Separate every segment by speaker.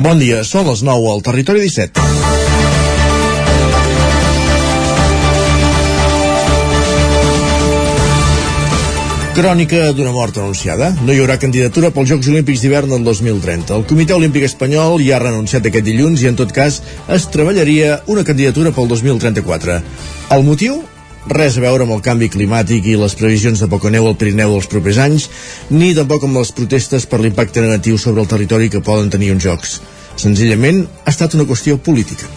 Speaker 1: Bon dia, són les 9 al Territori 17. Crònica d'una mort anunciada. No hi haurà candidatura pels Jocs Olímpics d'hivern del 2030. El Comitè Olímpic Espanyol ja ha renunciat aquest dilluns i, en tot cas, es treballaria una candidatura pel 2034. El motiu? res a veure amb el canvi climàtic i les previsions de poca neu al Pirineu dels propers anys, ni tampoc amb les protestes per l'impacte negatiu sobre el territori que poden tenir uns jocs. Senzillament, ha estat una qüestió política.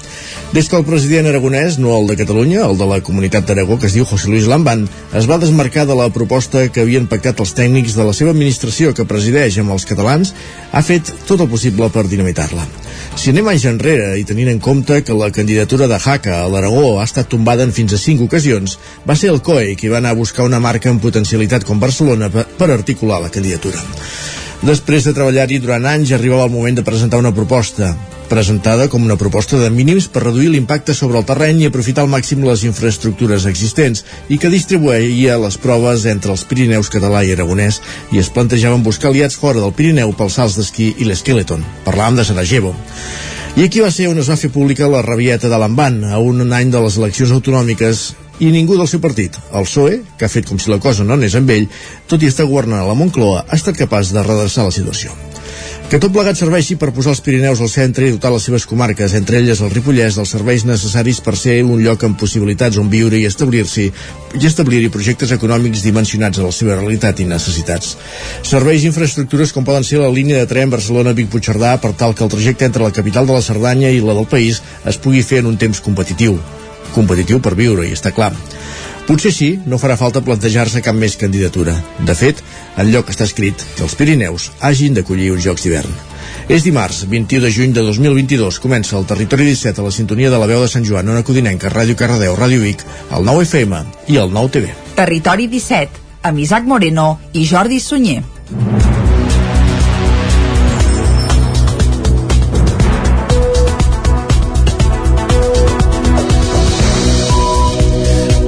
Speaker 1: Des que el president aragonès, no el de Catalunya, el de la comunitat d'Aragó, que es diu José Luis Lamban, es va desmarcar de la proposta que havien pactat els tècnics de la seva administració que presideix amb els catalans, ha fet tot el possible per dinamitar-la. Si anem anys enrere i tenint en compte que la candidatura de Jaca a l'Aragó ha estat tombada en fins a cinc ocasions, va ser el COE qui va anar a buscar una marca amb potencialitat com Barcelona per articular la candidatura. Després de treballar-hi durant anys, arribava el moment de presentar una proposta presentada com una proposta de mínims per reduir l'impacte sobre el terreny i aprofitar al màxim les infraestructures existents i que distribuïa les proves entre els Pirineus català i aragonès i es plantejaven buscar aliats fora del Pirineu pels salts d'esquí i l'Skeleton. Parlàvem de Sarajevo. I aquí va ser on es va fer pública la rabieta de l'Amban, a un any de les eleccions autonòmiques i ningú del seu partit, el PSOE, que ha fet com si la cosa no anés amb ell, tot i estar governant a la Moncloa, ha estat capaç de redreçar la situació. Que tot plegat serveixi per posar els Pirineus al centre i dotar les seves comarques, entre elles el Ripollès, dels serveis necessaris per ser un lloc amb possibilitats on viure i establir-s'hi i establir-hi projectes econòmics dimensionats a la seva realitat i necessitats. Serveis i infraestructures com poden ser la línia de tren Barcelona-Vic-Puigcerdà per tal que el trajecte entre la capital de la Cerdanya i la del país es pugui fer en un temps competitiu competitiu per viure, i està clar. Potser sí, no farà falta plantejar-se cap més candidatura. De fet, en lloc està escrit que els Pirineus hagin d'acollir uns Jocs d'hivern. És dimarts, 21 de juny de 2022. Comença el Territori 17 a la sintonia de la veu de Sant Joan, Ona Codinenca, Ràdio Cardedeu, Ràdio Vic, el 9 FM i el 9 TV.
Speaker 2: Territori 17, amb Isaac Moreno i Jordi Sunyer.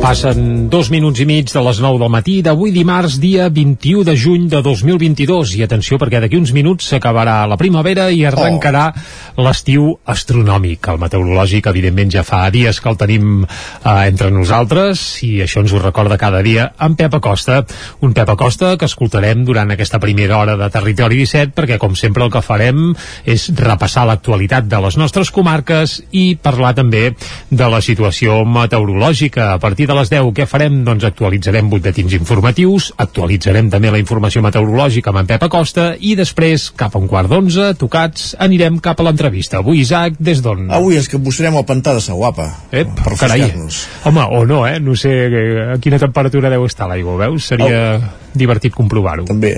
Speaker 3: Passen dos minuts i mig de les 9 del matí d'avui dimarts, dia 21 de juny de 2022. I atenció, perquè d'aquí uns minuts s'acabarà la primavera i arrencarà oh. l'estiu astronòmic. El meteorològic, evidentment, ja fa dies que el tenim eh, entre nosaltres i això ens ho recorda cada dia en Pep Acosta. Un Pep Acosta que escoltarem durant aquesta primera hora de Territori 17 perquè, com sempre, el que farem és repassar l'actualitat de les nostres comarques i parlar també de la situació meteorològica. A partir de les 10 què farem? Doncs actualitzarem butlletins informatius, actualitzarem també la informació meteorològica amb en Pep Acosta i després, cap a un quart d'onze, tocats, anirem cap a l'entrevista. Avui, Isaac, des d'on?
Speaker 1: Avui és que buscarem el pantà de Saguapa.
Speaker 3: Ep, per carai. Home, o no, eh? No sé eh, a quina temperatura deu estar l'aigua, veus? Seria... Oh divertit comprovar-ho.
Speaker 1: També,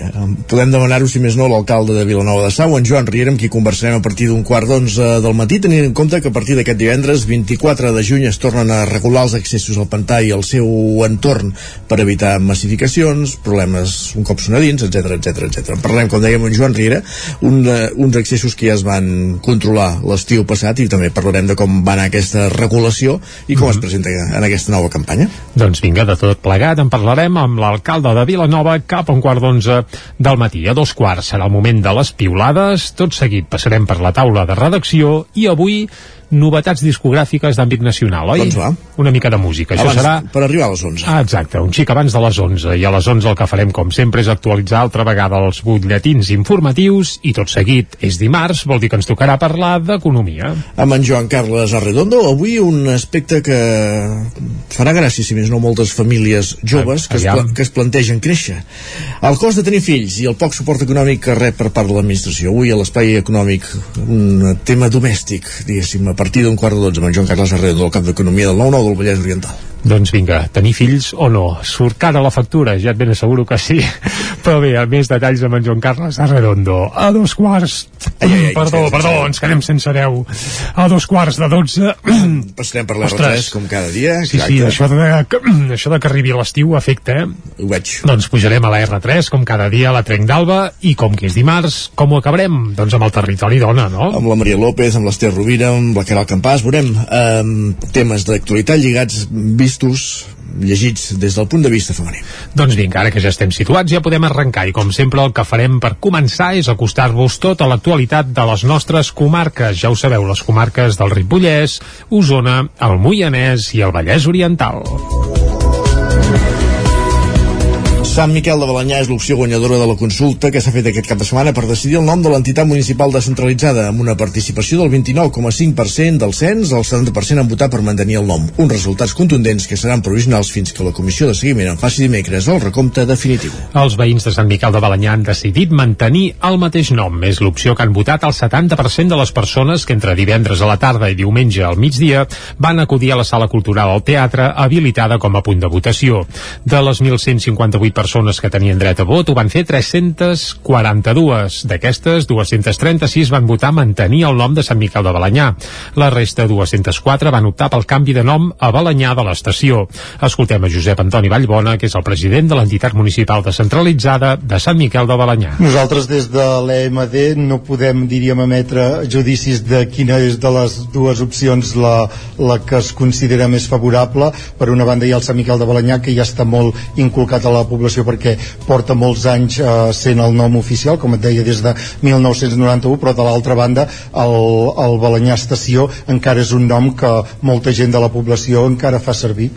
Speaker 1: podem demanar-ho, si més no, l'alcalde de Vilanova de Sau, en Joan Riera, amb qui conversarem a partir d'un quart d'onze del matí, tenint en compte que a partir d'aquest divendres, 24 de juny, es tornen a regular els accessos al pantà i al seu entorn per evitar massificacions, problemes un cop sonadins, etc etc etc. Parlem, com dèiem, amb Joan Riera, un, uh, uns accessos que ja es van controlar l'estiu passat i també parlarem de com va anar aquesta regulació i com mm -hmm. es presenta en aquesta nova campanya.
Speaker 3: Doncs vinga, de tot plegat en parlarem amb l'alcalde de Vilanova Nova cap a un quart d'onze del matí. A dos quarts serà el moment de les piulades. Tot seguit passarem per la taula de redacció i avui novetats discogràfiques d'àmbit nacional, oi?
Speaker 1: Doncs va.
Speaker 3: Una mica de música.
Speaker 1: Abans,
Speaker 3: Això serà...
Speaker 1: Per arribar a les 11.
Speaker 3: Ah, exacte, un xic abans de les 11. I a les 11 el que farem, com sempre, és actualitzar altra vegada els butlletins informatius i tot seguit és dimarts, vol dir que ens tocarà parlar d'economia.
Speaker 1: Amb en Joan Carles Arredondo, avui un aspecte que farà gràcia, si més no, moltes famílies joves que es, que es plantegen créixer. El cost de tenir fills i el poc suport econòmic que rep per part de l'administració. Avui a l'espai econòmic un tema domèstic, diguéssim, partir d'un quart de dotze amb en Joan Carles Herrero del cap d'Economia del 9-9 del Vallès Oriental.
Speaker 3: Doncs vinga, tenir fills o no? Surt cara la factura, ja et ben asseguro que sí. Però bé, a més detalls amb en Joan Carles Arredondo. A dos quarts... Ai, ai, ai, perdó, perdó, ens quedem sense hereu. A dos quarts de dotze...
Speaker 1: Passarem per l'R3, com cada dia.
Speaker 3: Sí, exacte. sí, això de, això de que arribi l'estiu afecta, eh?
Speaker 1: Ho veig.
Speaker 3: Doncs pujarem a la R3, com cada dia, a la Trenc d'Alba, i com que és dimarts, com ho acabarem? Doncs amb el territori dona, no?
Speaker 1: Amb la Maria López, amb l'Ester Rovira, amb la Caral Campàs, veurem eh, temes d'actualitat lligats vistos llegits des del punt de vista femení.
Speaker 3: Doncs vinga, ara que ja estem situats ja podem arrencar i com sempre el que farem per començar és acostar-vos tot a l'actualitat de les nostres comarques. Ja ho sabeu, les comarques del Ripollès, Osona, el Moianès i el Vallès Oriental.
Speaker 1: Sant Miquel de Balanyà és l'opció guanyadora de la consulta que s'ha fet aquest cap de setmana per decidir el nom de l'entitat municipal descentralitzada amb una participació del 29,5% del cens, el 70% han votat per mantenir el nom. Uns resultats contundents que seran provisionals fins que la comissió de seguiment en faci dimecres el recompte definitiu.
Speaker 3: Els veïns de Sant Miquel de Balanyà han decidit mantenir el mateix nom. És l'opció que han votat el 70% de les persones que entre divendres a la tarda i diumenge al migdia van acudir a la sala cultural al teatre habilitada com a punt de votació. De les 1.158 persones persones que tenien dret a vot ho van fer 342. D'aquestes, 236 van votar mantenir el nom de Sant Miquel de Balanyà. La resta, 204, van optar pel canvi de nom a Balanyà de l'estació. Escoltem a Josep Antoni Vallbona, que és el president de l'entitat municipal descentralitzada de Sant Miquel de Balanyà.
Speaker 4: Nosaltres des de l'EMD no podem, diríem, emetre judicis de quina és de les dues opcions la, la que es considera més favorable. Per una banda hi ha el Sant Miquel de Balanyà, que ja està molt inculcat a la població informació perquè porta molts anys eh, sent el nom oficial, com et deia, des de 1991, però de l'altra banda el, el Balanyà Estació encara és un nom que molta gent de la població encara fa servir.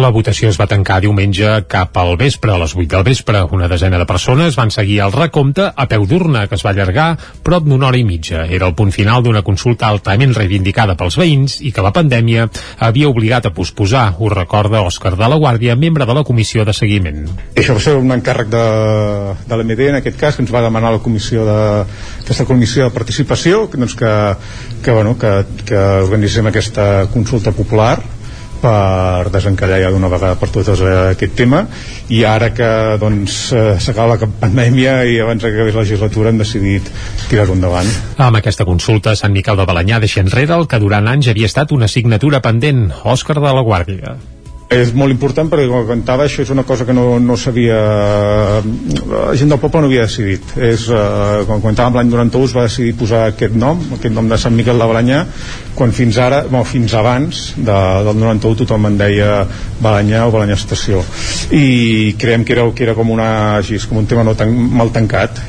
Speaker 3: La votació es va tancar diumenge cap al vespre, a les 8 del vespre. Una desena de persones van seguir el recompte a peu d'urna, que es va allargar prop d'una hora i mitja. Era el punt final d'una consulta altament reivindicada pels veïns i que la pandèmia havia obligat a posposar, ho recorda Òscar de la Guàrdia, membre de la comissió de seguiment.
Speaker 5: Això va ser un encàrrec de, de l'MD, en aquest cas, que ens va demanar la comissió de, aquesta comissió de participació, que, doncs, que, que, bueno, que, que organitzem aquesta consulta popular per desencallar ja d'una vegada per totes aquest tema. I ara que doncs eh, s'acaba la pandèmia i abans que acabés la legislatura hem decidit tirar-ho endavant.
Speaker 3: Amb aquesta consulta, Sant Miquel de Balanyà deixa enrere el que durant anys havia estat una assignatura pendent, Òscar de la Guàrdia
Speaker 5: és molt important perquè com cantava això és una cosa que no, no sabia la gent del poble no havia decidit. És, eh, quan comentàvem l'any 91 es va decidir posar aquest nom aquest nom de Sant Miquel de Balanyà quan fins ara, bueno, fins abans de, del 91 tothom en deia Balanyà o Balanyà Estació. I creiem que era, que era com, una, així, com un tema no tan, mal tancat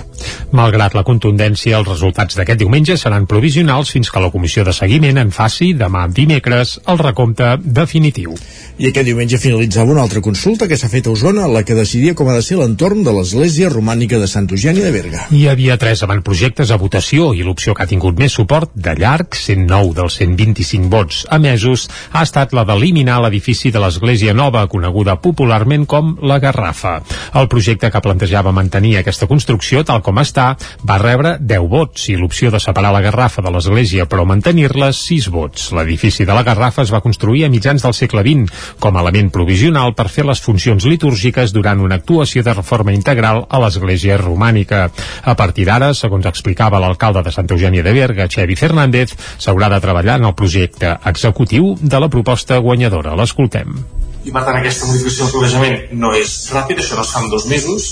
Speaker 3: Malgrat la contundència, els resultats d'aquest diumenge seran provisionals fins que la comissió de seguiment en faci demà dimecres el recompte definitiu.
Speaker 1: I aquest diumenge finalitzava una altra consulta que s'ha fet a Osona, la que decidia com ha de ser l'entorn de l'església romànica de Sant Eugeni de Berga.
Speaker 3: Hi havia tres avantprojectes a votació i l'opció que ha tingut més suport de llarg, 109 dels 125 vots emesos, ha estat la d'eliminar l'edifici de l'església nova, coneguda popularment com la Garrafa. El projecte que plantejava mantenir aquesta construcció tal com està va rebre 10 vots i l'opció de separar la Garrafa de l'església però mantenir-la 6 vots. L'edifici de la Garrafa es va construir a mitjans del segle XX com a element provisional per fer les funcions litúrgiques durant una actuació de reforma integral a l'església romànica. A partir d'ara, segons explicava l'alcalde de Santa Eugènia de Berga, Xevi Fernández, s'haurà de treballar en el projecte executiu de la proposta guanyadora. L'escoltem
Speaker 6: i per tant aquesta modificació del planejament no és ràpid, això no es fa en dos mesos.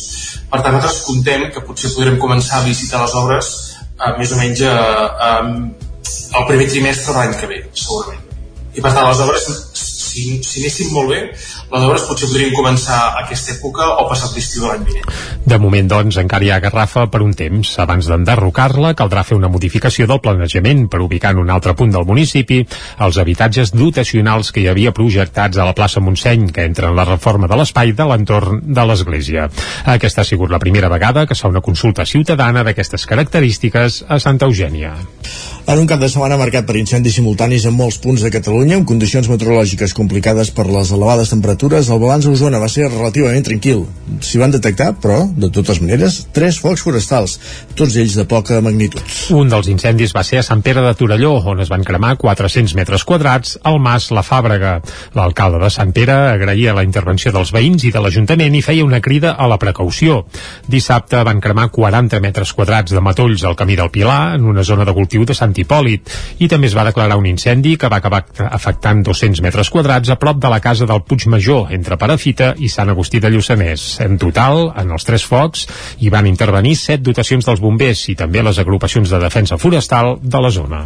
Speaker 6: Per tant nosaltres contem que potser podrem començar a visitar les obres eh, més o menys eh, eh, el primer trimestre de l'any que ve segurament. I per tant les obres si, si anéssim molt bé, les obres potser podrien començar aquesta època o passat l'estiu de l'any vinent.
Speaker 3: De moment, doncs, encara hi ha Garrafa per un temps. Abans d'enderrocar-la, caldrà fer una modificació del planejament per ubicar en un altre punt del municipi els habitatges dotacionals que hi havia projectats a la plaça Montseny, que entren en la reforma de l'espai de l'entorn de l'església. Aquesta ha sigut la primera vegada que fa una consulta ciutadana d'aquestes característiques a Santa Eugènia.
Speaker 1: En un cap de setmana marcat per incendis simultanis en molts punts de Catalunya, amb condicions meteorològiques complicades per les elevades temperatures, el balanç a Osona va ser relativament tranquil. S'hi van detectar, però, de totes maneres, tres focs forestals, tots ells de poca magnitud.
Speaker 3: Un dels incendis va ser a Sant Pere de Torelló, on es van cremar 400 metres quadrats al Mas La Fàbrega. L'alcalde de Sant Pere agraïa la intervenció dels veïns i de l'Ajuntament i feia una crida a la precaució. Dissabte van cremar 40 metres quadrats de matolls al camí del Pilar, en una zona de cultiu de Sant Hipòlit, i també es va declarar un incendi que va acabar afectant 200 metres quadrats a prop de la casa del Puig Major, entre Parafita i Sant Agustí de Lluçanès. En total, en els tres focs, hi van intervenir set dotacions dels bombers i també les agrupacions de defensa forestal de la zona.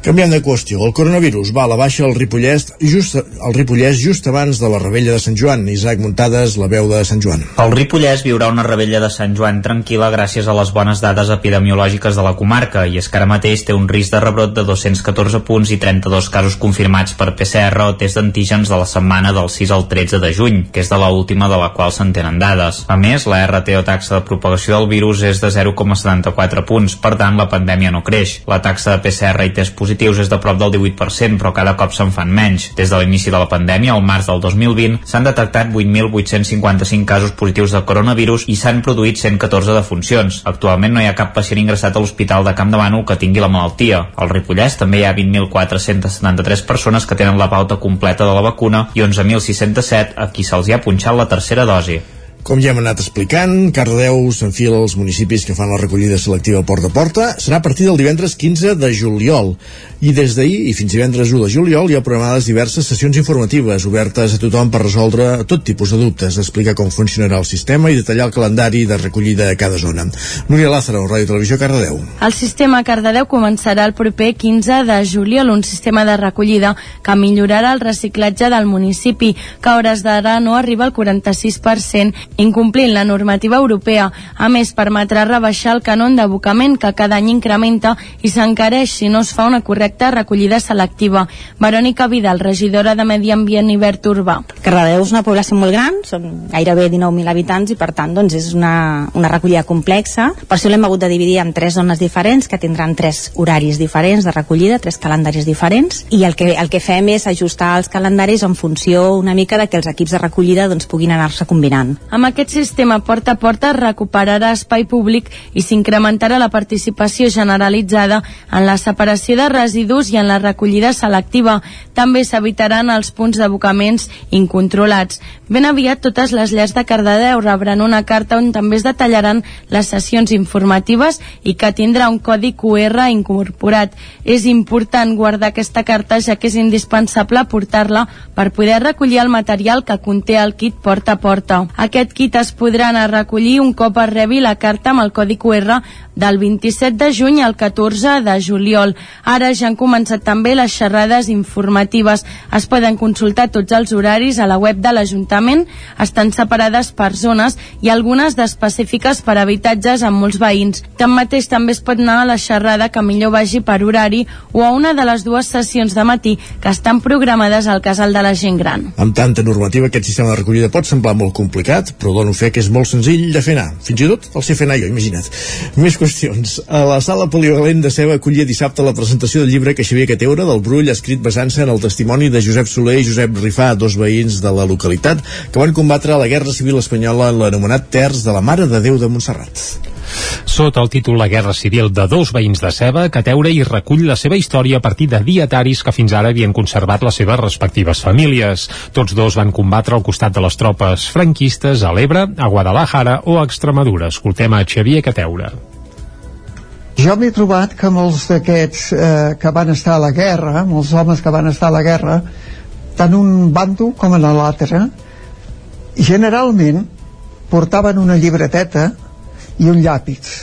Speaker 1: Canviant de qüestió, el coronavirus va a la baixa al Ripollès just, al Ripollès just abans de la rebella de Sant Joan. Isaac Muntades, la veu de Sant Joan.
Speaker 7: El Ripollès viurà una rebella de Sant Joan tranquil·la gràcies a les bones dades epidemiològiques de la comarca i és que ara mateix té un risc de rebrot de 214 punts i 32 casos confirmats per PCR o test d'antígens de la setmana del 6 al 13 de juny, que és de la última de la qual se'n tenen dades. A més, la RT o taxa de propagació del virus és de 0,74 punts, per tant la pandèmia no creix. La taxa de PCR i test positius és de prop del 18%, però cada cop se'n fan menys. Des de l'inici de la pandèmia, al març del 2020, s'han detectat 8.855 casos positius de coronavirus i s'han produït 114 defuncions. Actualment no hi ha cap pacient ingressat a l'Hospital de Camp de Bànol que tingui la malaltia. Al Ripollès també hi ha 20.473 persones que tenen la pauta completa de la vacuna i 11.607 a qui se'ls hi ha punxat la tercera dosi.
Speaker 1: Com ja hem anat explicant, Cardedeu s'enfila als municipis que fan la recollida selectiva porta a porta. Serà a partir del divendres 15 de juliol. I des d'ahir i fins divendres 1 de juliol hi ha programades diverses sessions informatives obertes a tothom per resoldre tot tipus de dubtes, explicar com funcionarà el sistema i detallar el calendari de recollida a cada zona. Núria Lázaro, Ràdio Televisió, Cardedeu.
Speaker 8: El sistema Cardedeu començarà el proper 15 de juliol, un sistema de recollida que millorarà el reciclatge del municipi, que a hores d'ara no arriba al 46% incomplint la normativa europea. A més, permetrà rebaixar el canon d'abocament que cada any incrementa i s'encareix si no es fa una correcta recollida selectiva. Verònica Vidal, regidora de Medi Ambient i Verd Urbà.
Speaker 9: Cardedeu és una població molt gran, són gairebé 19.000 habitants i per tant doncs, és una, una recollida complexa. Per això l'hem hagut de dividir en tres zones diferents que tindran tres horaris diferents de recollida, tres calendaris diferents i el que, el que fem és ajustar els calendaris en funció una mica de que els equips de recollida doncs, puguin anar-se combinant.
Speaker 8: Amb aquest sistema porta a porta recuperarà espai públic i s'incrementarà la participació generalitzada en la separació de residus i en la recollida selectiva. També s'evitaran els punts d'abocaments incontrolats. Ben aviat totes les llars de Cardedeu rebran una carta on també es detallaran les sessions informatives i que tindrà un codi QR incorporat. És important guardar aquesta carta ja que és indispensable portar-la per poder recollir el material que conté el kit porta a porta. Aquest kit es podrà anar a recollir un cop es rebi la carta amb el codi QR del 27 de juny al 14 de juliol. Ara ja han començat també les xerrades informatives. Es poden consultar tots els horaris a la web de l'Ajuntament. Estan separades per zones i algunes d'específiques per habitatges amb molts veïns. Tanmateix també es pot anar a la xerrada que millor vagi per horari o a una de les dues sessions de matí que estan programades al casal de la gent gran.
Speaker 1: Amb tanta normativa, aquest sistema de recollida pot semblar molt complicat, però dono fe que és molt senzill de fer anar. Fins i tot el sé fer anar jo, imagina't. Més qüestions. A la sala polivalent de Ceba acollia dissabte la presentació del llibre que Xavier Cateura del Brull, escrit basant-se en el testimoni de Josep Soler i Josep Rifà, dos veïns de la localitat que van combatre la Guerra Civil Espanyola en l'anomenat Terç de la Mare de Déu de Montserrat.
Speaker 3: Sota el títol La Guerra Civil de dos veïns de Ceba, Cateura hi recull la seva història a partir de dietaris que fins ara havien conservat les seves respectives famílies. Tots dos van combatre al costat de les tropes franquistes a l'Ebre, a Guadalajara o a Extremadura. Escoltem a Xavier Cateura.
Speaker 10: Jo m'he trobat que molts d'aquests eh, que van estar a la guerra, molts homes que van estar a la guerra, tant un bando com en l'altre, generalment portaven una llibreteta i un llàpis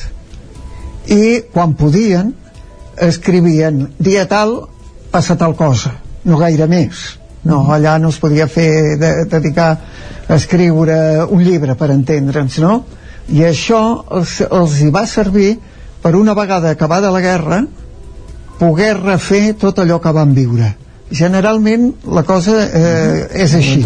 Speaker 10: i quan podien escrivien dia tal passa tal cosa. No gaire més. No, allà no es podia fer de, dedicar a escriure un llibre per entendre'ns no? i això els, els hi va servir per una vegada acabada la guerra poder refer tot allò que van viure. Generalment la cosa eh, és així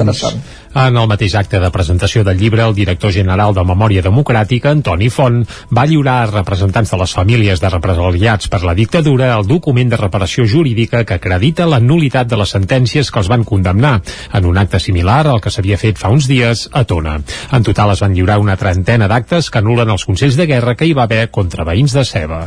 Speaker 3: En el mateix acte de presentació del llibre, el director general de Memòria Democràtica, Antoni Font, va lliurar a representants de les famílies de represaliats per la dictadura el document de reparació jurídica que acredita la nulitat de les sentències que els van condemnar, en un acte similar al que s'havia fet fa uns dies a Tona. En total es van lliurar una trentena d'actes que anulen els consells de guerra que hi va haver contra veïns de Ceba.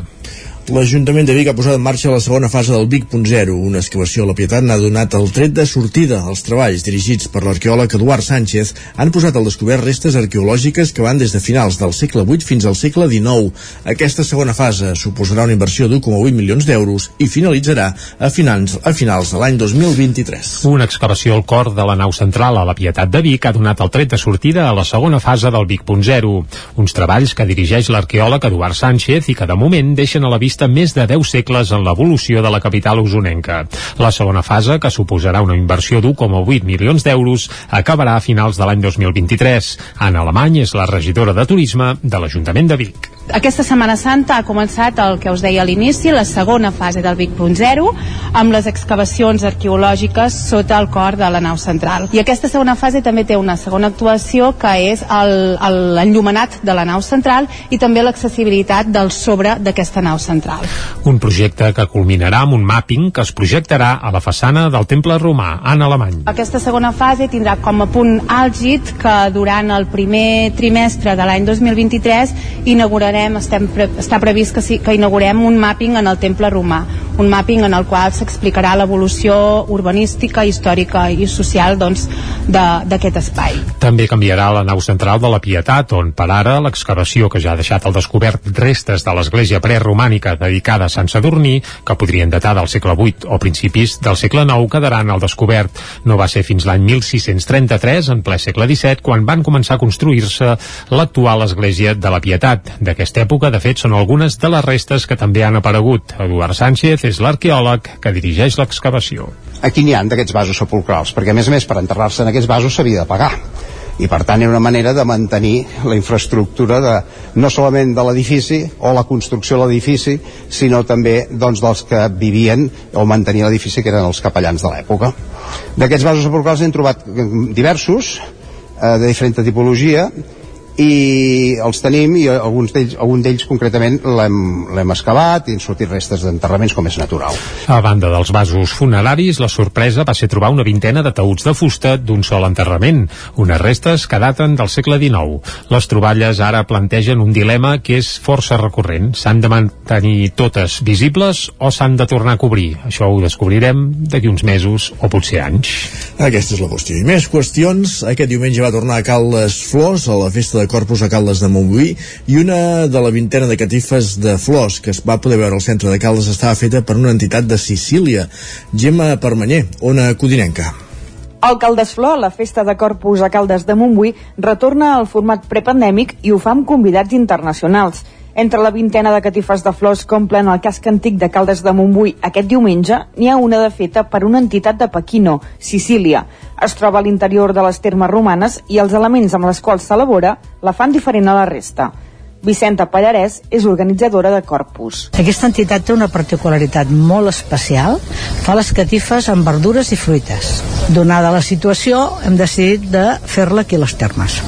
Speaker 1: L'Ajuntament de Vic ha posat en marxa la segona fase del Vic.0. Una excavació a la Pietat n'ha donat el tret de sortida. Els treballs, dirigits per l'arqueòleg Eduard Sánchez, han posat al descobert restes arqueològiques que van des de finals del segle VIII fins al segle XIX. Aquesta segona fase suposarà una inversió d'1,8 milions d'euros i finalitzarà a finals, a finals de l'any 2023.
Speaker 3: Una excavació al cor de la nau central a la Pietat de Vic ha donat el tret de sortida a la segona fase del Vic.0. Uns treballs que dirigeix l'arqueòleg Eduard Sánchez i que de moment deixen a la vista prevista més de 10 segles en l'evolució de la capital usonenca. La segona fase, que suposarà una inversió d'1,8 milions d'euros, acabarà a finals de l'any 2023. Anna Alemany és la regidora de Turisme de l'Ajuntament de Vic.
Speaker 11: Aquesta Setmana Santa ha començat el que us deia a l'inici, la segona fase del Vic.0, amb les excavacions arqueològiques sota el cor de la nau central. I aquesta segona fase també té una segona actuació que és l'enllumenat de la nau central i també l'accessibilitat del sobre d'aquesta nau central.
Speaker 3: Un projecte que culminarà amb un mapping que es projectarà a la façana del temple romà, en alemany.
Speaker 11: Aquesta segona fase tindrà com a punt àlgid que durant el primer trimestre de l'any 2023 inaugurarà inaugurarem, estem pre està previst que, que inaugurem un mapping en el temple romà, un mapping en el qual s'explicarà l'evolució urbanística, històrica i social doncs, d'aquest espai.
Speaker 3: També canviarà la nau central de la Pietat, on per ara l'excavació que ja ha deixat al descobert restes de l'església preromànica dedicada a Sant Sadurní, que podrien datar del segle VIII o principis del segle IX, quedaran al descobert. No va ser fins l'any 1633, en ple segle XVII, quan van començar a construir-se l'actual església de la Pietat. D'aquest aquesta època, de fet, són algunes de les restes que també han aparegut. Eduard Sánchez és l'arqueòleg que dirigeix l'excavació.
Speaker 12: Aquí n'hi han d'aquests vasos sepulcrals, perquè a més a més per enterrar-se en aquests vasos s'havia de pagar i per tant era una manera de mantenir la infraestructura de, no solament de l'edifici o la construcció de l'edifici sinó també doncs, dels que vivien o mantenir l'edifici que eren els capellans de l'època d'aquests vasos sepulcrals hem trobat diversos eh, de diferent tipologia i els tenim i alguns d'ells, algun d'ells concretament l'hem excavat i han sortit restes d'enterraments com és natural.
Speaker 3: A banda dels vasos funeraris, la sorpresa va ser trobar una vintena de taüts de fusta d'un sol enterrament, unes restes que daten del segle XIX. Les troballes ara plantegen un dilema que és força recurrent. S'han de mantenir totes visibles o s'han de tornar a cobrir? Això ho descobrirem d'aquí uns mesos o potser anys.
Speaker 1: Aquesta és la qüestió. I més qüestions. Aquest diumenge va tornar a Caldes Flors a la festa de de Corpus a Caldes de Montbui i una de la vintena de catifes de flors que es va poder veure al centre de Caldes estava feta per una entitat de Sicília, Gemma Permanyer, ona codinenca.
Speaker 13: El Caldesflor, la festa de Corpus a Caldes de Montbui, retorna al format prepandèmic i ho fa amb convidats internacionals. Entre la vintena de catifes de flors que omplen el casc antic de Caldes de Montbui aquest diumenge, n'hi ha una de feta per una entitat de Pequino, Sicília. Es troba a l'interior de les termes romanes i els elements amb els quals s'elabora la fan diferent a la resta. Vicenta Pallarès és organitzadora de Corpus.
Speaker 14: Aquesta entitat té una particularitat molt especial. Fa les catifes amb verdures i fruites. Donada la situació, hem decidit de fer-la aquí a les termes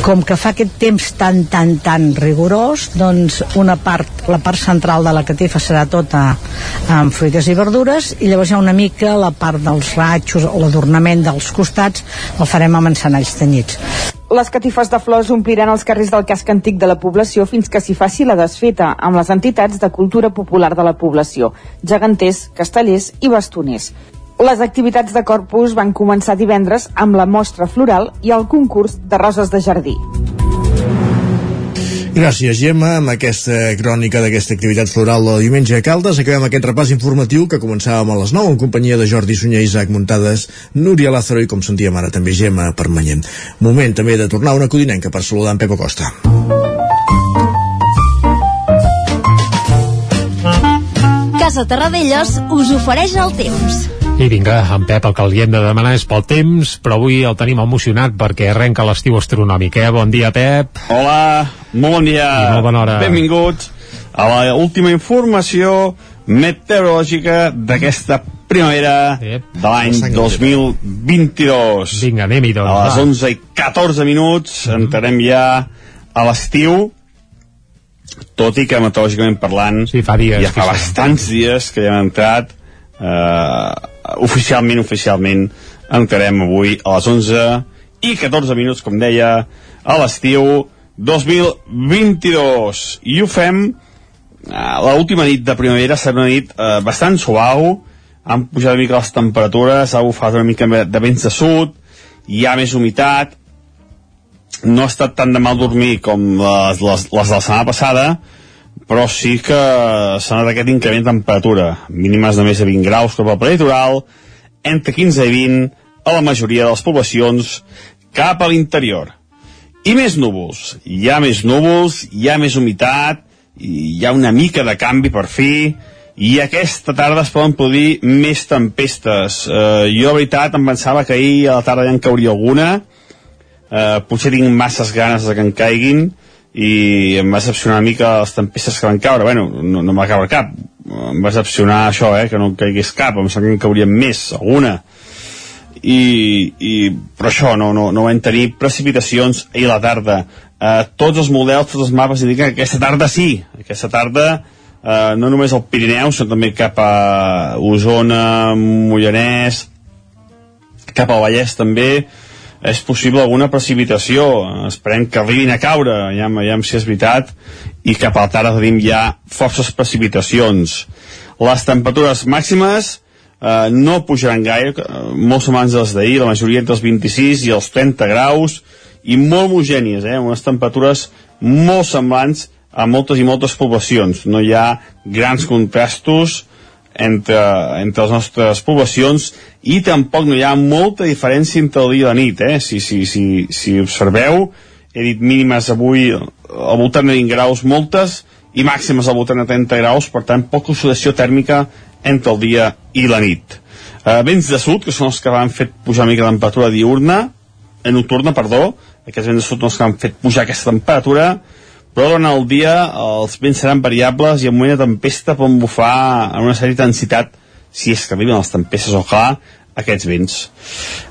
Speaker 14: com que fa aquest temps tan, tan, tan rigorós, doncs una part, la part central de la catifa serà tota amb fruites i verdures i llavors hi ha una mica la part dels ratxos o l'adornament dels costats el farem amb encenalls tenyits.
Speaker 13: Les catifes de flors ompliran els carrers del casc antic de la població fins que s'hi faci la desfeta amb les entitats de cultura popular de la població, geganters, castellers i bastoners. Les activitats de Corpus van començar divendres amb la mostra floral i el concurs de roses de jardí.
Speaker 1: Gràcies, Gemma. Amb aquesta crònica d'aquesta activitat floral de diumenge a Caldes acabem aquest repàs informatiu que començàvem a les 9 en companyia de Jordi Sunyer, Isaac Muntades, Núria Lázaro i, com sentíem ara, també Gemma Permanyent. Moment també de tornar una codinenca per saludar en Pepa Costa.
Speaker 15: Casa Terradellos us ofereix el temps.
Speaker 3: I vinga, en Pep, el que li hem de demanar és pel temps, però avui el tenim emocionat perquè arrenca l'estiu astronòmic, eh? Bon dia, Pep.
Speaker 16: Hola, molt bon dia.
Speaker 3: I molt bona hora.
Speaker 16: Benvinguts a la última informació meteorològica d'aquesta primavera Ep. de l'any 2022.
Speaker 3: Vinga, anem-hi, doncs.
Speaker 16: A les 11 i 14 minuts mm -hmm. entrarem ja a l'estiu, tot i que meteorològicament parlant
Speaker 3: sí, fa dies,
Speaker 16: ja fa bastants dies que ja hem entrat eh, oficialment, oficialment entrarem avui a les 11 i 14 minuts, com deia, a l'estiu 2022. I ho fem eh, l'última nit de primavera serà una nit eh, bastant suau, han pujat una mica les temperatures, ha bufat una mica de vents de sud, hi ha més humitat, no ha estat tan de mal dormir com les, les, les de la setmana passada, però sí que s'ha notat aquest increment de temperatura, mínimes de més de 20 graus cap al litoral, entre 15 i 20 a la majoria de les poblacions cap a l'interior. I més núvols. Hi ha més núvols, hi ha més humitat, hi ha una mica de canvi per fi i aquesta tarda es poden produir més tempestes eh, jo la veritat em pensava que ahir a la tarda ja en cauria alguna eh, potser tinc masses ganes de que en caiguin i em va decepcionar una mica les tempestes que van caure. Bueno, no, no va caure cap. Em va decepcionar això, eh, que no en caigués cap. Em sembla que en caurien més, alguna. I, i però això no, no, no vam tenir precipitacions ahir la tarda. Eh, tots els models, tots els mapes indiquen que aquesta tarda sí, aquesta tarda eh, no només al Pirineu sinó també cap a Osona Mollanès cap al Vallès també és possible alguna precipitació. Esperem que arribin a caure. Ja, ja si és veritat. I cap a la tarda tenim ja forces precipitacions. Les temperatures màximes eh, no pujaran gaire eh, molt semblants les d'ahir la majoria entre els 26 i els 30 graus i molt homogènies eh, unes temperatures molt semblants a moltes i moltes poblacions. No hi ha grans contrastos entre, entre les nostres poblacions i tampoc no hi ha molta diferència entre el dia i la nit eh? si, si, si, si observeu he dit mínimes avui al voltant de 20 graus moltes i màximes al voltant de 30 graus per tant poca oxidació tèrmica entre el dia i la nit eh, vents de sud que són els que van fet pujar una mica la temperatura diurna eh, nocturna, perdó aquests vents de sud són els que han fet pujar aquesta temperatura però durant el dia els vents seran variables i en moment de tempesta poden bufar en una certa intensitat si és que arriben les tempestes o clar aquests vents.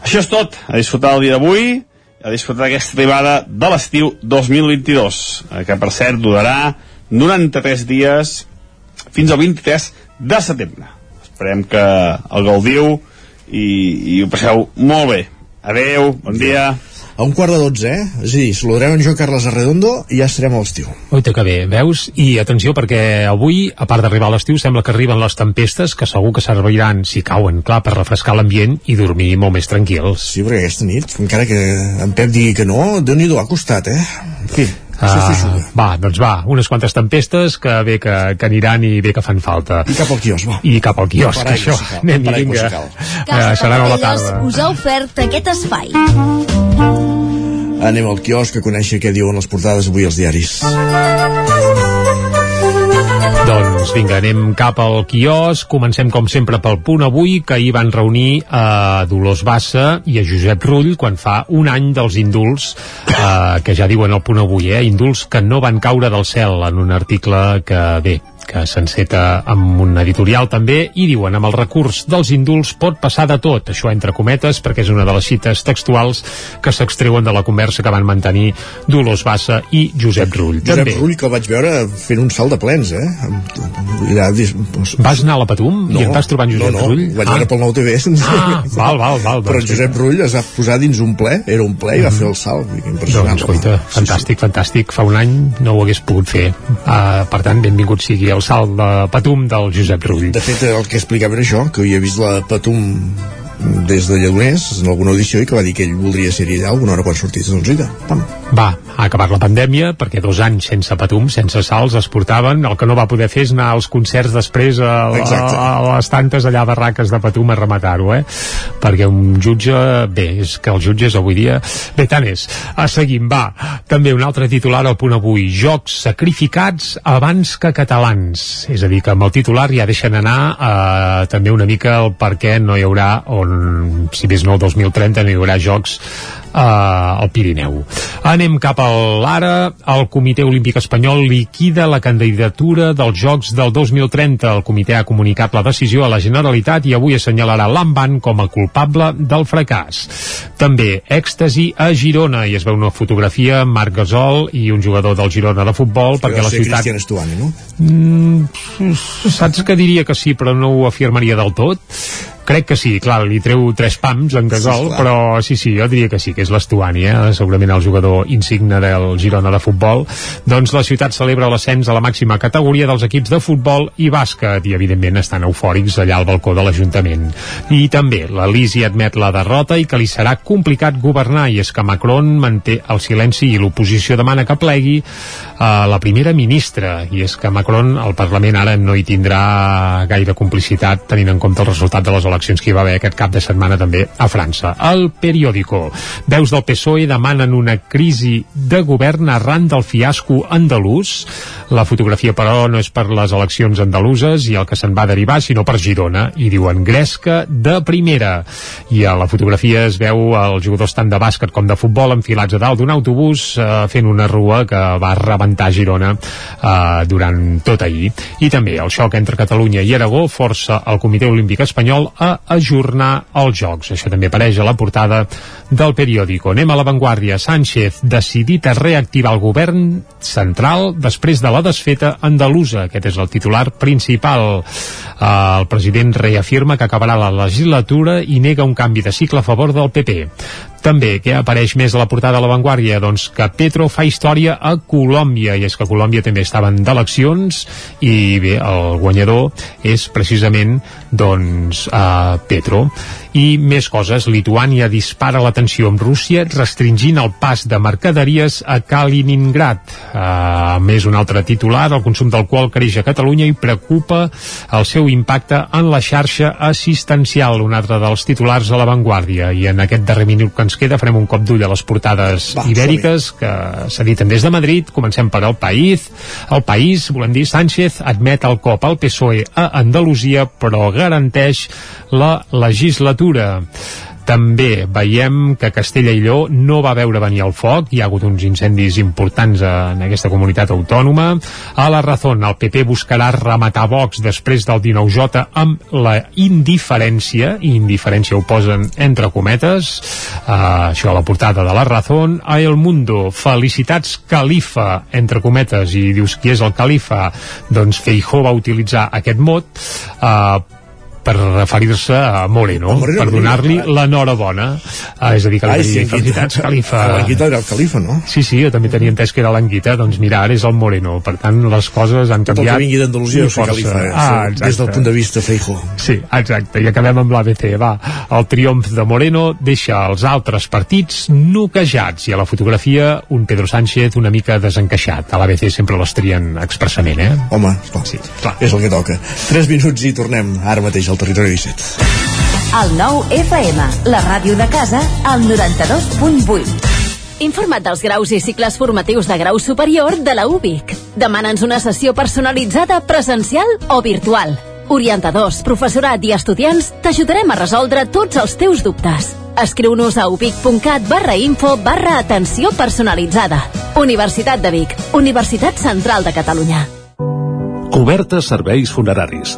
Speaker 16: Això és tot. A disfrutar el dia d'avui, a disfrutar aquesta arribada de l'estiu 2022, eh, que per cert durarà 93 dies fins al 23 de setembre. Esperem que el gaudiu i, i ho passeu molt bé. Adeu, bon dia
Speaker 1: a un quart de dotze, eh? És a dir, saludarem en Joan Carles Arredondo i ja estarem a l'estiu.
Speaker 3: Oita que bé, veus? I atenció, perquè avui, a part d'arribar a l'estiu, sembla que arriben les tempestes, que segur que serviran, si cauen, clar, per refrescar l'ambient i dormir molt més tranquils.
Speaker 1: Sí, perquè aquesta nit, encara que en Pep digui que no, déu nhi ha costat, eh? En fi,
Speaker 3: Uh, va, doncs va, unes quantes tempestes que bé que, que aniran i bé que fan falta.
Speaker 1: I cap al quios, va.
Speaker 3: I cap al quios, que això. Anem, vinga.
Speaker 15: Uh, serà a la tarda. us ha ofert aquest espai.
Speaker 1: Anem al quiosc a conèixer què diuen les portades avui als diaris.
Speaker 3: Doncs vinga, anem cap al quios. Comencem com sempre pel punt avui, que ahir van reunir a Dolors Bassa i a Josep Rull quan fa un any dels indults, eh, que ja diuen el punt avui, eh? indults que no van caure del cel en un article que, bé, que s'enceta amb un editorial també, i diuen amb el recurs dels indults pot passar de tot, això entre cometes, perquè és una de les cites textuals que s'extreuen de la conversa que van mantenir Dolors Bassa i Josep Rull.
Speaker 1: Josep
Speaker 3: també.
Speaker 1: Rull, que el vaig veure fent un salt de plens, eh?
Speaker 3: Ja, doncs... Vas anar a la Patum no, i et vas trobar en Josep
Speaker 1: no, no,
Speaker 3: Rull?
Speaker 1: No, vaig ah. veure pel Nou TV.
Speaker 3: Ah, val, val, val.
Speaker 1: Però doncs, Josep Rull es va posar dins un ple, era un ple, i va mm. fer el salt. Impressionant.
Speaker 3: Doncs, escoita, fantàstic, sí, sí. fantàstic. Fa un any no ho hagués pogut fer. Uh, per tant, benvingut sigui el salt de Patum del Josep Rull.
Speaker 1: De fet, el que explicava era això, que havia vist la Patum des de Lledoners en alguna audició i que va dir que ell voldria ser allà alguna hora quan sortís mira, pam.
Speaker 3: Va, ha acabat la pandèmia perquè dos anys sense patum, sense salts es portaven, el que no va poder fer és anar als concerts després a, a, a les tantes allà barraques de patum a rematar-ho, eh? Perquè un jutge, bé, és que els jutges avui dia, bé, tant és. A seguim, va. També un altre titular al punt avui, jocs sacrificats abans que catalans. És a dir, que amb el titular ja deixen anar eh, també una mica el per què no hi haurà o si més no el 2030 no hi haurà jocs eh, al Pirineu. Anem cap a l'ara. El Comitè Olímpic Espanyol liquida la candidatura dels Jocs del 2030. El comitè ha comunicat la decisió a la Generalitat i avui assenyalarà l'Amban com a culpable del fracàs. També èxtasi a Girona i es veu una fotografia amb Marc Gasol i un jugador del Girona de futbol perquè la ciutat...
Speaker 1: Cristian Estuani, no?
Speaker 3: Mm, saps que diria que sí, però no ho afirmaria del tot Crec que sí, clar, li treu tres pams en Gasol, sí, però sí, sí, jo diria que sí, que és l'Estuani, eh? segurament el jugador insigne del Girona de futbol. Doncs la ciutat celebra l'ascens a la màxima categoria dels equips de futbol i bàsquet, i evidentment estan eufòrics allà al balcó de l'Ajuntament. I també la Lisi admet la derrota i que li serà complicat governar, i és que Macron manté el silenci i l'oposició demana que plegui a la primera ministra, i és que Macron, al Parlament ara no hi tindrà gaire complicitat tenint en compte el resultat de les eleccions que hi va haver aquest cap de setmana també a França. El periòdico. Veus del PSOE demanen una crisi de govern arran del fiasco andalús. La fotografia, però, no és per les eleccions andaluses i el que se'n va derivar, sinó per Girona. I diuen Gresca de primera. I a la fotografia es veu els jugadors tant de bàsquet com de futbol enfilats a dalt d'un autobús eh, fent una rua que va rebentar Girona eh, durant tot ahir. I també el xoc entre Catalunya i Aragó força el Comitè Olímpic Espanyol a ajornar els Jocs. Això també apareix a la portada del periòdico. Anem a l'avantguàrdia. Sánchez decidit a reactivar el govern central després de la desfeta andalusa. Aquest és el titular principal. Eh, el president reafirma que acabarà la legislatura i nega un canvi de cicle a favor del PP. També, què apareix més a la portada de l'avantguàrdia? Doncs que Petro fa història a Colòmbia, i és que a Colòmbia també estaven d'eleccions, i bé, el guanyador és precisament, doncs, uh, Petro. I més coses, Lituània dispara la tensió amb Rússia, restringint el pas de mercaderies a Kaliningrad. Uh, més un altre titular, el consum d'alcohol creix a Catalunya i preocupa el seu impacte en la xarxa assistencial, un altre dels titulars a l'avantguàrdia. I en aquest darrer minut que ens queda farem un cop d'ull a les portades
Speaker 1: Va,
Speaker 3: ibèriques que s'editen des de Madrid. Comencem per El País. El País, volem dir, Sánchez admet el cop al PSOE a Andalusia, però garanteix la legislatura. També veiem que Castella i Lleó no va veure venir el foc, hi ha hagut uns incendis importants en aquesta comunitat autònoma. A la Razón, el PP buscarà rematar Vox després del 19J amb la indiferència, i indiferència ho posen entre cometes, uh, això a la portada de la Razón. A El Mundo, felicitats Califa, entre cometes, i dius qui és el Califa? Doncs Feijó va utilitzar aquest mot, uh, per referir-se a Moreno,
Speaker 1: Moreno,
Speaker 3: per donar-li l'enhorabona. Ah, és a dir, que li
Speaker 1: Ai, sí,
Speaker 3: felicitats, Califa.
Speaker 1: L'Anguita era el califa, no?
Speaker 3: Sí, sí, jo també tenia entès que era l'Anguita, doncs mira, ara és el Moreno. Per tant, les coses han
Speaker 1: Tot el
Speaker 3: canviat.
Speaker 1: que vingui d'Andalusia
Speaker 3: força.
Speaker 1: califa, eh?
Speaker 3: Ah,
Speaker 1: des del punt de vista Feijo.
Speaker 3: Sí, exacte, i acabem amb l'ABC. Va, el triomf de Moreno deixa els altres partits noquejats i a la fotografia un Pedro Sánchez una mica desencaixat. A l'ABC sempre les trien expressament, eh?
Speaker 1: Home, esclar, sí, clar. és el que toca. 3 minuts i tornem ara mateix al territori 17.
Speaker 15: El nou FM, la ràdio de casa, al 92.8. Informa't dels graus i cicles formatius de grau superior de la UBIC. Demana'ns una sessió personalitzada presencial o virtual. Orientadors, professorat i estudiants t'ajudarem a resoldre tots els teus dubtes. Escriu-nos a ubic.cat barra info barra atenció personalitzada. Universitat de Vic, Universitat Central de Catalunya.
Speaker 17: Cobertes serveis funeraris.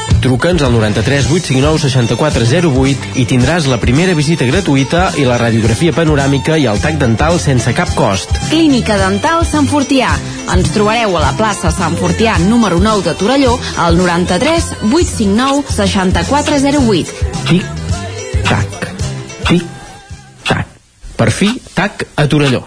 Speaker 18: Truca'ns al 93 859 6408 i tindràs la primera visita gratuïta i la radiografia panoràmica i el tac dental sense cap cost.
Speaker 19: Clínica Dental Sant Fortià. Ens trobareu a la plaça Sant Fortià número 9 de Torelló al 93 859 6408.
Speaker 18: Tic, tac, tic, tac. Per fi, tac a Torelló.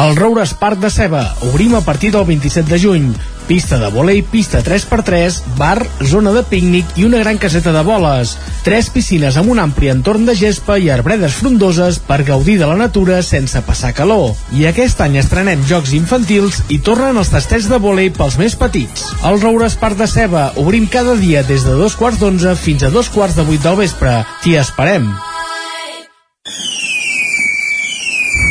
Speaker 20: El Roures Parc de Ceba. Obrim a partir del 27 de juny. Pista de volei, pista 3x3, bar, zona de pícnic i una gran caseta de boles. Tres piscines amb un ampli entorn de gespa i arbredes frondoses per gaudir de la natura sense passar calor. I aquest any estrenem jocs infantils i tornen els tastets de volei pels més petits. El Roures Parc de Ceba. Obrim cada dia des de dos quarts d'onze fins a dos quarts de vuit del vespre. T'hi esperem.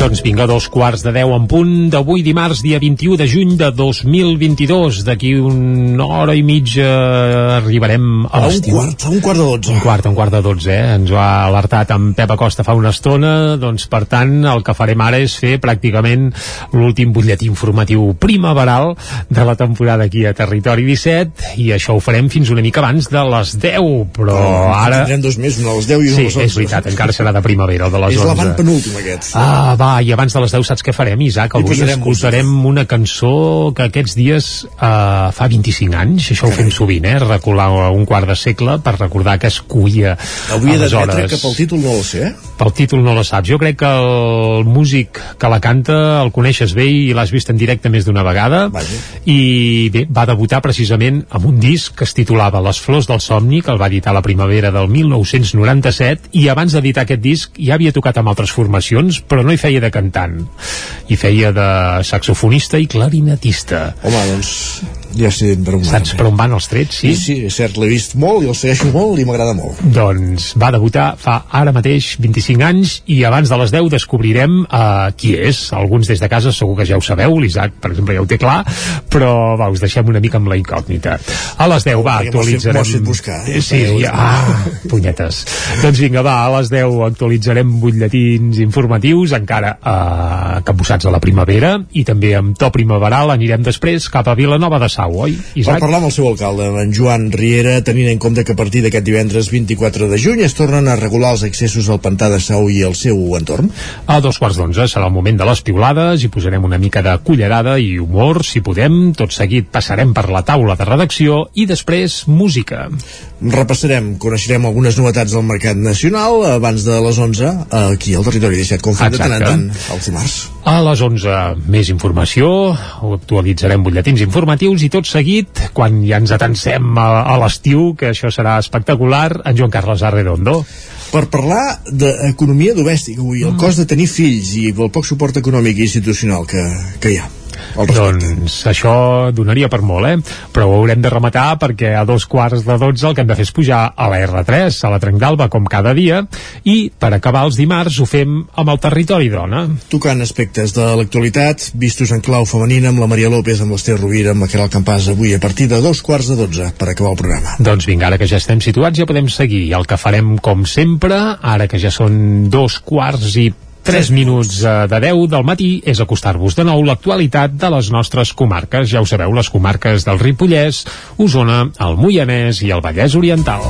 Speaker 3: Doncs vinga, dos quarts de deu en punt d'avui dimarts, dia 21 de juny de 2022. D'aquí una hora i mitja arribarem a
Speaker 1: A un quart, a un quart de dotze.
Speaker 3: Un quart, un quart de dotze, eh? Ens ho ha alertat en Pep Acosta fa una estona, doncs per tant el que farem ara és fer pràcticament l'últim butlletí informatiu primaveral de la temporada aquí a Territori 17 i això ho farem fins una mica abans de les 10, però
Speaker 1: Oh,
Speaker 3: ara...
Speaker 1: Tindrem dos més, a les 10 i
Speaker 3: Sí,
Speaker 1: a les 11.
Speaker 3: és veritat, encara serà de primavera, de les
Speaker 1: És
Speaker 3: 11.
Speaker 1: l'avant penúltim, aquest.
Speaker 3: Ah, va, i abans de les 10 saps què farem, Isaac? Avui escoltarem una cançó que aquests dies uh, fa 25 anys, això ho fem sovint, eh? Recular un quart de segle per recordar que es cuia
Speaker 1: Avui he d'admetre
Speaker 3: aleshores.
Speaker 1: que pel títol no lo sé, eh?
Speaker 3: Pel títol no la saps. Jo crec que el músic que la canta el coneixes bé i l'has vist en directe més d'una vegada.
Speaker 1: Vaja.
Speaker 3: I bé, va debutar precisament amb un disc que es titulava Les flors del somni, que el va editar la primavera del 1997, i abans d'editar aquest disc ja havia tocat amb altres formacions, però no hi feia de cantant. Hi feia de saxofonista i clarinetista.
Speaker 1: Home, doncs ja sé per on
Speaker 3: Saps per on van els trets, sí?
Speaker 1: Sí, sí, és cert, l'he vist molt i el segueixo molt i m'agrada molt.
Speaker 3: Doncs va debutar fa ara mateix 25 anys i abans de les 10 descobrirem uh, qui és. Alguns des de casa segur que ja ho sabeu, l'Isaac, per exemple, ja ho té clar, però va, us deixem una mica amb la incògnita. A les 10, va, actualitzarem...
Speaker 1: m'ho buscar, eh?
Speaker 3: Sí, ja, ah, punyetes. doncs vinga, va, a les 10 actualitzarem butlletins informatius, encara uh, capbussats a la primavera, i també amb to primaveral anirem després cap a Vilanova de Sau, oi,
Speaker 1: Per
Speaker 3: Isaac?
Speaker 1: parlar amb el seu alcalde, en Joan Riera, tenint en compte que a partir d'aquest divendres 24 de juny es tornen a regular els accessos al pantà de Sau i el seu entorn.
Speaker 3: A dos quarts d'onze serà el moment de les piulades i posarem una mica de cullerada i humor, si podem. Tot seguit passarem per la taula de redacció i després música.
Speaker 1: Repassarem, coneixerem algunes novetats del mercat nacional abans de les 11 aquí al territori 17, com fem de tant en tant els dimarts.
Speaker 3: A les 11 més informació, actualitzarem butlletins informatius i tot seguit, quan ja ens atansem a, a l'estiu, que això serà espectacular, en Joan Carles Arredondo.
Speaker 1: Per parlar d'economia domèstica avui, el cost de tenir fills i el poc suport econòmic i institucional que, que hi ha.
Speaker 3: Doncs això donaria per molt, eh? Però ho haurem de rematar perquè a dos quarts de dotze el que hem de fer és pujar a la R3, a la Trenc d'Alba, com cada dia, i per acabar els dimarts ho fem amb el territori dona.
Speaker 1: Tocant aspectes de l'actualitat, vistos en clau femenina amb la Maria López, amb l'Ester Rovira, amb la Caral Campàs, avui a partir de dos quarts de dotze, per acabar el programa.
Speaker 3: Doncs vinga, ara que ja estem situats ja podem seguir. El que farem com sempre, ara que ja són dos quarts i 3 minuts eh, de 10 del matí és acostar-vos de nou l'actualitat de les nostres comarques. Ja ho sabeu, les comarques del Ripollès, Osona, el Moianès i el Vallès Oriental.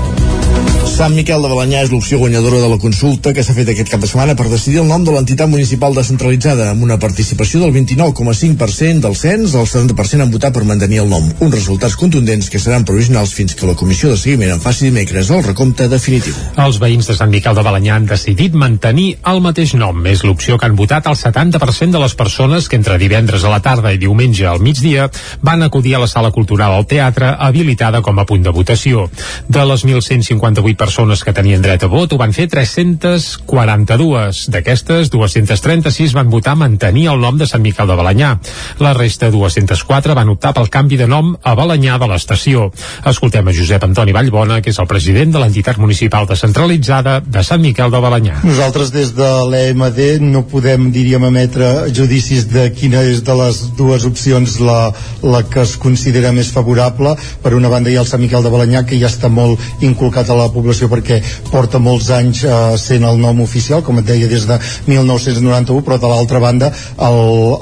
Speaker 1: Sant Miquel de Balanyà és l'opció guanyadora de la consulta que s'ha fet aquest cap de setmana per decidir el nom de l'entitat municipal descentralitzada amb una participació del 29,5% del cens, el 70% han votat per mantenir el nom. Uns resultats contundents que seran provisionals fins que la comissió de seguiment en faci dimecres el recompte definitiu.
Speaker 3: Els veïns de Sant Miquel de Balanyà han decidit mantenir el mateix nom. És l'opció que han votat el 70% de les persones que entre divendres a la tarda i diumenge al migdia van acudir a la sala cultural al teatre habilitada com a punt de votació. De les 1.158 persones que tenien dret a vot, ho van fer 342. D'aquestes, 236 van votar mantenir el nom de Sant Miquel de Balanyà. La resta, 204, van optar pel canvi de nom a Balanyà de l'estació. Escoltem a Josep Antoni Vallbona, que és el president de l'entitat municipal descentralitzada de Sant Miquel de Balanyà.
Speaker 4: Nosaltres des de l'EMD no podem, diríem, emetre judicis de quina és de les dues opcions la, la que es considera més favorable. Per una banda hi ha el Sant Miquel de Balanyà, que ja està molt inculcat a la població perquè porta molts anys eh, sent el nom oficial, com et deia, des de 1991, però de l'altra banda el,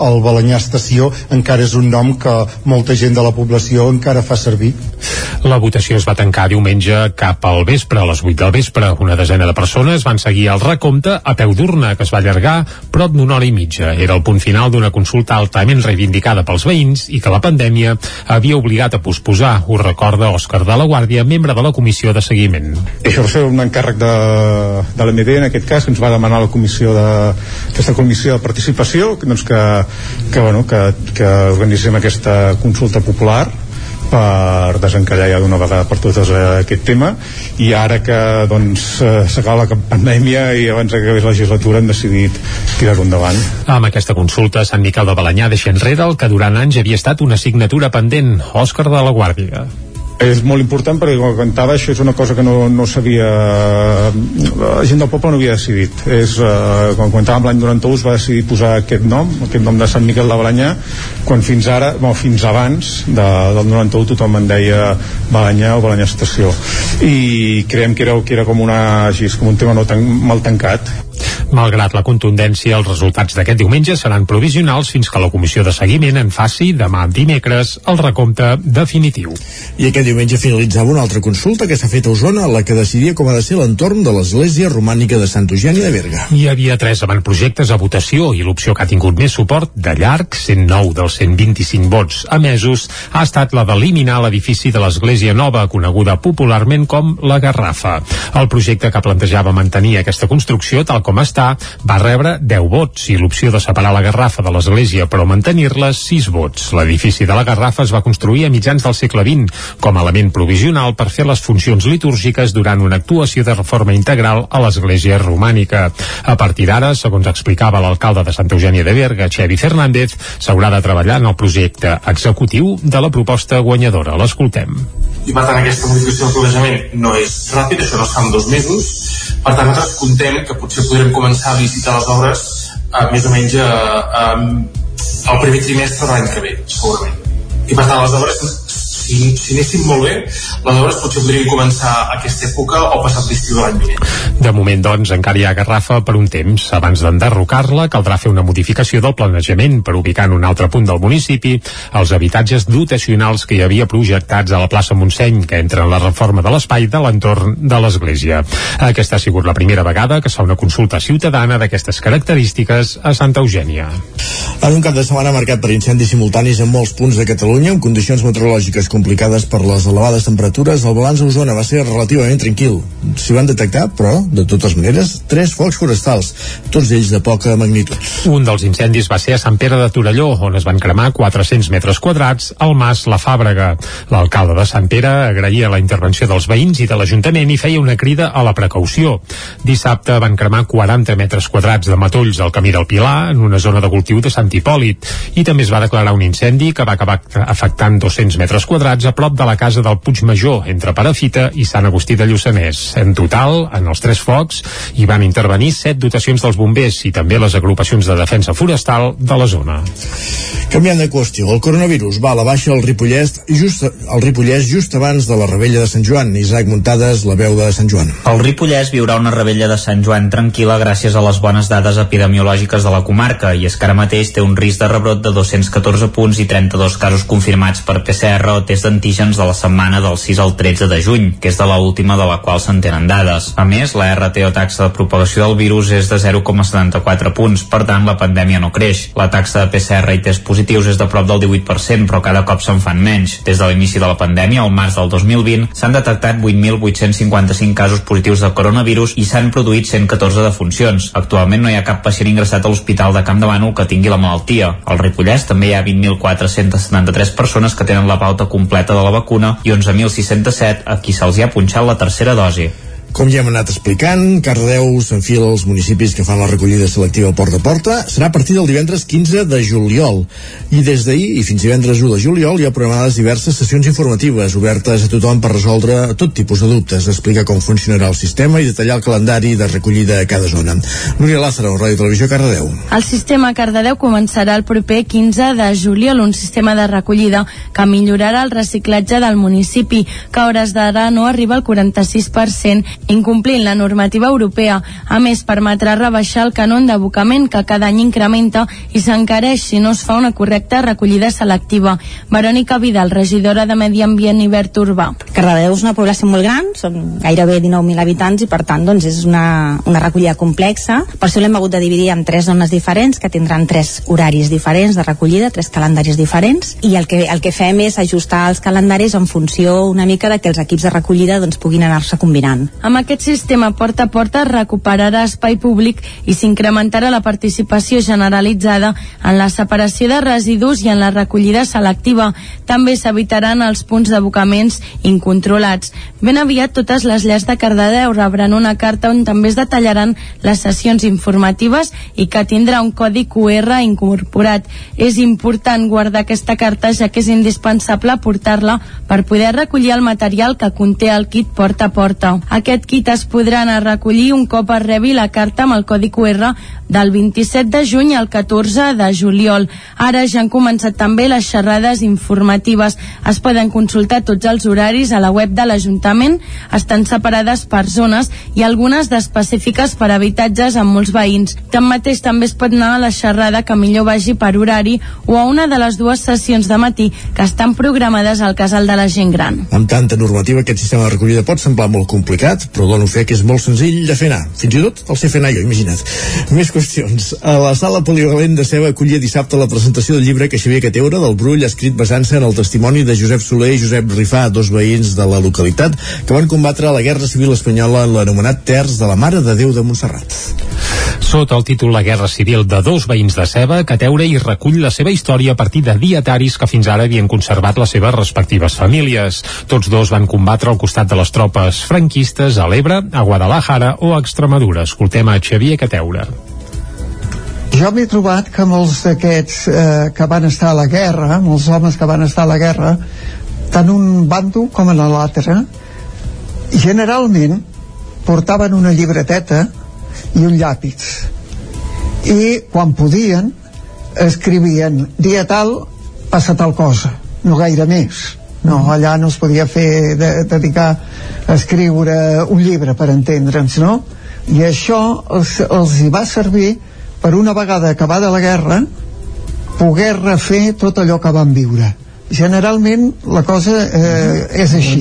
Speaker 4: el Balanyà Estació encara és un nom que molta gent de la població encara fa servir.
Speaker 3: La votació es va tancar diumenge cap al vespre, a les 8 del vespre. Una desena de persones van seguir el recompte a peu d'urna, que es va allargar prop d'una hora i mitja. Era el punt final d'una consulta altament reivindicada pels veïns i que la pandèmia havia obligat a posposar, ho recorda Òscar de la Guàrdia, membre de la comissió de seguiment.
Speaker 5: Això va ser un encàrrec de, de l'MD, en aquest cas, que ens va demanar la comissió de, aquesta comissió de participació, doncs que, que, bueno, que, que organitzem aquesta consulta popular per desencallar ja d'una vegada per totes eh, aquest tema. I ara que doncs eh, s'acaba la pandèmia i abans que acabés la legislatura hem decidit tirar-ho endavant.
Speaker 3: Amb aquesta consulta, Sant Miquel de Balanyà deixa enrere el que durant anys havia estat una assignatura pendent, Òscar de la Guàrdia
Speaker 5: és molt important perquè com comentava això és una cosa que no, no sabia la gent del poble no havia decidit. És, eh, com comentàvem l'any 91 es va decidir posar aquest nom aquest nom de Sant Miquel de Balanyà quan fins ara, bueno, fins abans de, del 91 tothom en deia Balanyà o Balanyà Estació. I creiem que era, que era com, una, així, com un tema no tan, mal tancat.
Speaker 3: Malgrat la contundència, els resultats d'aquest diumenge seran provisionals fins que la comissió de seguiment en faci demà dimecres el recompte definitiu.
Speaker 1: I aquest diumenge finalitzava una altra consulta que s'ha fet a Osona, la que decidia com ha de ser l'entorn de l'església romànica de Sant Eugeni de Berga.
Speaker 3: Hi havia tres avantprojectes a votació i l'opció que ha tingut més suport de llarg, 109 dels 125 vots emesos, ha estat la d'eliminar l'edifici de l'església nova, coneguda popularment com la Garrafa. El projecte que plantejava mantenir aquesta construcció tal com està va rebre 10 vots i l'opció de separar la Garrafa de l'església però mantenir-la 6 vots. L'edifici de la Garrafa es va construir a mitjans del segle XX com a element provisional per fer les funcions litúrgiques durant una actuació de reforma integral a l'església romànica. A partir d'ara, segons explicava l'alcalde de Santa Eugènia de Berga, Xevi Fernández, s'haurà de treballar en el projecte executiu de la proposta guanyadora. L'escoltem.
Speaker 6: I per tant aquesta modificació del planejament no és ràpid, això no es fa en dos mesos, per tant nosaltres contem que potser podrem començar a licitar les obres eh, més o menys eh, eh, el primer trimestre de l'any que ve, segurament. I per tant les obres si, si anéssim molt bé, les obres potser podrien començar a aquesta època o passat l'estiu de l'any vinent.
Speaker 3: De moment, doncs, encara hi ha Garrafa per un temps. Abans d'enderrocar-la, caldrà fer una modificació del planejament per ubicar en un altre punt del municipi els habitatges dotacionals que hi havia projectats a la plaça Montseny, que entra en la reforma de l'espai de l'entorn de l'església. Aquesta ha sigut la primera vegada que es fa una consulta ciutadana d'aquestes característiques a Santa Eugènia.
Speaker 1: En un cap de setmana marcat per incendis simultanis en molts punts de Catalunya, amb condicions meteorològiques complicades per les elevades temperatures, el balanç a Osona va ser relativament tranquil. S'hi van detectar, però, de totes maneres, tres focs forestals, tots ells de poca magnitud.
Speaker 3: Un dels incendis va ser a Sant Pere de Torelló, on es van cremar 400 metres quadrats al Mas La Fàbrega. L'alcalde de Sant Pere agraïa la intervenció dels veïns i de l'Ajuntament i feia una crida a la precaució. Dissabte van cremar 40 metres quadrats de matolls al camí del Pilar, en una zona de cultiu de Sant Hipòlit, i també es va declarar un incendi que va acabar afectant 200 metres quadrats quadrats a prop de la casa del Puig Major, entre Parafita i Sant Agustí de Lluçanès. En total, en els tres focs, hi van intervenir set dotacions dels bombers i també les agrupacions de defensa forestal de la zona.
Speaker 1: Canviant de qüestió, el coronavirus va a la baixa al Ripollès just, al Ripollès just abans de la rebella de Sant Joan. Isaac Muntades, la veu de Sant Joan.
Speaker 7: El Ripollès viurà una rebella de Sant Joan tranquil·la gràcies a les bones dades epidemiològiques de la comarca i és que ara mateix té un risc de rebrot de 214 punts i 32 casos confirmats per PCR o test d'antígens de la setmana del 6 al 13 de juny, que és de la última de la qual se'n tenen dades. A més, la RT o taxa de propagació del virus és de 0,74 punts, per tant la pandèmia no creix. La taxa de PCR i test positius és de prop del 18%, però cada cop se'n fan menys. Des de l'inici de la pandèmia, al març del 2020, s'han detectat 8.855 casos positius de coronavirus i s'han produït 114 defuncions. Actualment no hi ha cap pacient ingressat a l'Hospital de Camp de Bànol que tingui la malaltia. Al Ripollès també hi ha 20.473 persones que tenen la pauta completa de la vacuna i 11.607 a qui se'ls ha punxat la tercera dosi.
Speaker 1: Com ja hem anat explicant, Cardedeu s'enfila als municipis que fan la recollida selectiva porta a porta. Serà a partir del divendres 15 de juliol. I des d'ahir i fins divendres 1 de juliol hi ha programades diverses sessions informatives obertes a tothom per resoldre tot tipus de dubtes, explicar com funcionarà el sistema i detallar el calendari de recollida a cada zona. Núria Lázaro, Ràdio Televisió Cardedeu.
Speaker 8: El sistema Cardedeu començarà el proper 15 de juliol, un sistema de recollida que millorarà el reciclatge del municipi, que a hores d'ara no arriba al 46% incomplint la normativa europea. A més, permetrà rebaixar el canon d'abocament que cada any incrementa i s'encareix si no es fa una correcta recollida selectiva. Verònica Vidal, regidora de Medi Ambient i Verd Urbà.
Speaker 21: Cardedeu és una població molt gran, són gairebé 19.000 habitants i per tant doncs, és una, una recollida complexa. Per això l'hem hagut de dividir en tres zones diferents que tindran tres horaris diferents de recollida, tres calendaris diferents i el que, el que fem és ajustar els calendaris en funció una mica de que els equips de recollida doncs, puguin anar-se combinant.
Speaker 8: Amb aquest sistema porta a porta recuperarà espai públic i s'incrementarà la participació generalitzada en la separació de residus i en la recollida selectiva. També s'evitaran els punts d'abocaments incontrolats. Ben aviat totes les llars de Cardedeu rebran una carta on també es detallaran les sessions informatives i que tindrà un codi QR incorporat. És important guardar aquesta carta ja que és indispensable portar-la per poder recollir el material que conté el kit porta a porta. Aquest kit es podrà anar a recollir un cop es rebi la carta amb el codi QR del 27 de juny al 14 de juliol. Ara ja han començat també les xerrades informatives. Es poden consultar tots els horaris a la web de l'Ajuntament. Estan separades per zones i algunes d'específiques per habitatges amb molts veïns. Tanmateix també es pot anar a la xerrada que millor vagi per horari o a una de les dues sessions de matí que estan programades al casal de la gent gran.
Speaker 1: Amb tanta normativa, aquest sistema de recollida pot semblar molt complicat, però dono fe que és molt senzill de fer anar. Fins i tot el sé fer anar jo, imagina't. Més qüestions. A la sala polivalent de Ceba acollia dissabte la presentació del llibre que Xavier Cateura del Brull ha escrit basant-se en el testimoni de Josep Soler i Josep Rifà, dos veïns de la localitat que van combatre la Guerra Civil Espanyola en l'anomenat Terç de la Mare de Déu de Montserrat.
Speaker 3: Sota el títol La Guerra Civil de dos veïns de Ceba, Cateura hi recull la seva història a partir de dietaris que fins ara havien conservat les seves respectives famílies. Tots dos van combatre al costat de les tropes franquistes a l'Ebre, a Guadalajara o a Extremadura. Escoltem a Xavier Cateura.
Speaker 10: Jo m'he trobat que molts d'aquests eh, que van estar a la guerra, molts homes que van estar a la guerra, tant un bando com en l'altre, generalment portaven una llibreteta i un llàpis i quan podien escrivien dia tal passa tal cosa. No gaire més. No, allà no es podia fer de, dedicar a escriure un llibre per entendre'ns no? i això els, els hi va servir per una vegada acabada la guerra poder refer tot allò que van viure generalment la cosa eh, és així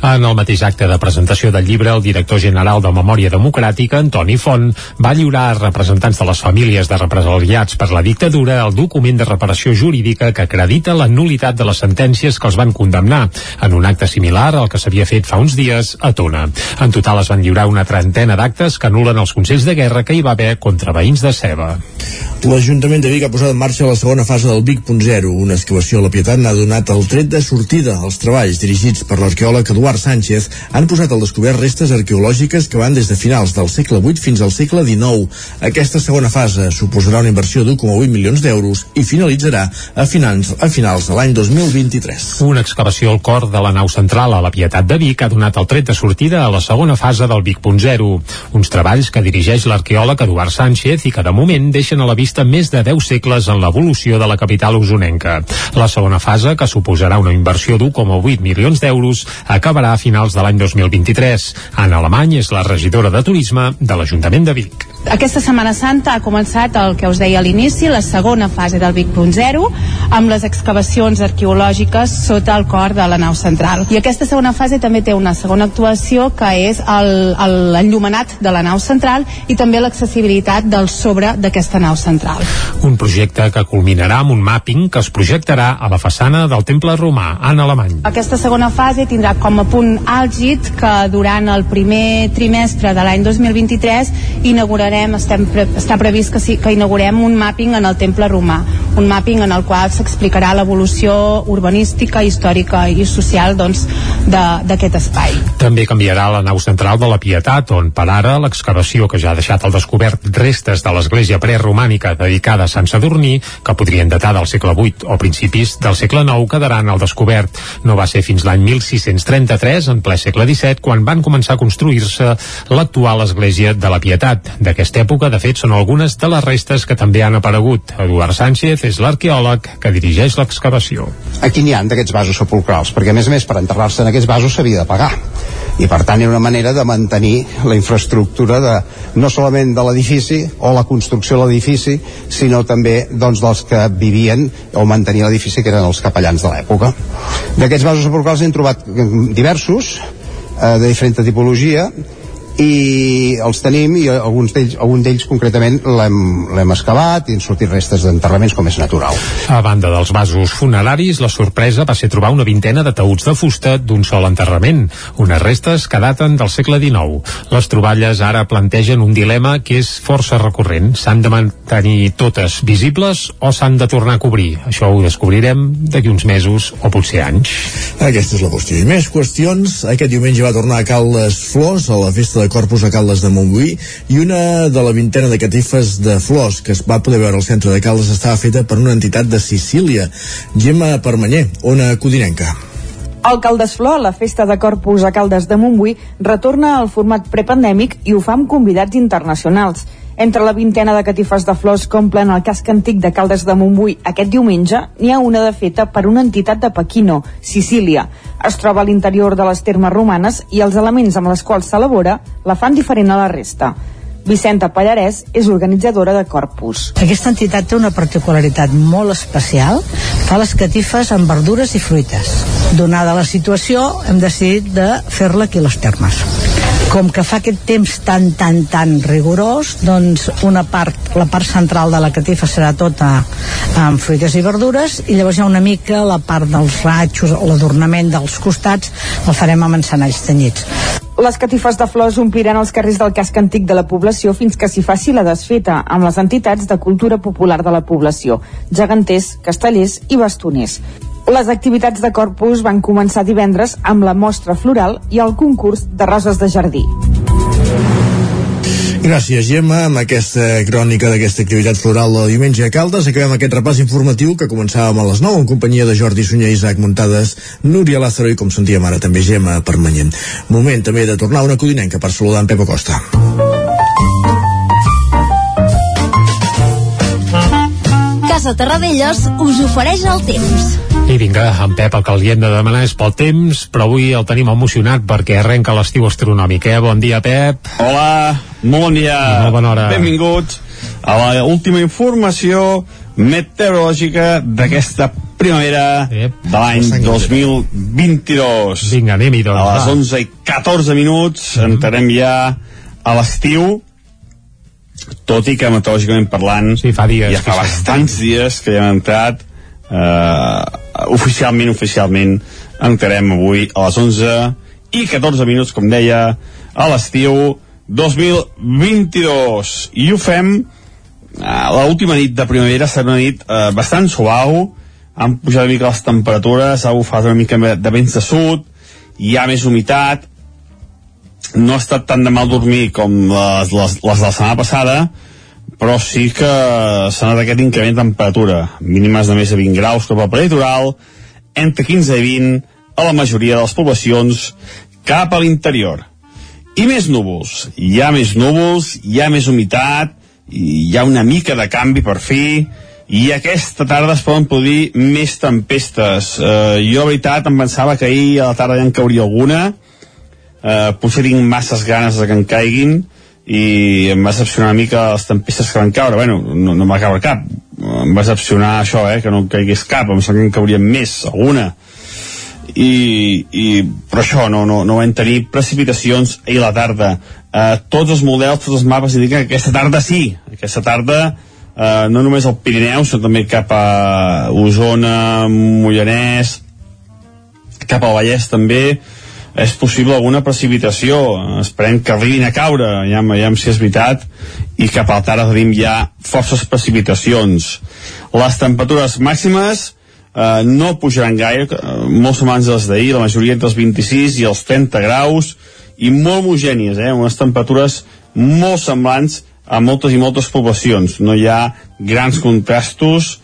Speaker 3: En el mateix acte de presentació del llibre, el director general de Memòria Democràtica, Antoni Font, va lliurar a representants de les famílies de represaliats per la dictadura el document de reparació jurídica que acredita la nulitat de les sentències que els van condemnar, en un acte similar al que s'havia fet fa uns dies a Tona. En total es van lliurar una trentena d'actes que anulen els consells de guerra que hi va haver contra veïns de Ceba.
Speaker 1: L'Ajuntament de Vic ha posat en marxa la segona fase del Vic.0. Una excavació a la Pietat n'ha donat el tret de sortida. Els treballs dirigits per l'arqueòleg Eduard Sánchez han posat al descobert restes arqueològiques que van des de finals del segle VIII fins al segle XIX. Aquesta segona fase suposarà una inversió d'1,8 milions d'euros i finalitzarà a finals, a finals de l'any 2023.
Speaker 3: Una excavació al cor de la nau central a la Pietat de Vic ha donat el tret de sortida a la segona fase del Vic.0. Uns treballs que dirigeix l'arqueòleg Eduard Sánchez i que de moment deixen a la vista més de 10 segles en l'evolució de la capital usonenca. La segona fase, que suposarà una inversió d'1,8 milions d'euros, acabarà a finals de l'any 2023. Anna Alemany és la regidora de Turisme de l'Ajuntament de Vic.
Speaker 22: Aquesta Setmana Santa ha començat el que us deia a l'inici, la segona fase del Vic.0, amb les excavacions arqueològiques sota el cor de la nau central. I aquesta segona fase també té una segona actuació que és l'enllumenat de la nau central i també l'accessibilitat del sobre d'aquesta nau central.
Speaker 3: Un projecte que culminarà amb un mapping que es projectarà a la façana del temple romà, en alemany.
Speaker 22: Aquesta segona fase tindrà com a punt àlgid que durant el primer trimestre de l'any 2023 inaugurarem, estem pre està previst que, sí, que inaugurem un mapping en el temple romà, un mapping en el qual s'explicarà l'evolució urbanística, històrica i social doncs, d'aquest espai.
Speaker 3: També canviarà la nau central de la Pietat, on per ara l'excavació que ja ha deixat al descobert restes de l'església preromànica dedicada a Sant Sadurní, que podrien datar del segle VIII o principis del segle IX, quedaran al descobert. No va ser fins l'any 1633, en ple segle XVII, quan van començar a construir-se l'actual església de la Pietat. D'aquesta època, de fet, són algunes de les restes que també han aparegut. Eduard Sánchez és l'arqueòleg que dirigeix l'excavació.
Speaker 23: Aquí n'hi ha d'aquests vasos sepulcrals, perquè a més a més per enterrar-se en aquests vasos s'havia de pagar i per tant era una manera de mantenir la infraestructura de, no solament de l'edifici o la construcció de l'edifici sinó també doncs, dels que vivien o mantenien l'edifici que eren els capellans de l'època d'aquests vasos sepulcrals hem trobat diversos eh, de diferent tipologia i els tenim i alguns d'ells, algun d'ells concretament l'hem excavat i han sortit restes d'enterraments com és natural.
Speaker 3: A banda dels vasos funeraris, la sorpresa va ser trobar una vintena de taüts de fusta d'un sol enterrament, unes restes que daten del segle XIX. Les troballes ara plantegen un dilema que és força recurrent. S'han de mantenir totes visibles o s'han de tornar a cobrir? Això ho descobrirem d'aquí uns mesos o potser anys.
Speaker 1: Aquesta és la qüestió. I més qüestions. Aquest diumenge va tornar a Caldes Flors a la festa de Corpus a Caldes de Montbui i una de la vintena de catifes de flors que es va poder veure al centre de Caldes estava feta per una entitat de Sicília. Gemma Permanyer, ona codinenca.
Speaker 13: El Caldesflor, la festa de Corpus a Caldes de Montbui, retorna al format prepandèmic i ho fa amb convidats internacionals. Entre la vintena de catifes de flors que omplen el casc antic de Caldes de Montbui aquest diumenge, n'hi ha una de feta per una entitat de Paquino, Sicília. Es troba a l'interior de les termes romanes i els elements amb les quals s'elabora la fan diferent a la resta. Vicenta Pallarès és organitzadora de Corpus.
Speaker 14: Aquesta entitat té una particularitat molt especial. Fa les catifes amb verdures i fruites. Donada la situació, hem decidit de fer-la aquí les termes com que fa aquest temps tan, tan, tan rigorós, doncs una part, la part central de la catifa serà tota amb fruites i verdures i llavors hi ha una mica la part dels ratxos o l'adornament dels costats el farem amb encenalls tenyits.
Speaker 13: Les catifes de flors ompliran els carrers del casc antic de la població fins que s'hi faci la desfeta amb les entitats de cultura popular de la població, geganters, castellers i bastoners. Les activitats de Corpus van començar divendres amb la mostra floral i el concurs de roses de jardí.
Speaker 1: Gràcies, Gemma. Amb aquesta crònica d'aquesta activitat floral de diumenge a Caldes acabem aquest repàs informatiu que començàvem a les 9 en companyia de Jordi Sunyer, Isaac Muntades, Núria Lázaro i, com sentíem ara, també Gemma Permanyent. Moment també de tornar a una codinenca per saludar en Pepa Costa.
Speaker 15: Casa Terradellos us ofereix el temps.
Speaker 3: I vinga, en Pep, el que li hem de demanar és pel temps, però avui el tenim emocionat perquè arrenca l'estiu astronòmic, eh? Bon dia, Pep.
Speaker 16: Hola, molt bon dia.
Speaker 3: Molt bona hora.
Speaker 16: Benvinguts a la última informació meteorològica d'aquesta primavera Ep. de l'any 2022.
Speaker 3: Vinga, anem-hi, doncs.
Speaker 16: A les 11 i 14 minuts mm -hmm. entrarem ja a l'estiu tot i que meteorològicament parlant
Speaker 3: sí, fa dies,
Speaker 16: ja fa bastants dies que ja hem entrat eh, oficialment, oficialment entrarem avui a les 11 i 14 minuts, com deia a l'estiu 2022 i ho fem eh, l'última nit de primavera serà una nit eh, bastant suau han pujat una mica les temperatures ha bufat una mica de vents de sud hi ha més humitat no ha estat tan de mal dormir com les, les, les de la setmana passada però sí que s'ha anat aquest increment de temperatura. Mínimes de més de 20 graus cap al peritoral entre 15 i 20 a la majoria de les poblacions cap a l'interior. I més núvols. Hi ha més núvols, hi ha més humitat hi ha una mica de canvi per fi i aquesta tarda es poden produir més tempestes. Eh, jo veritat em pensava que ahir a la tarda ja en cauria alguna eh, potser tinc masses ganes de que en caiguin i em va decepcionar una mica les tempestes que van caure. Bueno, no, no va caure cap. Em va decepcionar això, eh, que no caigués cap. Em sembla que en caurien més, alguna. I, i però això, no, no, no vam tenir precipitacions ahir a la tarda. Eh, tots els models, tots els mapes indiquen que aquesta tarda sí, aquesta tarda eh, no només al Pirineu, sinó també cap a Osona, Mollanès cap al Vallès també és possible alguna precipitació. Esperem que arribin a caure ja veiem si és veritat i cap a la tarda tenim ja forces precipitacions. Les temperatures màximes eh, no pujaran gaire eh, molt semblants les d'ahir la majoria entre els 26 i els 30 graus i molt homogènies eh, unes temperatures molt semblants a moltes i moltes poblacions. No hi ha grans contrastos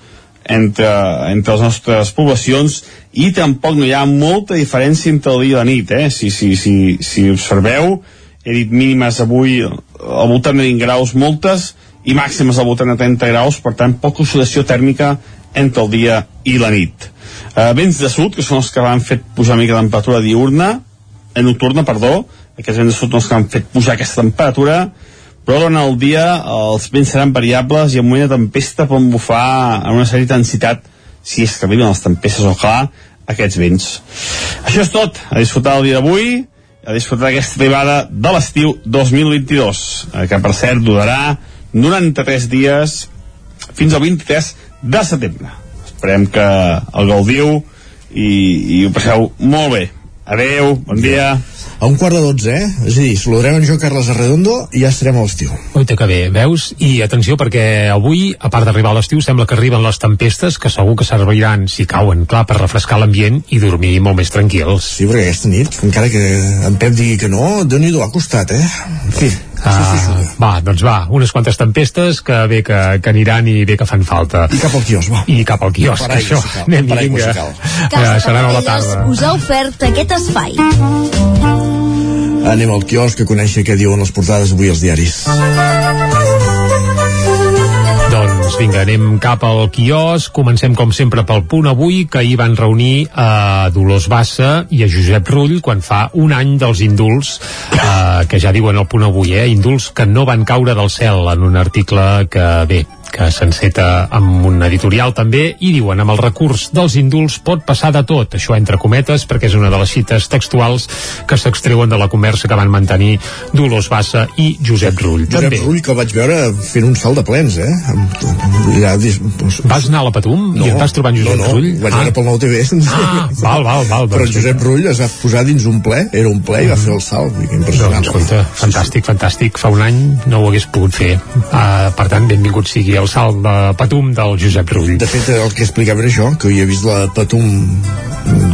Speaker 16: entre, entre les nostres poblacions i tampoc no hi ha molta diferència entre el dia i la nit eh? si, si, si, si observeu he dit mínimes avui al voltant de 20 graus moltes i màximes al voltant de 30 graus per tant poca oscil·lació tèrmica entre el dia i la nit eh, vents de sud, que són els que van fet pujar una mica temperatura diurna eh, nocturna, perdó aquests vents de sud són els que han fet pujar aquesta temperatura però durant el dia els vents seran variables i en moment de tempesta poden bufar en una certa intensitat si és que arriben les tempestes o clar aquests vents. Això és tot. A disfrutar el dia d'avui, a disfrutar aquesta arribada de l'estiu 2022, eh, que per cert durarà 93 dies fins al 23 de setembre. Esperem que el gaudiu i, i ho passeu molt bé. Adeu, bon dia.
Speaker 1: A un quart de dotze, eh? És a dir, saludarem en Joan Carles Arredondo i ja estarem a l'estiu.
Speaker 3: Oita que bé, veus? I atenció perquè avui, a part d'arribar a l'estiu, sembla que arriben les tempestes que segur que serviran, si cauen, clar, per refrescar l'ambient i dormir molt més tranquils.
Speaker 1: Sí, perquè aquesta nit, encara que en Pep digui que no, déu nhi ha costat, eh? En fi,
Speaker 3: Uh, va, doncs va, unes quantes tempestes que bé que, que aniran i bé que fan falta.
Speaker 1: I cap al quios, va.
Speaker 3: I cap al quios,
Speaker 1: Per
Speaker 3: això. Anem,
Speaker 1: Per aigua,
Speaker 3: vinga.
Speaker 1: cal.
Speaker 3: Uh, serà a la tarda.
Speaker 15: us ha ofert aquest espai.
Speaker 1: Anem al quiosc a conèixer què diuen les portades avui als diaris.
Speaker 3: Doncs vinga, anem cap al quios. Comencem com sempre pel punt avui, que ahir van reunir a Dolors Bassa i a Josep Rull quan fa un any dels indults, eh, que ja diuen el punt avui, eh? Indults que no van caure del cel en un article que, bé, que s'enceta amb un editorial també, i diuen amb el recurs dels indults pot passar de tot, això entre cometes, perquè és una de les cites textuals que s'extreuen de la conversa que van mantenir Dolors Bassa i Josep Rull.
Speaker 1: Josep
Speaker 3: també.
Speaker 1: Rull, que el vaig veure fent un salt de plens, eh? Ja, dis, doncs,
Speaker 3: Vas anar a la Patum
Speaker 1: no,
Speaker 3: i et vas trobar en Josep
Speaker 1: no, no,
Speaker 3: Rull?
Speaker 1: ho vaig veure pel nou TV.
Speaker 3: Ah, val, val, val.
Speaker 1: Però
Speaker 3: doncs
Speaker 1: Josep Rull es va posar dins un ple, era un ple i va fer el salt. Dir, Impressionant.
Speaker 3: Doncs, escolta, fantàstic, fantàstic. Fa un any no ho hagués pogut fer. Uh, per tant, benvingut sigui el salt de Patum del Josep Rull.
Speaker 1: De fet, el que explicava era això, que havia vist la Patum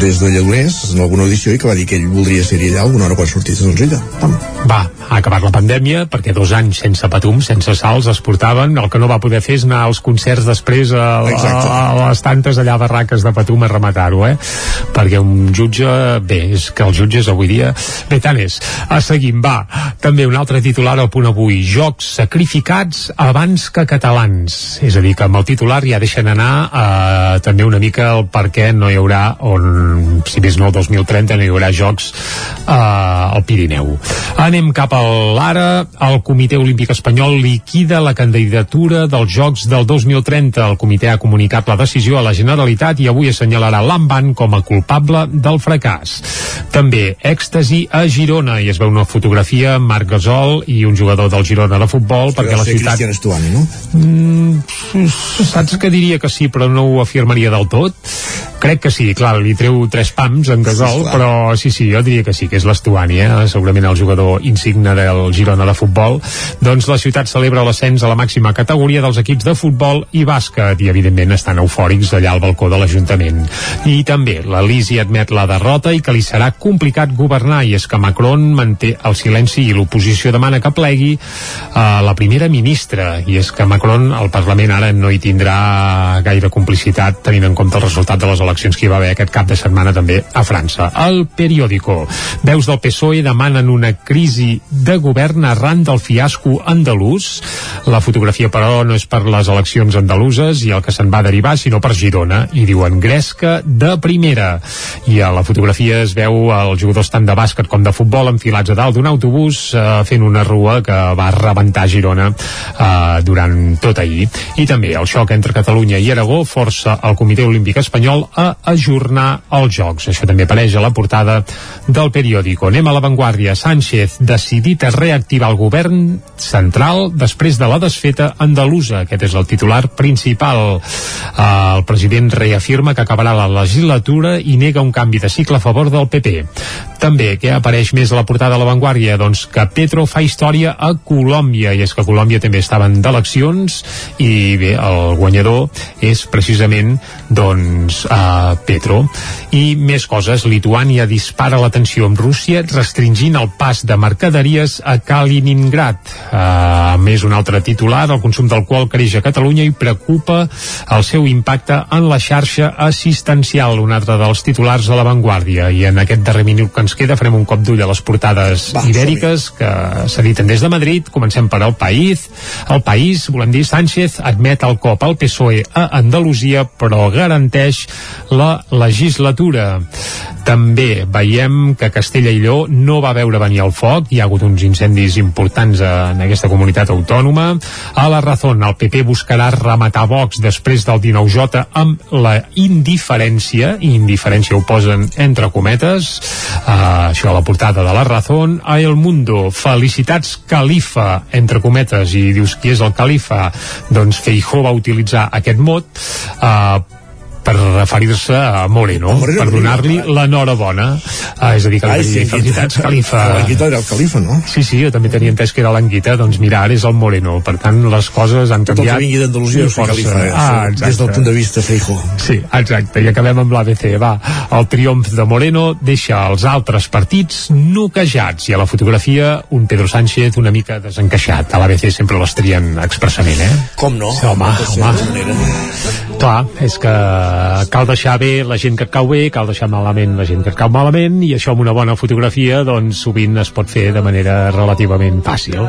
Speaker 1: des de Lledoners en alguna audició i que va dir que ell voldria ser allà alguna hora quan sortís. Doncs ella, pam.
Speaker 3: Va, ha acabat la pandèmia, perquè dos anys sense Patum, sense salts, es portaven. El que no va poder fer és anar als concerts després a, a, a les tantes allà barraques de Patum a rematar-ho, eh? Perquè un jutge, bé, és que els jutges avui dia... Bé, tant és. A seguim, va. També un altre titular al punt avui. Jocs sacrificats abans que catalans. És a dir, que amb el titular ja deixen anar eh, també una mica el per què no hi haurà, on, si més no el 2030, no hi haurà jocs eh, al Pirineu. Anem cap a l'ara. El Comitè Olímpic Espanyol liquida la candidatura dels Jocs del 2030. El comitè ha comunicat la decisió a la Generalitat i avui assenyalarà l'Amban com a culpable del fracàs. També èxtasi a Girona i es veu una fotografia amb Marc Gasol i un jugador del Girona de futbol perquè la ciutat...
Speaker 1: Cristian Estuani, no?
Speaker 3: Mm, saps que diria que sí, però no ho afirmaria del tot? Crec que sí, clar, li treu tres pams en Gasol,
Speaker 1: Sí,
Speaker 3: però sí, sí, jo diria que sí, que és l'Estuani, eh? segurament el jugador insigne del Girona de futbol. Doncs la ciutat celebra l'ascens a la màxima categoria dels equips de futbol i bàsquet, i evidentment estan eufòrics allà al balcó de l'Ajuntament. I també la Lisi admet la derrota i que li serà complicat governar, i és que Macron manté el silenci i l'oposició demana que plegui a la primera ministra, i és que Macron al Parlament ara no hi tindrà gaire complicitat tenint en compte el resultat de les eleccions que hi va haver aquest cap de setmana també a França. El periòdico. Veus del PSOE demanen una crisi de govern arran del fiasco andalús. La fotografia, però, no és per les eleccions andaluses i el que se'n va derivar, sinó per Girona. I diuen Gresca de primera. I a la fotografia es veu els jugadors tant de bàsquet com de futbol enfilats a dalt d'un autobús eh, fent una rua que va rebentar Girona eh, durant tot ahir. I també el xoc entre Catalunya i Aragó força el Comitè Olímpic Espanyol a ajornar els Jocs. Això també apareix a la portada del periòdico. Anem a l'avantguàrdia. Sánchez decidit a reactivar el govern central després de la desfeta andalusa. Aquest és el titular principal. El president reafirma que acabarà la legislatura i nega un canvi de cicle a favor del PP. També, què apareix més a la portada de l'avantguàrdia? Doncs que Petro fa història a Colòmbia, i és que Colòmbia també estaven d'eleccions, i bé, el guanyador és precisament doncs a Petro. I més coses, Lituània dispara la tensió amb Rússia restringint el pas de mercaderies a Kaliningrad. Uh, més un altre titular, el consum d'alcohol creix a Catalunya i preocupa el seu impacte en la xarxa assistencial, un altre dels titulars de l'avantguàrdia. I en aquest darrer minut que ens queda farem un cop d'ull a les portades Va, ibèriques que s'editen des de Madrid. Comencem per El País. El País, volem dir, Sánchez admet el cop al PSOE a Andalusia, però garanteix la legislatura. També veiem que Castella i Lleó no va veure venir el foc, hi ha hagut uns incendis importants en aquesta comunitat autònoma. A la Razón, el PP buscarà rematar Vox després del 19J amb la indiferència, i indiferència ho posen entre cometes, uh, això a la portada de la Razón. A El Mundo, felicitats Califa, entre cometes, i dius qui és el Califa? Doncs Feijó va utilitzar aquest mot, uh, per referir-se a Moreno, Moreno per donar-li l'enhorabona. Ah, és a dir, que li Ai, felicitats, Califa.
Speaker 1: L'Anguita era el Califa, no?
Speaker 3: Sí, sí, jo també tenia entès que era l'Anguita, doncs mira, ara és el Moreno. Per tant, les coses han canviat.
Speaker 1: Tot el que vingui d'Andalusia és Califa, eh? ah, des del punt de vista Feijo.
Speaker 3: Sí, exacte, i acabem amb l'ABC. Va, el triomf de Moreno deixa els altres partits noquejats i a la fotografia un Pedro Sánchez una mica desencaixat. A l'ABC sempre les trien expressament, eh?
Speaker 1: Com no?
Speaker 3: Sí, home, home. Clar, és que cal deixar bé la gent que et cau bé, cal deixar malament la gent que et cau malament, i això amb una bona fotografia, doncs sovint es pot fer de manera relativament fàcil.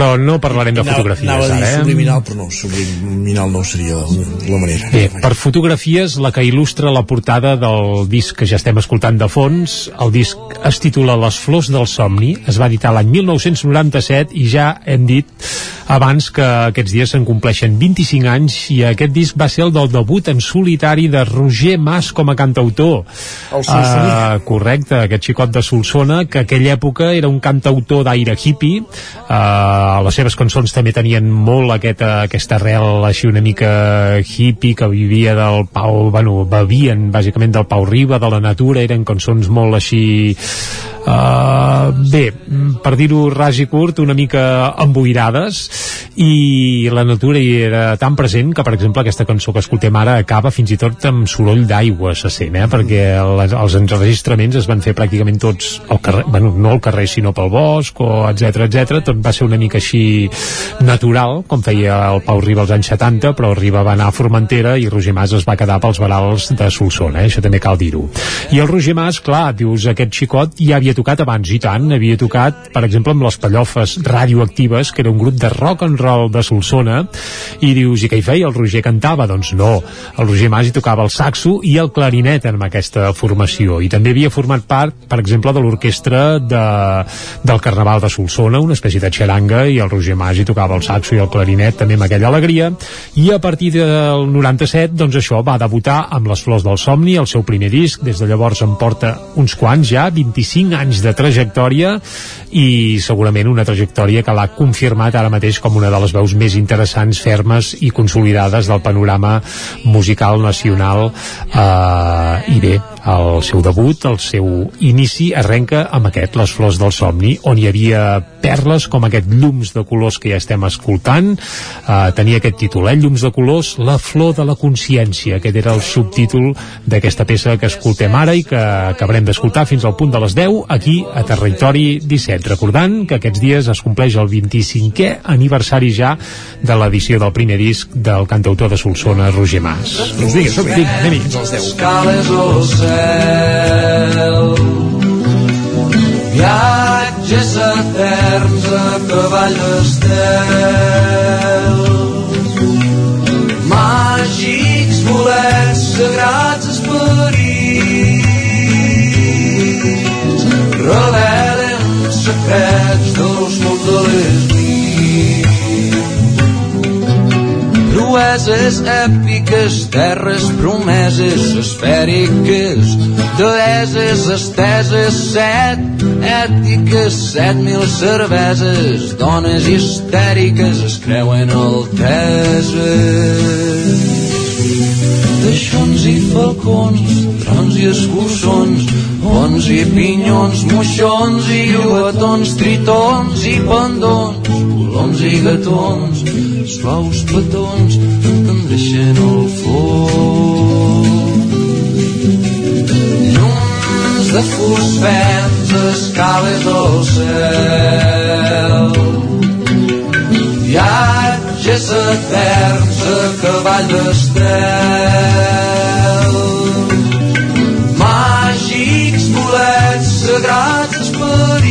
Speaker 3: Però no parlarem de fotografies,
Speaker 1: anava
Speaker 3: ara,
Speaker 1: eh? subliminal, però no, subliminal no seria la manera.
Speaker 3: Bé, per fotografies, la que il·lustra la portada del disc que ja estem escoltant de fons, el disc es titula Les flors del somni, es va editar l'any 1997 i ja hem dit abans que aquests dies se'n compleixen 25 anys i aquest disc va ser el del debut en solitari de Roger Mas com a cantautor.
Speaker 1: El uh,
Speaker 3: correcte, aquest xicot de Solsona, que aquella època era un cantautor d'aire hippie, uh, les seves cançons també tenien molt aquesta, aquesta arrel així una mica hippie que vivia del Pau, bueno, bevien bàsicament del Pau Riba, de la natura, eren cançons molt així Uh, bé, per dir-ho ras i curt, una mica emboirades i la natura hi era tan present que, per exemple, aquesta cançó que escoltem ara acaba fins i tot amb soroll d'aigua, se sent, eh? perquè les, els enregistraments es van fer pràcticament tots al carrer, bueno, no al carrer sinó pel bosc, o etc etc. tot va ser una mica així natural, com feia el Pau Riba als anys 70, però Riba va anar a Formentera i Roger Mas es va quedar pels barals de Solsona, eh? això també cal dir-ho. I el Roger Mas, clar, dius, aquest xicot ja havia havia tocat abans, i tant, havia tocat, per exemple, amb les Pallofes radioactives, que era un grup de rock and roll de Solsona, i dius, i què hi feia? El Roger cantava? Doncs no, el Roger Mas hi tocava el saxo i el clarinet en aquesta formació, i també havia format part, per exemple, de l'orquestra de, del Carnaval de Solsona, una espècie de xeranga, i el Roger Mas hi tocava el saxo i el clarinet també amb aquella alegria, i a partir del 97, doncs això, va debutar amb les Flors del Somni, el seu primer disc, des de llavors en porta uns quants ja, 25 anys de trajectòria i segurament una trajectòria que l'ha confirmat ara mateix com una de les veus més interessants, fermes i consolidades del panorama musical nacional eh, i bé, el seu debut, el seu inici arrenca amb aquest, Les flors del somni, on hi havia perles com aquest llums de colors que ja estem escoltant, eh, tenia aquest títol, eh, Llums de colors, la flor de la consciència, aquest era el subtítol d'aquesta peça que escoltem ara i que acabarem d'escoltar fins al punt de les 10 aquí a Territori 17. Recordant que aquests dies es compleix el 25è aniversari ja de l'edició del primer disc del cantautor de Solsona, Roger Mas.
Speaker 1: Doncs vinga, som-hi.
Speaker 3: Vinga, anem-hi.
Speaker 24: Viatges eterns a cavall d'estel Màgics bolets sagrats esperits revelen secrets dels mons de les nits proeses èpiques, terres promeses, esfèriques, deeses esteses, set ètiques, set mil cerveses, dones histèriques es creuen alteses. Teixons i falcons, trons i escurçons, bons i pinyons, moixons i llobatons, tritons i pendons, coloms i gatons, suaus petons tendreixen el fons. Llums de fosfens, escales al cel, viatges eterns a cavall d'estel, màgics bolets sagrats esperits,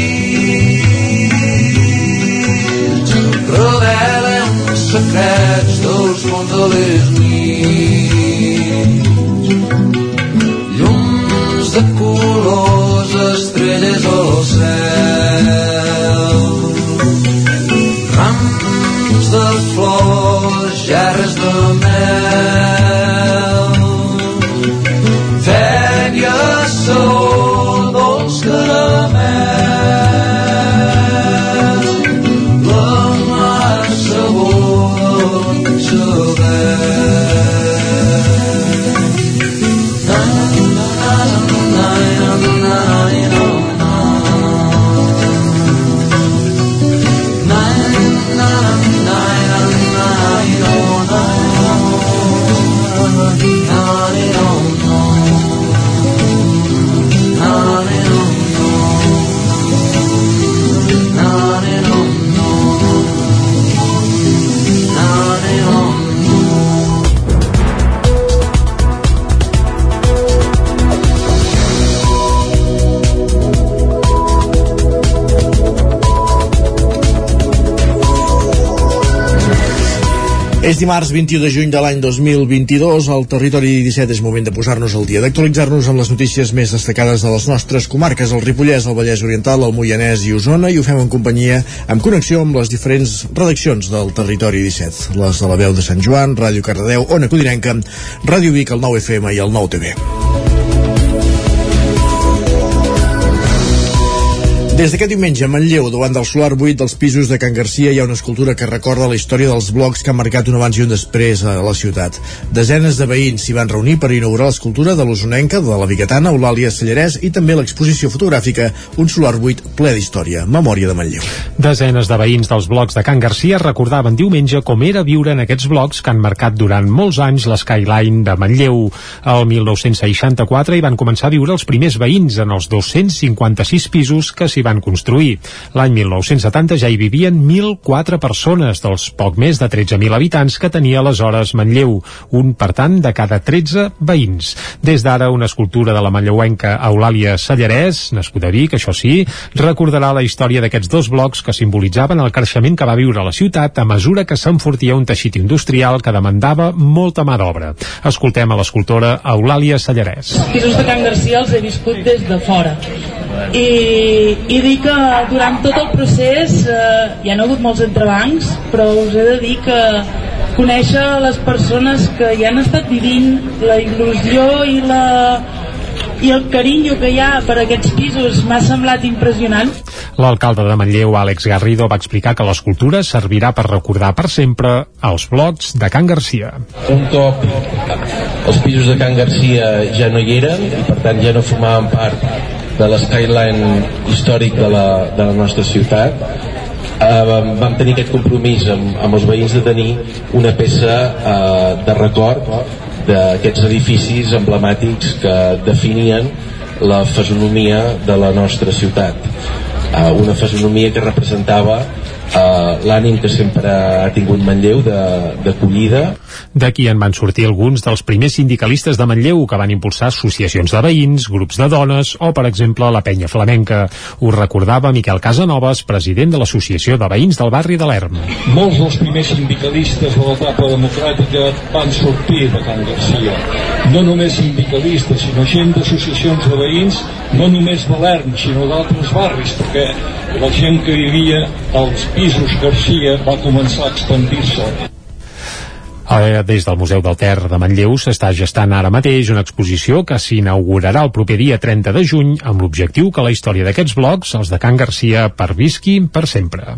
Speaker 24: revelen secrets dels mons de les flors,
Speaker 1: Dimarts 21 de juny de l'any 2022. Al territori 17 és moment de posar-nos al dia, d'actualitzar-nos amb les notícies més destacades de les nostres comarques, el Ripollès, el Vallès Oriental, el Moianès i Osona, i ho fem en companyia, en connexió amb les diferents redaccions del territori 17. Les de la veu de Sant Joan, Ràdio Cardedeu, Ona Codinenca, Ràdio Vic, el 9 FM i el 9 Des d'aquest diumenge, a Manlleu, davant del solar buit dels pisos de Can Garcia, hi ha una escultura que recorda la història dels blocs que han marcat un abans i un després a la ciutat. Desenes de veïns s'hi van reunir per inaugurar l'escultura de l'usonenca, de la biguetana, Eulàlia Sallarès, i també l'exposició fotogràfica Un solar buit ple d'història, Memòria de Manlleu.
Speaker 3: Desenes de veïns dels blocs de Can Garcia recordaven diumenge com era viure en aquests blocs que han marcat durant molts anys l'Skyline de Manlleu. El 1964 hi van començar a viure els primers veïns en els 256 pisos que s'hi van construir. L'any 1970 ja hi vivien 1.004 persones, dels poc més de 13.000 habitants que tenia aleshores Manlleu, un, per tant, de cada 13 veïns. Des d'ara, una escultura de la manlleuenca Eulàlia Sallarès, nascuda a Vic, això sí, recordarà la història d'aquests dos blocs que simbolitzaven el creixement que va viure la ciutat a mesura que s'enfortia un teixit industrial que demandava molta mà d'obra. Escoltem a l'escultora Eulàlia Sallarès.
Speaker 25: pisos de Can Garcia els he viscut des de fora i, i dir que durant tot el procés eh, hi ha hagut molts entrebancs però us he de dir que conèixer les persones que hi han estat vivint la il·lusió i la i el carinyo que hi ha per aquests pisos m'ha semblat impressionant
Speaker 3: L'alcalde de Manlleu, Àlex Garrido, va explicar que l'escultura servirà per recordar per sempre els blocs de Can Garcia.
Speaker 26: Un cop els pisos de Can Garcia ja no hi eren i per tant ja no formaven part de l'skyline històric de la, de la nostra ciutat eh, vam, tenir aquest compromís amb, amb els veïns de tenir una peça eh, de record d'aquests edificis emblemàtics que definien la fisonomia de la nostra ciutat. Eh, una fisonomia que representava eh, l'ànim que sempre ha tingut Manlleu de- d'acollida
Speaker 3: D'aquí en van sortir alguns dels primers sindicalistes de Manlleu que van impulsar associacions de veïns, grups de dones o, per exemple, la penya flamenca. Ho recordava Miquel Casanovas, president de l'Associació de Veïns del barri de l'Erm.
Speaker 27: molts dels primers sindicalistes de l'etapa democràtica van sortir de Can Garcia. No només sindicalistes, sinó gent d'associacions de veïns, no només de l'ERM, sinó d'altres barris, perquè la gent que vivia als pisos Garcia va començar a expandir-se.
Speaker 3: Eh, des del Museu del Ter de Manlleu s'està gestant ara mateix una exposició que s'inaugurarà el proper dia 30 de juny amb l'objectiu que la història d'aquests blocs, els de Can Garcia, pervisqui per sempre.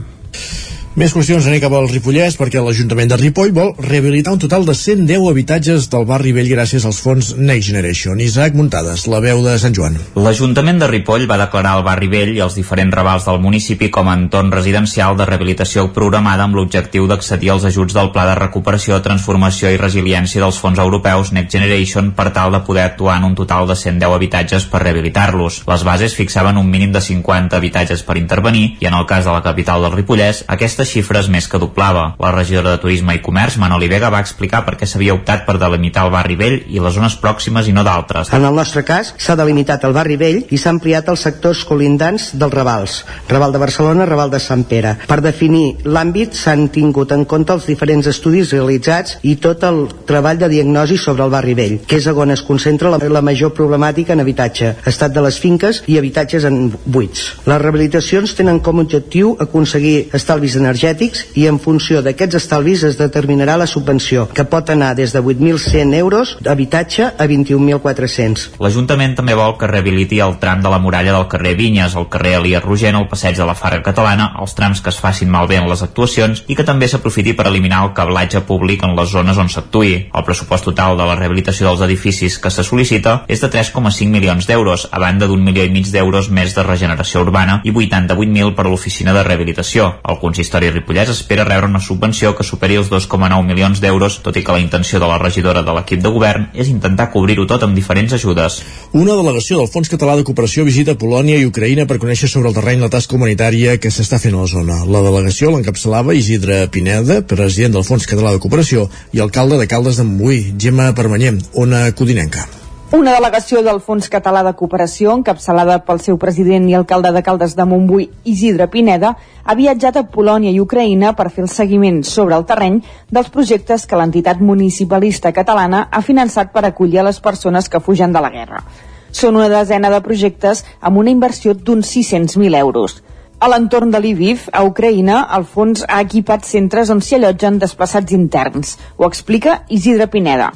Speaker 1: Més qüestions anem cap al Ripollès perquè l'Ajuntament de Ripoll vol rehabilitar un total de 110 habitatges del barri vell gràcies als fons Next Generation. Isaac Muntades, la veu de Sant Joan.
Speaker 7: L'Ajuntament de Ripoll va declarar el barri vell i els diferents ravals del municipi com a entorn residencial de rehabilitació programada amb l'objectiu d'accedir als ajuts del Pla de Recuperació, Transformació i Resiliència dels fons europeus Next Generation per tal de poder actuar en un total de 110 habitatges per rehabilitar-los. Les bases fixaven un mínim de 50 habitatges per intervenir i en el cas de la capital del Ripollès, aquesta aquesta xifra és més que doblava. La regidora de Turisme i Comerç, Manoli Vega, va explicar per què s'havia optat per delimitar el barri vell i les zones pròximes i no d'altres.
Speaker 28: En el nostre cas, s'ha delimitat el barri vell i s'ha ampliat els sectors colindants dels Ravals, Raval de Barcelona, Raval de Sant Pere. Per definir l'àmbit s'han tingut en compte els diferents estudis realitzats i tot el treball de diagnosi sobre el barri vell, que és on es concentra la, la major problemàtica en habitatge, estat de les finques i habitatges en buits. Les rehabilitacions tenen com a objectiu aconseguir estalvis energètics energètics i en funció d'aquests estalvis es determinarà la subvenció, que pot anar des de 8.100 euros d'habitatge a 21.400.
Speaker 7: L'Ajuntament també vol que rehabiliti el tram de la muralla del carrer Vinyes, el carrer Elia Rogent, el passeig de la Farga Catalana, els trams que es facin malbé en les actuacions i que també s'aprofiti per eliminar el cablatge públic en les zones on s'actuï. El pressupost total de la rehabilitació dels edificis que se sol·licita és de 3,5 milions d'euros, a banda d'un milió i mig d'euros més de regeneració urbana i 88.000 per a l'oficina de rehabilitació. El consistori Territori Ripollès espera rebre una subvenció que superi els 2,9 milions d'euros, tot i que la intenció de la regidora de l'equip de govern és intentar cobrir-ho tot amb diferents ajudes.
Speaker 1: Una delegació del Fons Català de Cooperació visita Polònia i Ucraïna per conèixer sobre el terreny la tasca humanitària que s'està fent a la zona. La delegació l'encapçalava Isidre Pineda, president del Fons Català de Cooperació i alcalde de Caldes de Montbui, Gemma Permanyem, Ona Codinenca.
Speaker 13: Una delegació del Fons Català de Cooperació, encapçalada pel seu president i alcalde de Caldes de Montbui, Isidre Pineda, ha viatjat a Polònia i Ucraïna per fer el seguiment sobre el terreny dels projectes que l'entitat municipalista catalana ha finançat per acollir a les persones que fugen de la guerra. Són una desena de projectes amb una inversió d'uns 600.000 euros. A l'entorn de Lviv, a Ucraïna, el fons ha equipat centres on s'hi allotgen desplaçats interns. Ho explica Isidre Pineda.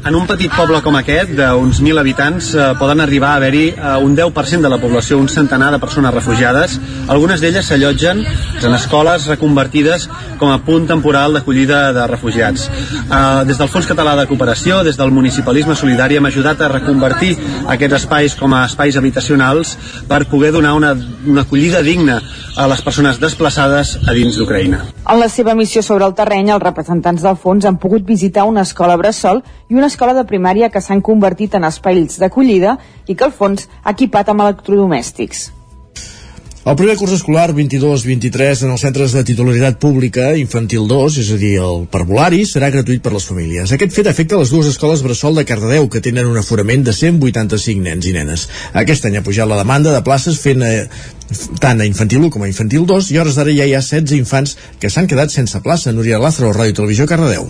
Speaker 29: En un petit poble com aquest, d'uns 1.000 habitants, eh, poden arribar a haver-hi eh, un 10% de la població, un centenar de persones refugiades. Algunes d'elles s'allotgen en escoles reconvertides com a punt temporal d'acollida de refugiats. Eh, des del Fons Català de Cooperació, des del Municipalisme Solidari, hem ajudat a reconvertir aquests espais com a espais habitacionals per poder donar una, una acollida digna a les persones desplaçades a dins d'Ucraïna.
Speaker 13: En la seva missió sobre el terreny, els representants del fons han pogut visitar una escola bressol i una escola de primària que s'han convertit en espais d'acollida i que el fons ha equipat amb electrodomèstics.
Speaker 1: El primer curs escolar 22-23 en els centres de titularitat pública infantil 2, és a dir, el parvulari, serà gratuït per les famílies. Aquest fet afecta les dues escoles Bressol de Cardedeu, que tenen un aforament de 185 nens i nenes. Aquest any ha pujat la demanda de places fent eh, tant a infantil 1 com a infantil 2 i hores d'ara ja hi ha 16 infants que s'han quedat sense plaça. Núria Lázaro, Ràdio Televisió, Cardedeu.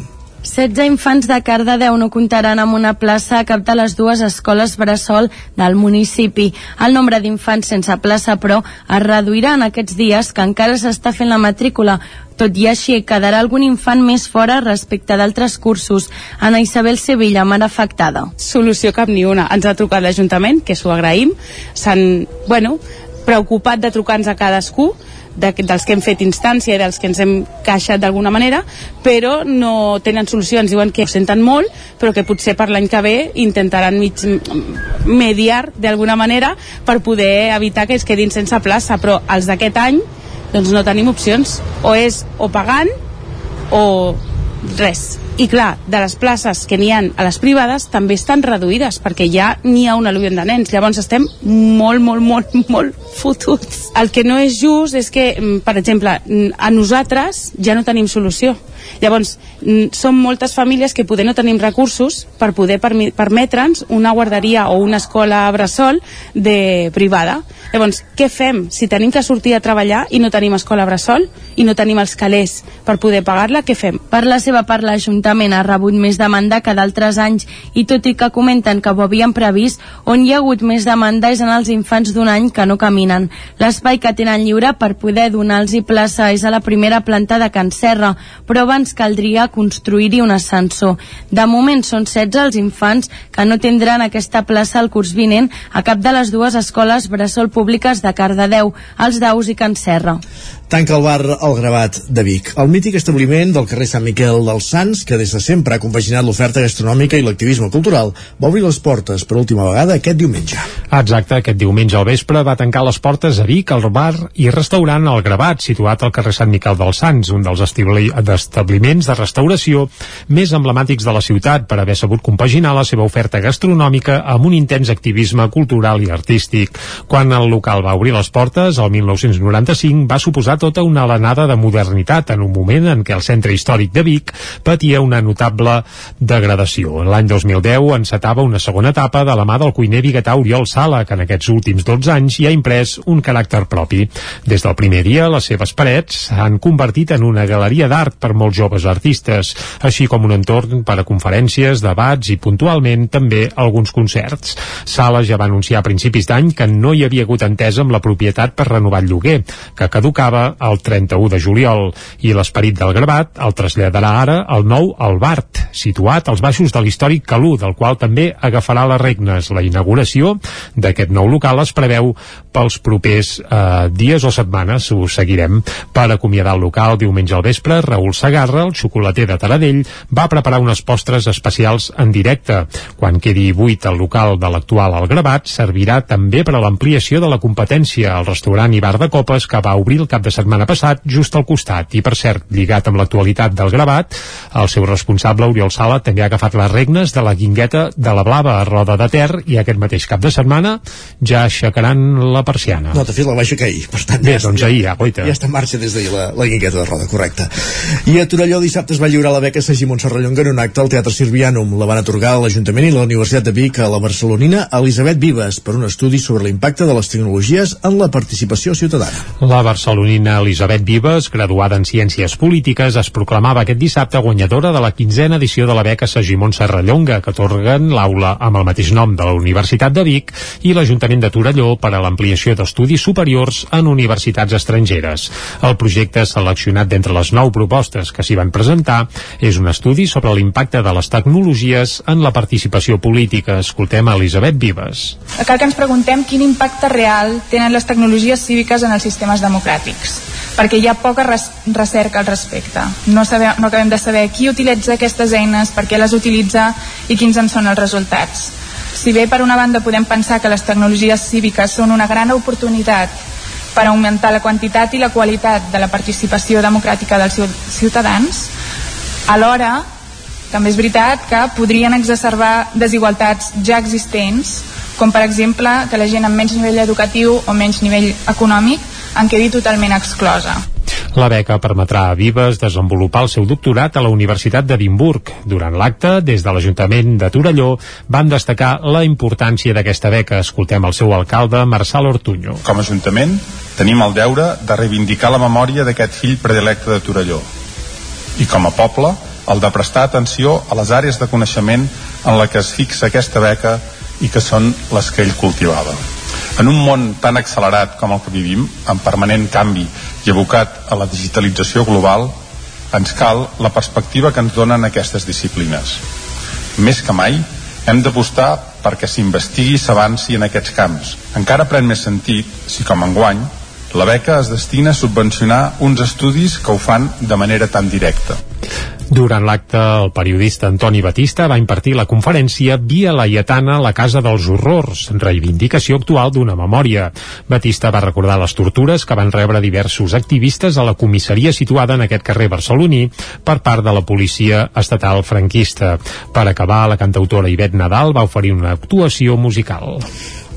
Speaker 8: 16 infants de Cardedeu no comptaran amb una plaça a cap de les dues escoles bressol del municipi. El nombre d'infants sense plaça, però, es reduirà en aquests dies que encara s'està fent la matrícula. Tot i així, quedarà algun infant més fora respecte d'altres cursos. Ana Isabel Sevilla, mare afectada.
Speaker 22: Solució cap ni una. Ens ha trucat l'Ajuntament, que s'ho agraïm. S'han, bueno, preocupat de trucar-nos a cadascú de, dels que hem fet instància i dels que ens hem queixat d'alguna manera, però no tenen solució, ens diuen que ho senten molt, però que potser per l'any que ve intentaran mig, mediar d'alguna manera per poder evitar que es quedin sense plaça, però els d'aquest any doncs no tenim opcions, o és o pagant o res. I clar, de les places que n'hi han a les privades també estan reduïdes perquè ja n'hi ha un al·luvion de nens. Llavors estem molt, molt, molt, molt fotuts. El que no és just és que, mm, per exemple, a nosaltres ja no tenim solució llavors són moltes famílies que poder no tenim recursos per poder permetre'ns una guarderia o una escola bressol de privada llavors, què fem si tenim que sortir a treballar i no tenim escola bressol i no tenim els calés per poder pagar-la, què fem?
Speaker 8: Per la seva part, l'Ajuntament ha rebut més demanda que d'altres anys i tot i que comenten que ho havien previst, on hi ha hagut més demanda és en els infants d'un any que no caminen. L'espai que tenen lliure per poder donar-los plaça és a la primera planta de Can Serra, però abans caldria construir-hi un ascensor. De moment són 16 els infants que no tindran aquesta plaça el curs vinent a cap de les dues escoles bressol públiques de Cardedeu, els Daus i Can Serra
Speaker 1: tanca el bar El Gravat de Vic. El mític establiment del carrer Sant Miquel dels Sants, que des de sempre ha compaginat l'oferta gastronòmica i l'activisme cultural, va obrir les portes per última vegada aquest diumenge.
Speaker 3: Exacte, aquest diumenge al vespre va tancar les portes a Vic, el bar i restaurant El Gravat, situat al carrer Sant Miquel dels Sants, un dels establiments de restauració més emblemàtics de la ciutat per haver sabut compaginar la seva oferta gastronòmica amb un intens activisme cultural i artístic. Quan el local va obrir les portes, el 1995, va suposar tota una alenada de modernitat en un moment en què el centre històric de Vic patia una notable degradació. L'any 2010 encetava una segona etapa de la mà del cuiner biguetà Oriol Sala, que en aquests últims 12 anys hi ha imprès un caràcter propi. Des del primer dia, les seves parets s'han convertit en una galeria d'art per molts joves artistes, així com un entorn per a conferències, debats i puntualment també alguns concerts. Sala ja va anunciar a principis d'any que no hi havia hagut entesa amb la propietat per renovar el lloguer, que caducava el 31 de juliol i l'esperit del gravat el traslladarà ara al nou Albart, situat als baixos de l'històric Calú, del qual també agafarà les regnes. La inauguració d'aquest nou local es preveu pels propers eh, dies o setmanes, ho seguirem. Per acomiadar el local diumenge al vespre, Raül Sagarra, el xocolater de Taradell, va preparar unes postres especials en directe. Quan quedi buit el local de l'actual El Gravat, servirà també per a l'ampliació de la competència al restaurant i bar de copes que va obrir el cap de setmana passat, just al costat. I, per cert, lligat amb l'actualitat del gravat, el seu responsable, Oriol Sala, també ha agafat les regnes de la guingueta de la Blava a Roda de Ter i aquest mateix cap de setmana ja aixecaran la persiana.
Speaker 1: No, de fet la va aixecar ahir, per tant...
Speaker 3: Bé, ja doncs ahir, ja,
Speaker 1: goita. Ja està en marxa des d'ahir la, la guingueta de Roda, correcte. I a Torelló dissabte es va lliurar la beca Sagimon Serrallonga en un acte al Teatre Sirvianum. La van atorgar l'Ajuntament i la Universitat de Vic a la barcelonina Elisabet Vives per un estudi sobre l'impacte de les tecnologies en la participació ciutadana.
Speaker 3: La barcelonina Elisabet Vives, graduada en Ciències Polítiques, es proclamava aquest dissabte guanyadora de la quinzena edició de la beca Sagimon Serrallonga, que atorguen l'aula amb el mateix nom de la Universitat de Vic i l'Ajuntament de Torelló per a l'ampliació d'estudis superiors en universitats estrangeres. El projecte seleccionat d'entre les nou propostes que s'hi van presentar és un estudi sobre l'impacte de les tecnologies en la participació política. Escoltem a Elisabet Vives.
Speaker 30: Cal que ens preguntem quin impacte real tenen les tecnologies cíviques en els sistemes democràtics perquè hi ha poca res recerca al respecte. No, sabem, no acabem de saber qui utilitza aquestes eines, per què les utilitza i quins en són els resultats. Si bé per una banda podem pensar que les tecnologies cíviques són una gran oportunitat per augmentar la quantitat i la qualitat de la participació democràtica dels ciutadans, alhora també és veritat que podrien exacerbar desigualtats ja existents, com per exemple que la gent amb menys nivell educatiu o menys nivell econòmic en quedi totalment exclosa.
Speaker 3: La beca permetrà a Vives desenvolupar el seu doctorat a la Universitat d'Edimburg. Durant l'acte, des de l'Ajuntament de Torelló, van destacar la importància d'aquesta beca. Escoltem el seu alcalde, Marçal Ortuño.
Speaker 31: Com a Ajuntament, tenim el deure de reivindicar la memòria d'aquest fill predilecte de Torelló. I com a poble, el de prestar atenció a les àrees de coneixement en la que es fixa aquesta beca i que són les que ell cultivava. En un món tan accelerat com el que vivim, en permanent canvi i abocat a la digitalització global, ens cal la perspectiva que ens donen aquestes disciplines. Més que mai, hem d'apostar perquè s'investigui i s'avanci en aquests camps. Encara pren més sentit si, com enguany, la beca es destina a subvencionar uns estudis que ho fan de manera tan directa.
Speaker 3: Durant l'acte, el periodista Antoni Batista va impartir la conferència Via Laietana, la Casa dels Horrors, reivindicació actual d'una memòria. Batista va recordar les tortures que van rebre diversos activistes a la comissaria situada en aquest carrer barceloní per part de la policia estatal franquista. Per acabar, la cantautora Ivet Nadal va oferir una actuació musical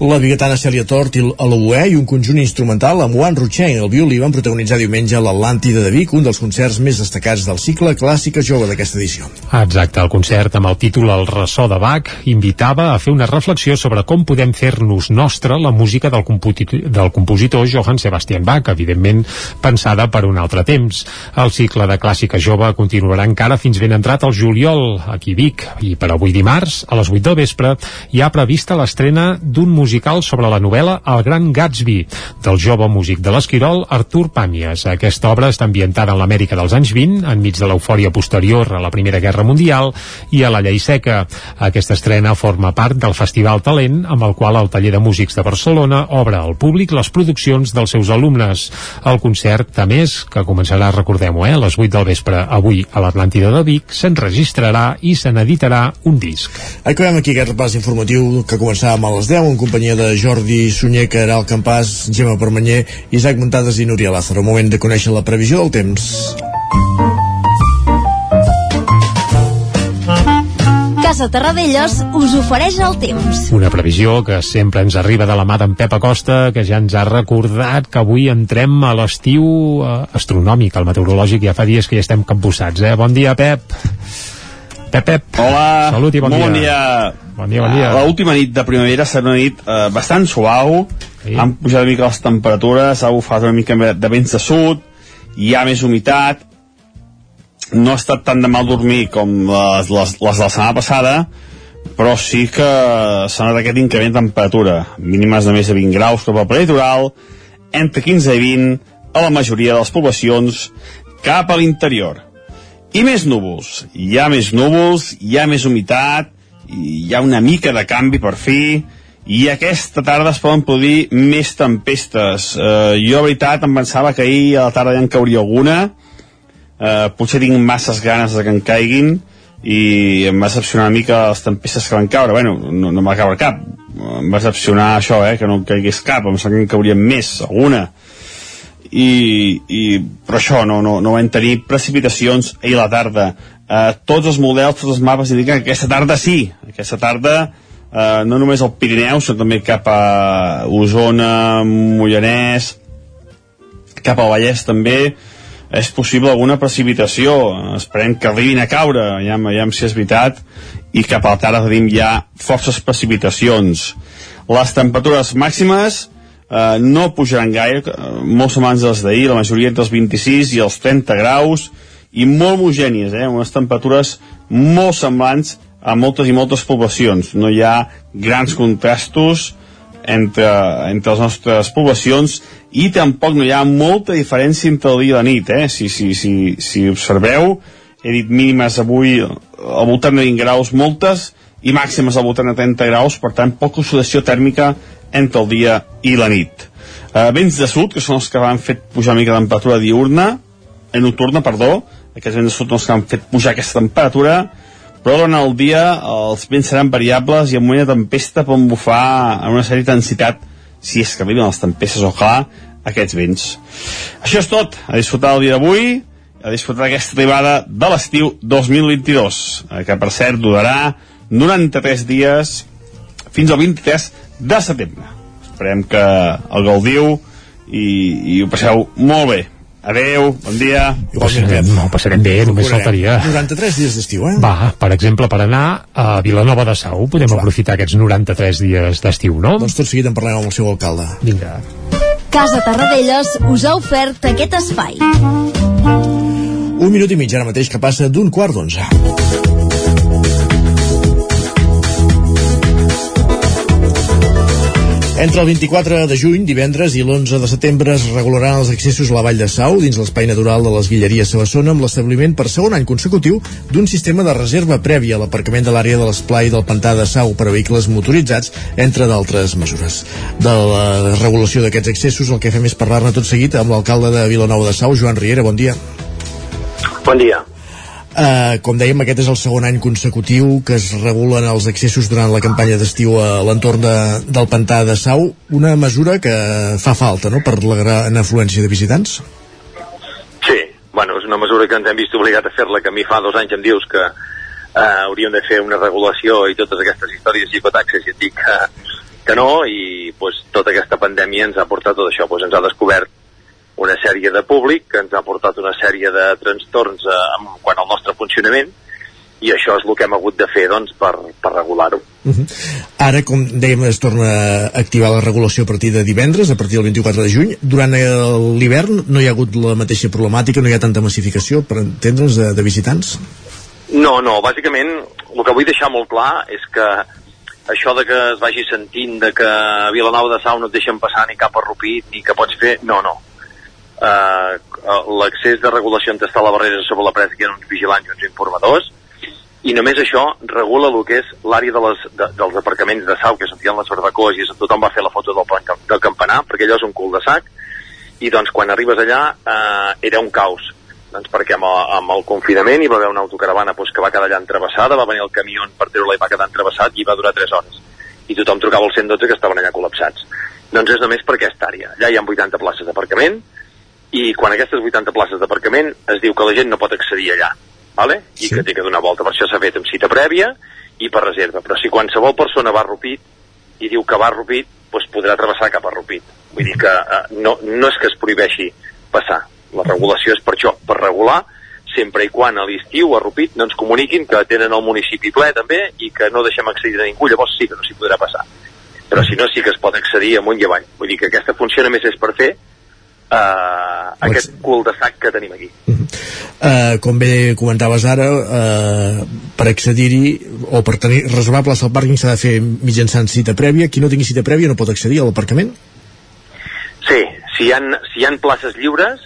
Speaker 1: la biguetana Cèlia Tort a l'Oboè i un conjunt instrumental amb Juan Ruchain el violí van protagonitzar diumenge l'Atlàntida de Vic, un dels concerts més destacats del cicle Clàssica Jove d'aquesta edició.
Speaker 3: Exacte, el concert amb el títol El ressò de Bach invitava a fer una reflexió sobre com podem fer-nos nostra la música del, compositor, del compositor Johann Sebastian Bach, evidentment pensada per un altre temps. El cicle de Clàssica Jove continuarà encara fins ben entrat al juliol, aquí Vic, i per avui dimarts, a les 8 del vespre, hi ha prevista l'estrena d'un musical sobre la novel·la El Gran Gatsby, del jove músic de l'Esquirol, Artur Pàmies. Aquesta obra està ambientada en l'Amèrica dels anys 20, enmig de l'eufòria posterior a la Primera Guerra Mundial i a la llei seca. Aquesta estrena forma part del Festival Talent, amb el qual el Taller de Músics de Barcelona obre al públic les produccions dels seus alumnes. El concert, a més, que començarà, recordem-ho, eh, a les 8 del vespre avui a l'Atlàntida de Vic, s'enregistrarà i se n'editarà un disc.
Speaker 1: Acabem aquí aquest repàs informatiu que començàvem a les 10 en companyia de Jordi Sunyer, Caral Campàs, Gemma Permanyer, Isaac Montades i Núria Lázaro. Moment de conèixer la previsió del temps.
Speaker 15: Casa Terradellos us ofereix el temps.
Speaker 3: Una previsió que sempre ens arriba de la mà d'en Pep Acosta, que ja ens ha recordat que avui entrem a l'estiu eh, astronòmic, el meteorològic, ja fa dies que ja estem capbussats, eh? Bon dia, Pep. Pep, Pep.
Speaker 16: Hola,
Speaker 3: Salut i bon,
Speaker 16: molt
Speaker 3: dia.
Speaker 16: bon dia.
Speaker 3: Bon dia, bon dia.
Speaker 16: Uh, L'última nit de primavera serà una nit uh, bastant suau, sí. han pujat una mica les temperatures, ha bufat una mica de vents de sud, hi ha més humitat, no ha estat tan de mal dormir com les, les, les de la setmana passada, però sí que s'ha notat aquest increment de temperatura, mínimes de més de 20 graus cap al peritoral, entre 15 i 20 a la majoria de les poblacions cap a l'interior. I més núvols. Hi ha més núvols, hi ha més humitat, hi ha una mica de canvi per fi, i aquesta tarda es poden produir més tempestes. Eh, jo, de veritat, em pensava que ahir a la tarda ja en cauria alguna, eh, potser tinc masses ganes de que en caiguin, i em va decepcionar una mica les tempestes que van caure. Bueno, no, no em va caure cap. Em va decepcionar això, eh, que no en caigués cap. Em sembla que en caurien més, alguna i, i però això no, no, no vam tenir precipitacions ahir a la tarda. Eh, tots els models, tots els mapes indiquen que aquesta tarda sí, aquesta tarda eh, no només al Pirineu sinó també cap a Osona Mollanès cap al Vallès també és possible alguna precipitació. Esperem que arribin a caure ja, ja si és veritat i cap a la tarda tenim ja forces precipitacions. Les temperatures màximes Uh, no pujaran gaire, uh, molt semblants les d'ahir, la majoria entre els 26 i els 30 graus, i molt homogènies, eh? unes temperatures molt semblants a moltes i moltes poblacions. No hi ha grans contrastos entre, entre les nostres poblacions i tampoc no hi ha molta diferència entre el dia i la nit. Eh? Si, si, si, si observeu, he dit mínimes avui al voltant de 20 graus moltes i màximes al voltant de 30 graus, per tant, poca oxidació tèrmica entre el dia i la nit. Eh, vents de sud, que són els que van fet pujar una mica temperatura diurna, eh, nocturna, perdó, aquests vents de sud són els que han fet pujar aquesta temperatura, però durant el dia els vents seran variables i en moment de tempesta poden bufar en una sèrie d'intensitat, si és que arriben les tempestes, ojalà, aquests vents. Això és tot, a disfrutar el dia d'avui, a disfrutar aquesta arribada de l'estiu 2022, eh, que per cert durarà 93 dies fins al 23 de setembre. Esperem que el gaudiu i, i ho passeu molt bé. Adeu, bon dia.
Speaker 3: Ho passarem, no, ho passarem bé, només faltaria.
Speaker 1: 93 dies d'estiu, eh?
Speaker 3: Va, per exemple, per anar a Vilanova de Sau, podem
Speaker 1: va.
Speaker 3: aprofitar aquests 93 dies d'estiu, no?
Speaker 1: Doncs tot seguit en parlem amb el seu alcalde.
Speaker 3: Vinga.
Speaker 15: Casa Tarradellas us ha ofert aquest espai.
Speaker 1: Un minut i mig ara mateix que passa d'un quart d'onze. Entre el 24 de juny, divendres, i l'11 de setembre es regularan els accessos a la Vall de Sau dins l'espai natural de les Guilleries Sabassona amb l'establiment per segon any consecutiu d'un sistema de reserva prèvia a l'aparcament de l'àrea de l'esplai del Pantà de Sau per a vehicles motoritzats, entre d'altres mesures. De la regulació d'aquests accessos el que fem és parlar-ne tot seguit amb l'alcalde de Vilanova de Sau, Joan Riera. Bon dia.
Speaker 32: Bon dia.
Speaker 1: Uh, com dèiem, aquest és el segon any consecutiu que es regulen els accessos durant la campanya d'estiu a l'entorn de, del pantà de Sau, una mesura que fa falta, no?, per la gran afluència de visitants.
Speaker 32: Sí, bueno, és una mesura que ens hem vist obligat a fer-la, que a mi fa dos anys em dius que eh, hauríem de fer una regulació i totes aquestes històries gicotaxes i et dic que, que no, i pues, tota aquesta pandèmia ens ha portat tot això, pues, ens ha descobert una sèrie de públic que ens ha portat una sèrie de trastorns eh, en quant al nostre funcionament i això és el que hem hagut de fer doncs, per, per regular-ho.
Speaker 1: Uh -huh. Ara, com dèiem, es torna a activar la regulació a partir de divendres, a partir del 24 de juny. Durant l'hivern no hi ha hagut la mateixa problemàtica, no hi ha tanta massificació, per entendre'ns, de, de visitants?
Speaker 32: No, no, bàsicament el que vull deixar molt clar és que això de que es vagi sentint de que a Vilanova de Sau no et deixen passar ni cap a Rupit ni que pots fer, no, no uh, l'accés de regulació on està la barrera sobre la presa que ha uns vigilants i uns informadors i només això regula el que és l'àrea de les, de, dels aparcaments de Sau que ha les barbacoes i tothom va fer la foto del, plan, del campanar perquè allò és un cul de sac. I doncs quan arribes allà eh, era un caos. Doncs perquè amb, amb el confinament hi va haver una autocaravana doncs, que va quedar allà entrevessada, va venir el camió per treure-la i va quedar entrevessat i va durar 3 hores. I tothom trucava al 112 que estaven allà col·lapsats. Doncs és només per aquesta àrea. Allà hi ha 80 places d'aparcament i quan aquestes 80 places d'aparcament es diu que la gent no pot accedir allà vale? i sí. que té que donar volta, per això s'ha fet amb cita prèvia i per reserva, però si qualsevol persona va a Rupit i diu que va a Rupit doncs podrà travessar cap a Rupit. Vull dir que eh, no, no és que es prohibeixi passar. La regulació és per això, per regular sempre i quan a l'estiu a Rupit no ens comuniquin que tenen el municipi ple també i que no deixem accedir a ningú, llavors sí que no s'hi podrà passar. Però si no sí que es pot accedir amunt i avall. Vull dir que aquesta funció només és per fer uh, aquest cul de sac que tenim aquí
Speaker 1: uh -huh. uh, com bé comentaves ara uh, per accedir-hi o per tenir reservar plaça al pàrquing s'ha de fer mitjançant cita prèvia qui no tingui cita prèvia no pot accedir a l'aparcament?
Speaker 32: Sí, si hi ha, si hi ha places lliures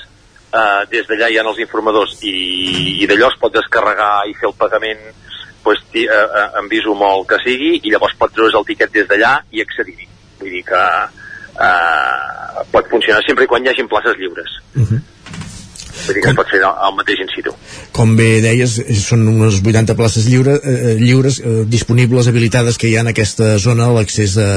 Speaker 32: eh, des d'allà hi ha els informadors i, i d'allò es pot descarregar i fer el pagament pues, eh, eh, en viso molt que sigui i llavors pot treure's el tiquet des d'allà i accedir-hi vull dir que eh, pot funcionar sempre quan hi hagin places lliures uh -huh. Vull dir que com, pot fer al mateix in situ
Speaker 1: com bé deies, són unes 80 places lliure, eh, lliures eh, disponibles, habilitades que hi ha en aquesta zona l'accés a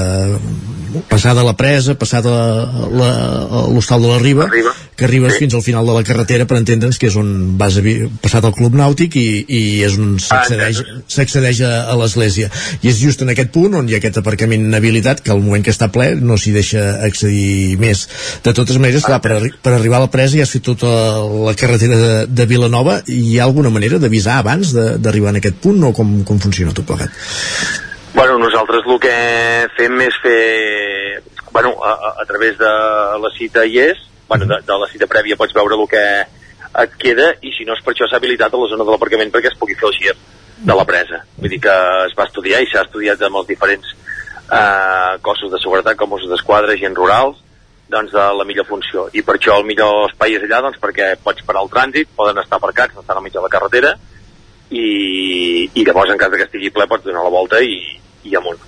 Speaker 1: passar de la presa, passar de l'hostal de la Riba,
Speaker 32: Arriba.
Speaker 1: que arribes sí. fins al final de la carretera per entendre'ns que és on vas a passar del Club Nàutic i, i és on s'accedeix a, a l'església. I és just en aquest punt on hi ha aquest aparcament habilitat que al moment que està ple no s'hi deixa accedir més. De totes maneres, clar, per, per arribar a la presa ja has fet tota la carretera de, de Vilanova i hi ha alguna manera d'avisar abans d'arribar en aquest punt o com, com funciona tot plegat?
Speaker 32: Bueno, nosaltres el que fem és fer, bueno, a, a través de la cita hi és, bueno, de, de la cita prèvia pots veure el que et queda i si no és per això s'ha habilitat a la zona de l'aparcament perquè es pugui fer el gir de la presa. Vull dir que es va estudiar i s'ha estudiat amb els diferents eh, cossos de seguretat com els d'esquadra, gent rurals, doncs de la millor funció. I per això el millor espai és allà, doncs perquè pots parar el trànsit, poden estar aparcats, no estan al mig de la carretera, i, i llavors en cas que estigui ple pots donar la volta i, i amunt.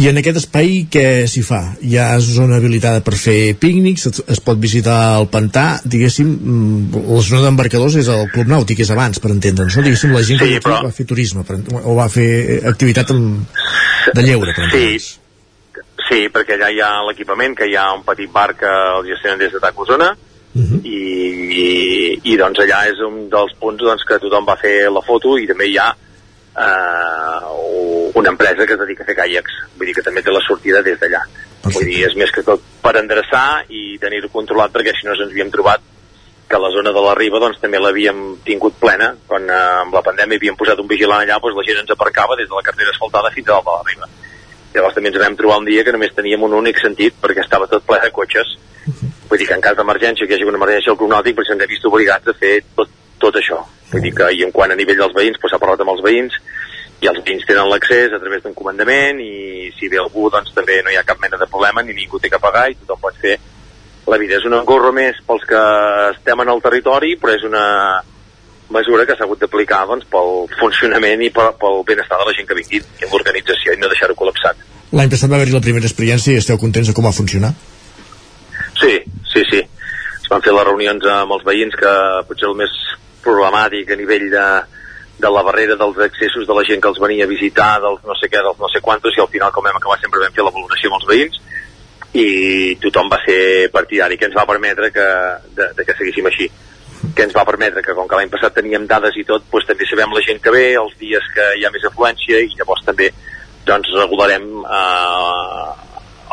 Speaker 1: I en aquest espai què s'hi fa? Hi ha zona habilitada per fer pícnics, es, es pot visitar el pantà, diguéssim, mm, la zona d'embarcadors és el Club Nàutic, és abans, per entendre'ns, no? Diguéssim, la gent sí, que però... va fer turisme, per, o va fer activitat amb, de lleure, per
Speaker 32: entendre'ns. Sí, Sí, perquè allà hi ha l'equipament, que hi ha un petit bar que el gestionen des de Tacosona, uh mhm. -huh. i, i, i doncs allà és un dels punts doncs, que tothom va fer la foto i també hi ha eh, una empresa que es dedica a fer caiacs vull dir que també té la sortida des d'allà vull dir, és més que tot per endreçar i tenir-ho controlat perquè si no ens havíem trobat que la zona de la riba doncs, també l'havíem tingut plena quan eh, amb la pandèmia havíem posat un vigilant allà doncs, la gent ens aparcava des de la cartera asfaltada fins a dalt de la riba llavors també ens vam trobar un dia que només teníem un únic sentit perquè estava tot ple de cotxes. Vull dir que en cas d'emergència que hi hagi una emergència al cronòtic doncs ens hem vist obligats a fer tot, tot això. Vull dir que i en quant a nivell dels veïns doncs s'ha parlat amb els veïns i els veïns tenen l'accés a través d'un comandament i si ve algú doncs també no hi ha cap mena de problema ni ningú té que pagar i tothom pot fer la vida. És un engorro més pels que estem en el territori però és una mesura que s'ha hagut d'aplicar doncs, pel funcionament i pel, pel benestar de la gent que vingui i l'organització i no deixar-ho col·lapsat.
Speaker 1: L'any passat va haver-hi la primera experiència i esteu contents de com va funcionar?
Speaker 32: Sí, sí, sí. Es van fer les reunions amb els veïns que potser el més problemàtic a nivell de, de la barrera dels accessos de la gent que els venia a visitar, dels no sé què, dels no sé quantos, i al final, com vam acabar, sempre vam fer la valoració amb els veïns, i tothom va ser partidari, que ens va permetre que, de, de que seguíssim així que ens va permetre que com que l'any passat teníem dades i tot, doncs també sabem la gent que ve, els dies que hi ha més afluència i llavors també doncs regularem eh,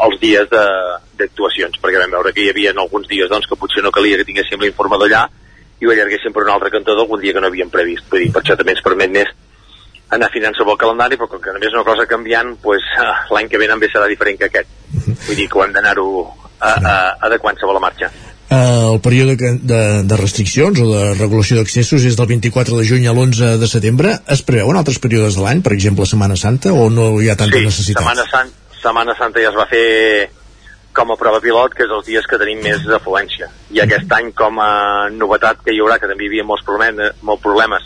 Speaker 32: els dies d'actuacions, perquè vam veure que hi havia alguns dies doncs, que potser no calia que tinguéssim l'informador allà i ho allarguéssim per un altre cantó d'algun dia que no havíem previst. Vull dir, per això també ens permet més anar afinant sobre el calendari, però com que només una cosa canviant, pues, eh, l'any que ve també serà diferent que aquest. Vull dir que ho hem d'anar-ho adequant sobre la marxa.
Speaker 1: Uh, el període de, de, de restriccions o de regulació d'accessos és del 24 de juny a l'11 de setembre. Es preveuen altres períodes de l'any, per exemple Setmana Santa, o no hi ha tanta
Speaker 32: sí,
Speaker 1: necessitat?
Speaker 32: Setmana, Sant, Setmana Santa ja es va fer com a prova pilot, que és els dies que tenim més afluència. I aquest any, com a novetat que hi haurà, que també hi havia molts problemes, molts problemes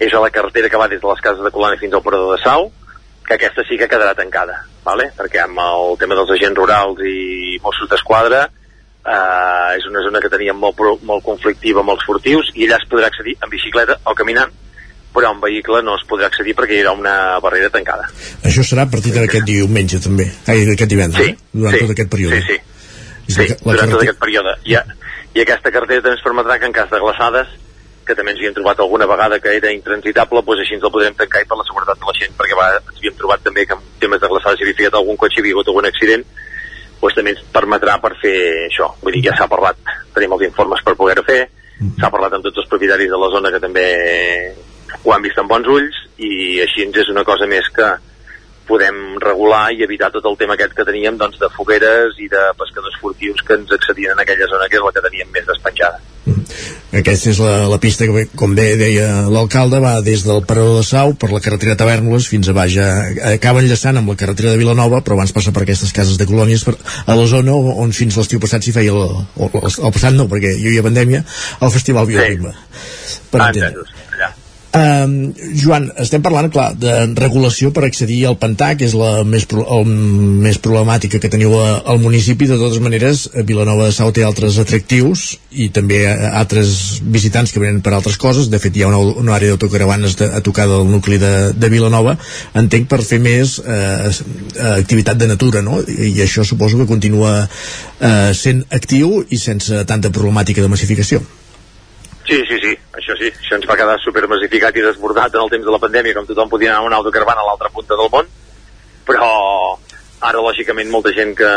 Speaker 32: és a la carretera que va des de les cases de Colana fins al Parador de Sau, que aquesta sí que quedarà tancada, vale? perquè amb el tema dels agents rurals i Mossos d'Esquadra eh, és una zona que teníem molt, molt conflictiva amb els furtius i allà es podrà accedir en bicicleta o caminant però en vehicle no es podrà accedir perquè hi haurà una barrera tancada.
Speaker 1: Això serà a partir d'aquest diumenge també, ai, d'aquest divendres,
Speaker 32: sí,
Speaker 1: eh? durant
Speaker 32: sí,
Speaker 1: tot aquest període.
Speaker 32: Sí, sí, sí la, durant tot aquest període. I, I aquesta carretera també ens permetrà que en cas de glaçades, que també ens hi hem trobat alguna vegada que era intransitable, doncs així ens el podrem tancar i per la seguretat de la gent, perquè va, ens havíem trobat també que en temes de glaçades hi havia ficat algun cotxe, hi havia hagut algun accident, doncs també ens permetrà per fer això. Vull dir, ja s'ha parlat, tenim els informes per poder-ho fer, s'ha parlat amb tots els propietaris de la zona que també ho han vist amb bons ulls i així ens és una cosa més que podem regular i evitar tot el tema aquest que teníem doncs, de fogueres i de pescadors furtius que ens accedien en aquella zona que és la que teníem més despenjada.
Speaker 1: Aquesta és la, la pista que, com bé deia l'alcalde, va des del Parador de Sau per la carretera Tavernoles fins a baix. Acaba enllaçant amb la carretera de Vilanova, però abans passa per aquestes cases de colònies per, a la zona on fins l'estiu passat s'hi feia, el, el, el, el passat no, perquè hi havia pandèmia, el Festival Bioritme. Sí. Per
Speaker 32: ah, entendre.
Speaker 1: Um, Joan, estem parlant, clar, de regulació per accedir al pantà, que és la més, pro, el, més problemàtica que teniu a, al municipi. De totes maneres, Vilanova de Sau té altres atractius i també altres visitants que venen per altres coses. De fet, hi ha una, una àrea d'autocaravanes a tocar del nucli de, de Vilanova. Entenc per fer més eh, activitat de natura, no? I, I això suposo que continua eh, sent actiu i sense tanta problemàtica de massificació.
Speaker 32: Sí, sí, sí, això sí, això ens va quedar supermassificat i desbordat en el temps de la pandèmia, com tothom podia anar a una autocaravana a l'altra punta del món, però ara, lògicament, molta gent que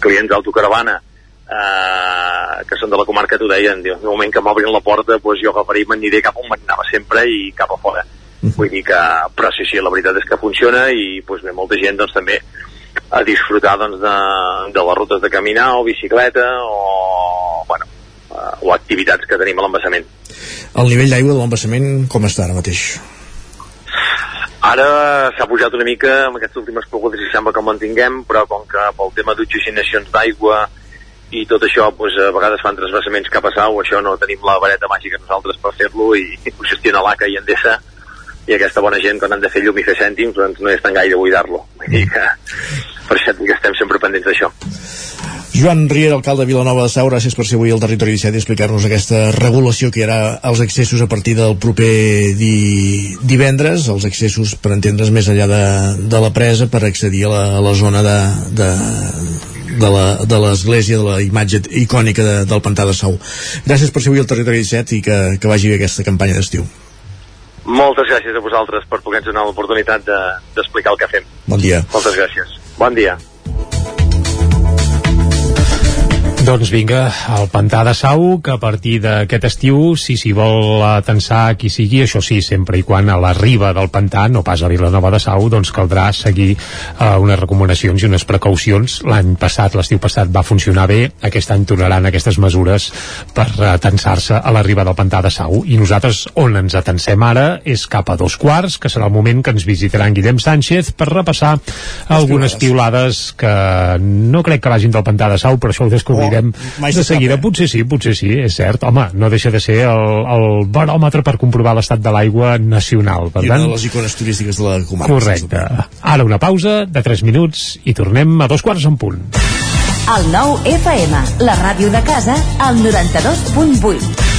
Speaker 32: clients d'autocaravana eh, que són de la comarca t'ho deien, diu, en el moment que m'obrin la porta doncs jo agafaré i m'aniré cap on m'anava sempre i cap a fora. Vull dir que, però sí, sí, la veritat és que funciona i doncs, bé, molta gent doncs, també a disfrutar doncs, de, de les rutes de caminar o bicicleta o, bueno, o activitats que tenim a l'embassament.
Speaker 1: El nivell d'aigua de l'embassament com està ara mateix?
Speaker 32: Ara s'ha pujat una mica amb aquestes últimes plogudes i sembla que el mantinguem, però com que pel tema d'oxigenacions d'aigua i tot això doncs, a vegades fan transvassaments cap a Sau, això no tenim la vareta màgica nosaltres per fer-lo i ho gestiona l'ACA i Endesa i aquesta bona gent quan han de fer llum i fer cèntims doncs no és tan gaire buidar-lo que per això que estem sempre pendents d'això
Speaker 1: Joan Riera, alcalde de Vilanova de Sau, gràcies per ser avui al Territori 17 i explicar-nos aquesta regulació que hi ha als accessos a partir del proper di divendres, els accessos per entendre's més enllà de, de la presa per accedir a la, a la zona de, de, de l'església, de, de la imatge icònica de, del Pantà de Sau. Gràcies per ser avui al Territori 17 i que, que vagi bé aquesta campanya d'estiu.
Speaker 32: Moltes gràcies a vosaltres per poder donar l'oportunitat d'explicar de, el que fem.
Speaker 1: Bon dia.
Speaker 32: Moltes gràcies. Bon dia.
Speaker 3: Doncs vinga, el Pantà de Sau, que a partir d'aquest estiu, si s'hi vol atensar qui sigui, això sí, sempre i quan a la riba del Pantà, no pas a Vilanova de Sau, doncs caldrà seguir uh, unes recomanacions i unes precaucions. L'any passat, l'estiu passat, va funcionar bé, aquest any tornaran aquestes mesures per atensar-se a la riba del Pantà de Sau. I nosaltres, on ens atensem ara, és cap a dos quarts, que serà el moment que ens visitarà en Guillem Sánchez per repassar algunes piulades que no crec que vagin del Pantà de Sau, però això ho descobrirem mai de seguida, sap, eh? potser sí, potser sí, és cert. Home, no deixa de ser el, el baròmetre per comprovar l'estat de l'aigua nacional. Per
Speaker 1: I
Speaker 3: tant,
Speaker 1: una de les icones turístiques de la comarca.
Speaker 3: Correcte. Ara una pausa de 3 minuts i tornem a dos quarts en punt.
Speaker 15: El nou FM, la ràdio de casa, al 92.8.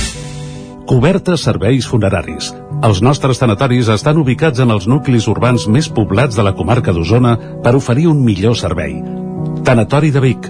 Speaker 17: Cobertes serveis funeraris. Els nostres tanatoris estan ubicats en els nuclis urbans més poblats de la comarca d'Osona per oferir un millor servei. Tanatori de Vic,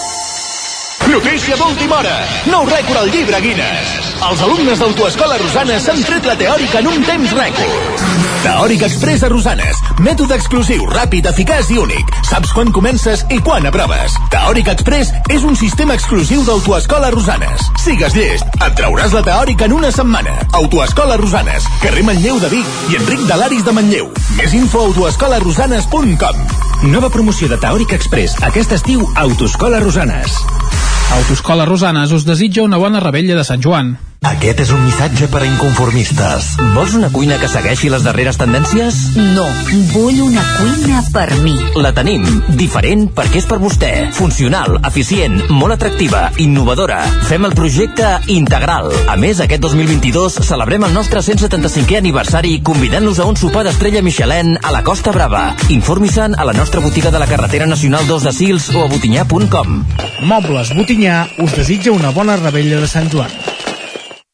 Speaker 33: Notícia d'última hora. Nou rècord al llibre Guinness. Els alumnes d'Autoescola Rosanes s'han tret la teòrica en un temps rècord. Teòric Express a Rosanes. Mètode exclusiu, ràpid, eficaç i únic. Saps quan comences i quan aproves. Teòric Express és un sistema exclusiu d'Autoescola Rosanes. Sigues llest, et trauràs la teòrica en una setmana. Autoescola Rosanes, carrer Manlleu de Vic i Enric de l'Aris de Manlleu. Més info a autoescolarosanes.com
Speaker 34: Nova promoció de Teòric Express. Aquest estiu, Autoescola Rosanes.
Speaker 35: Autoscola Rosanes us desitja una bona rebella de Sant Joan.
Speaker 36: Aquest és un missatge per a inconformistes. Vols una cuina que segueixi les darreres tendències?
Speaker 15: No, vull una cuina per mi.
Speaker 36: La tenim. Diferent perquè és per vostè. Funcional, eficient, molt atractiva, innovadora. Fem el projecte Integral. A més, aquest 2022 celebrem el nostre 175è aniversari convidant-los a un sopar d'estrella Michelin a la Costa Brava. Informi-se'n a la nostra botiga de la carretera nacional 2 de Sils o a botinyà.com.
Speaker 37: Mobles Botinyà us desitja una bona rebella de Sant Joan.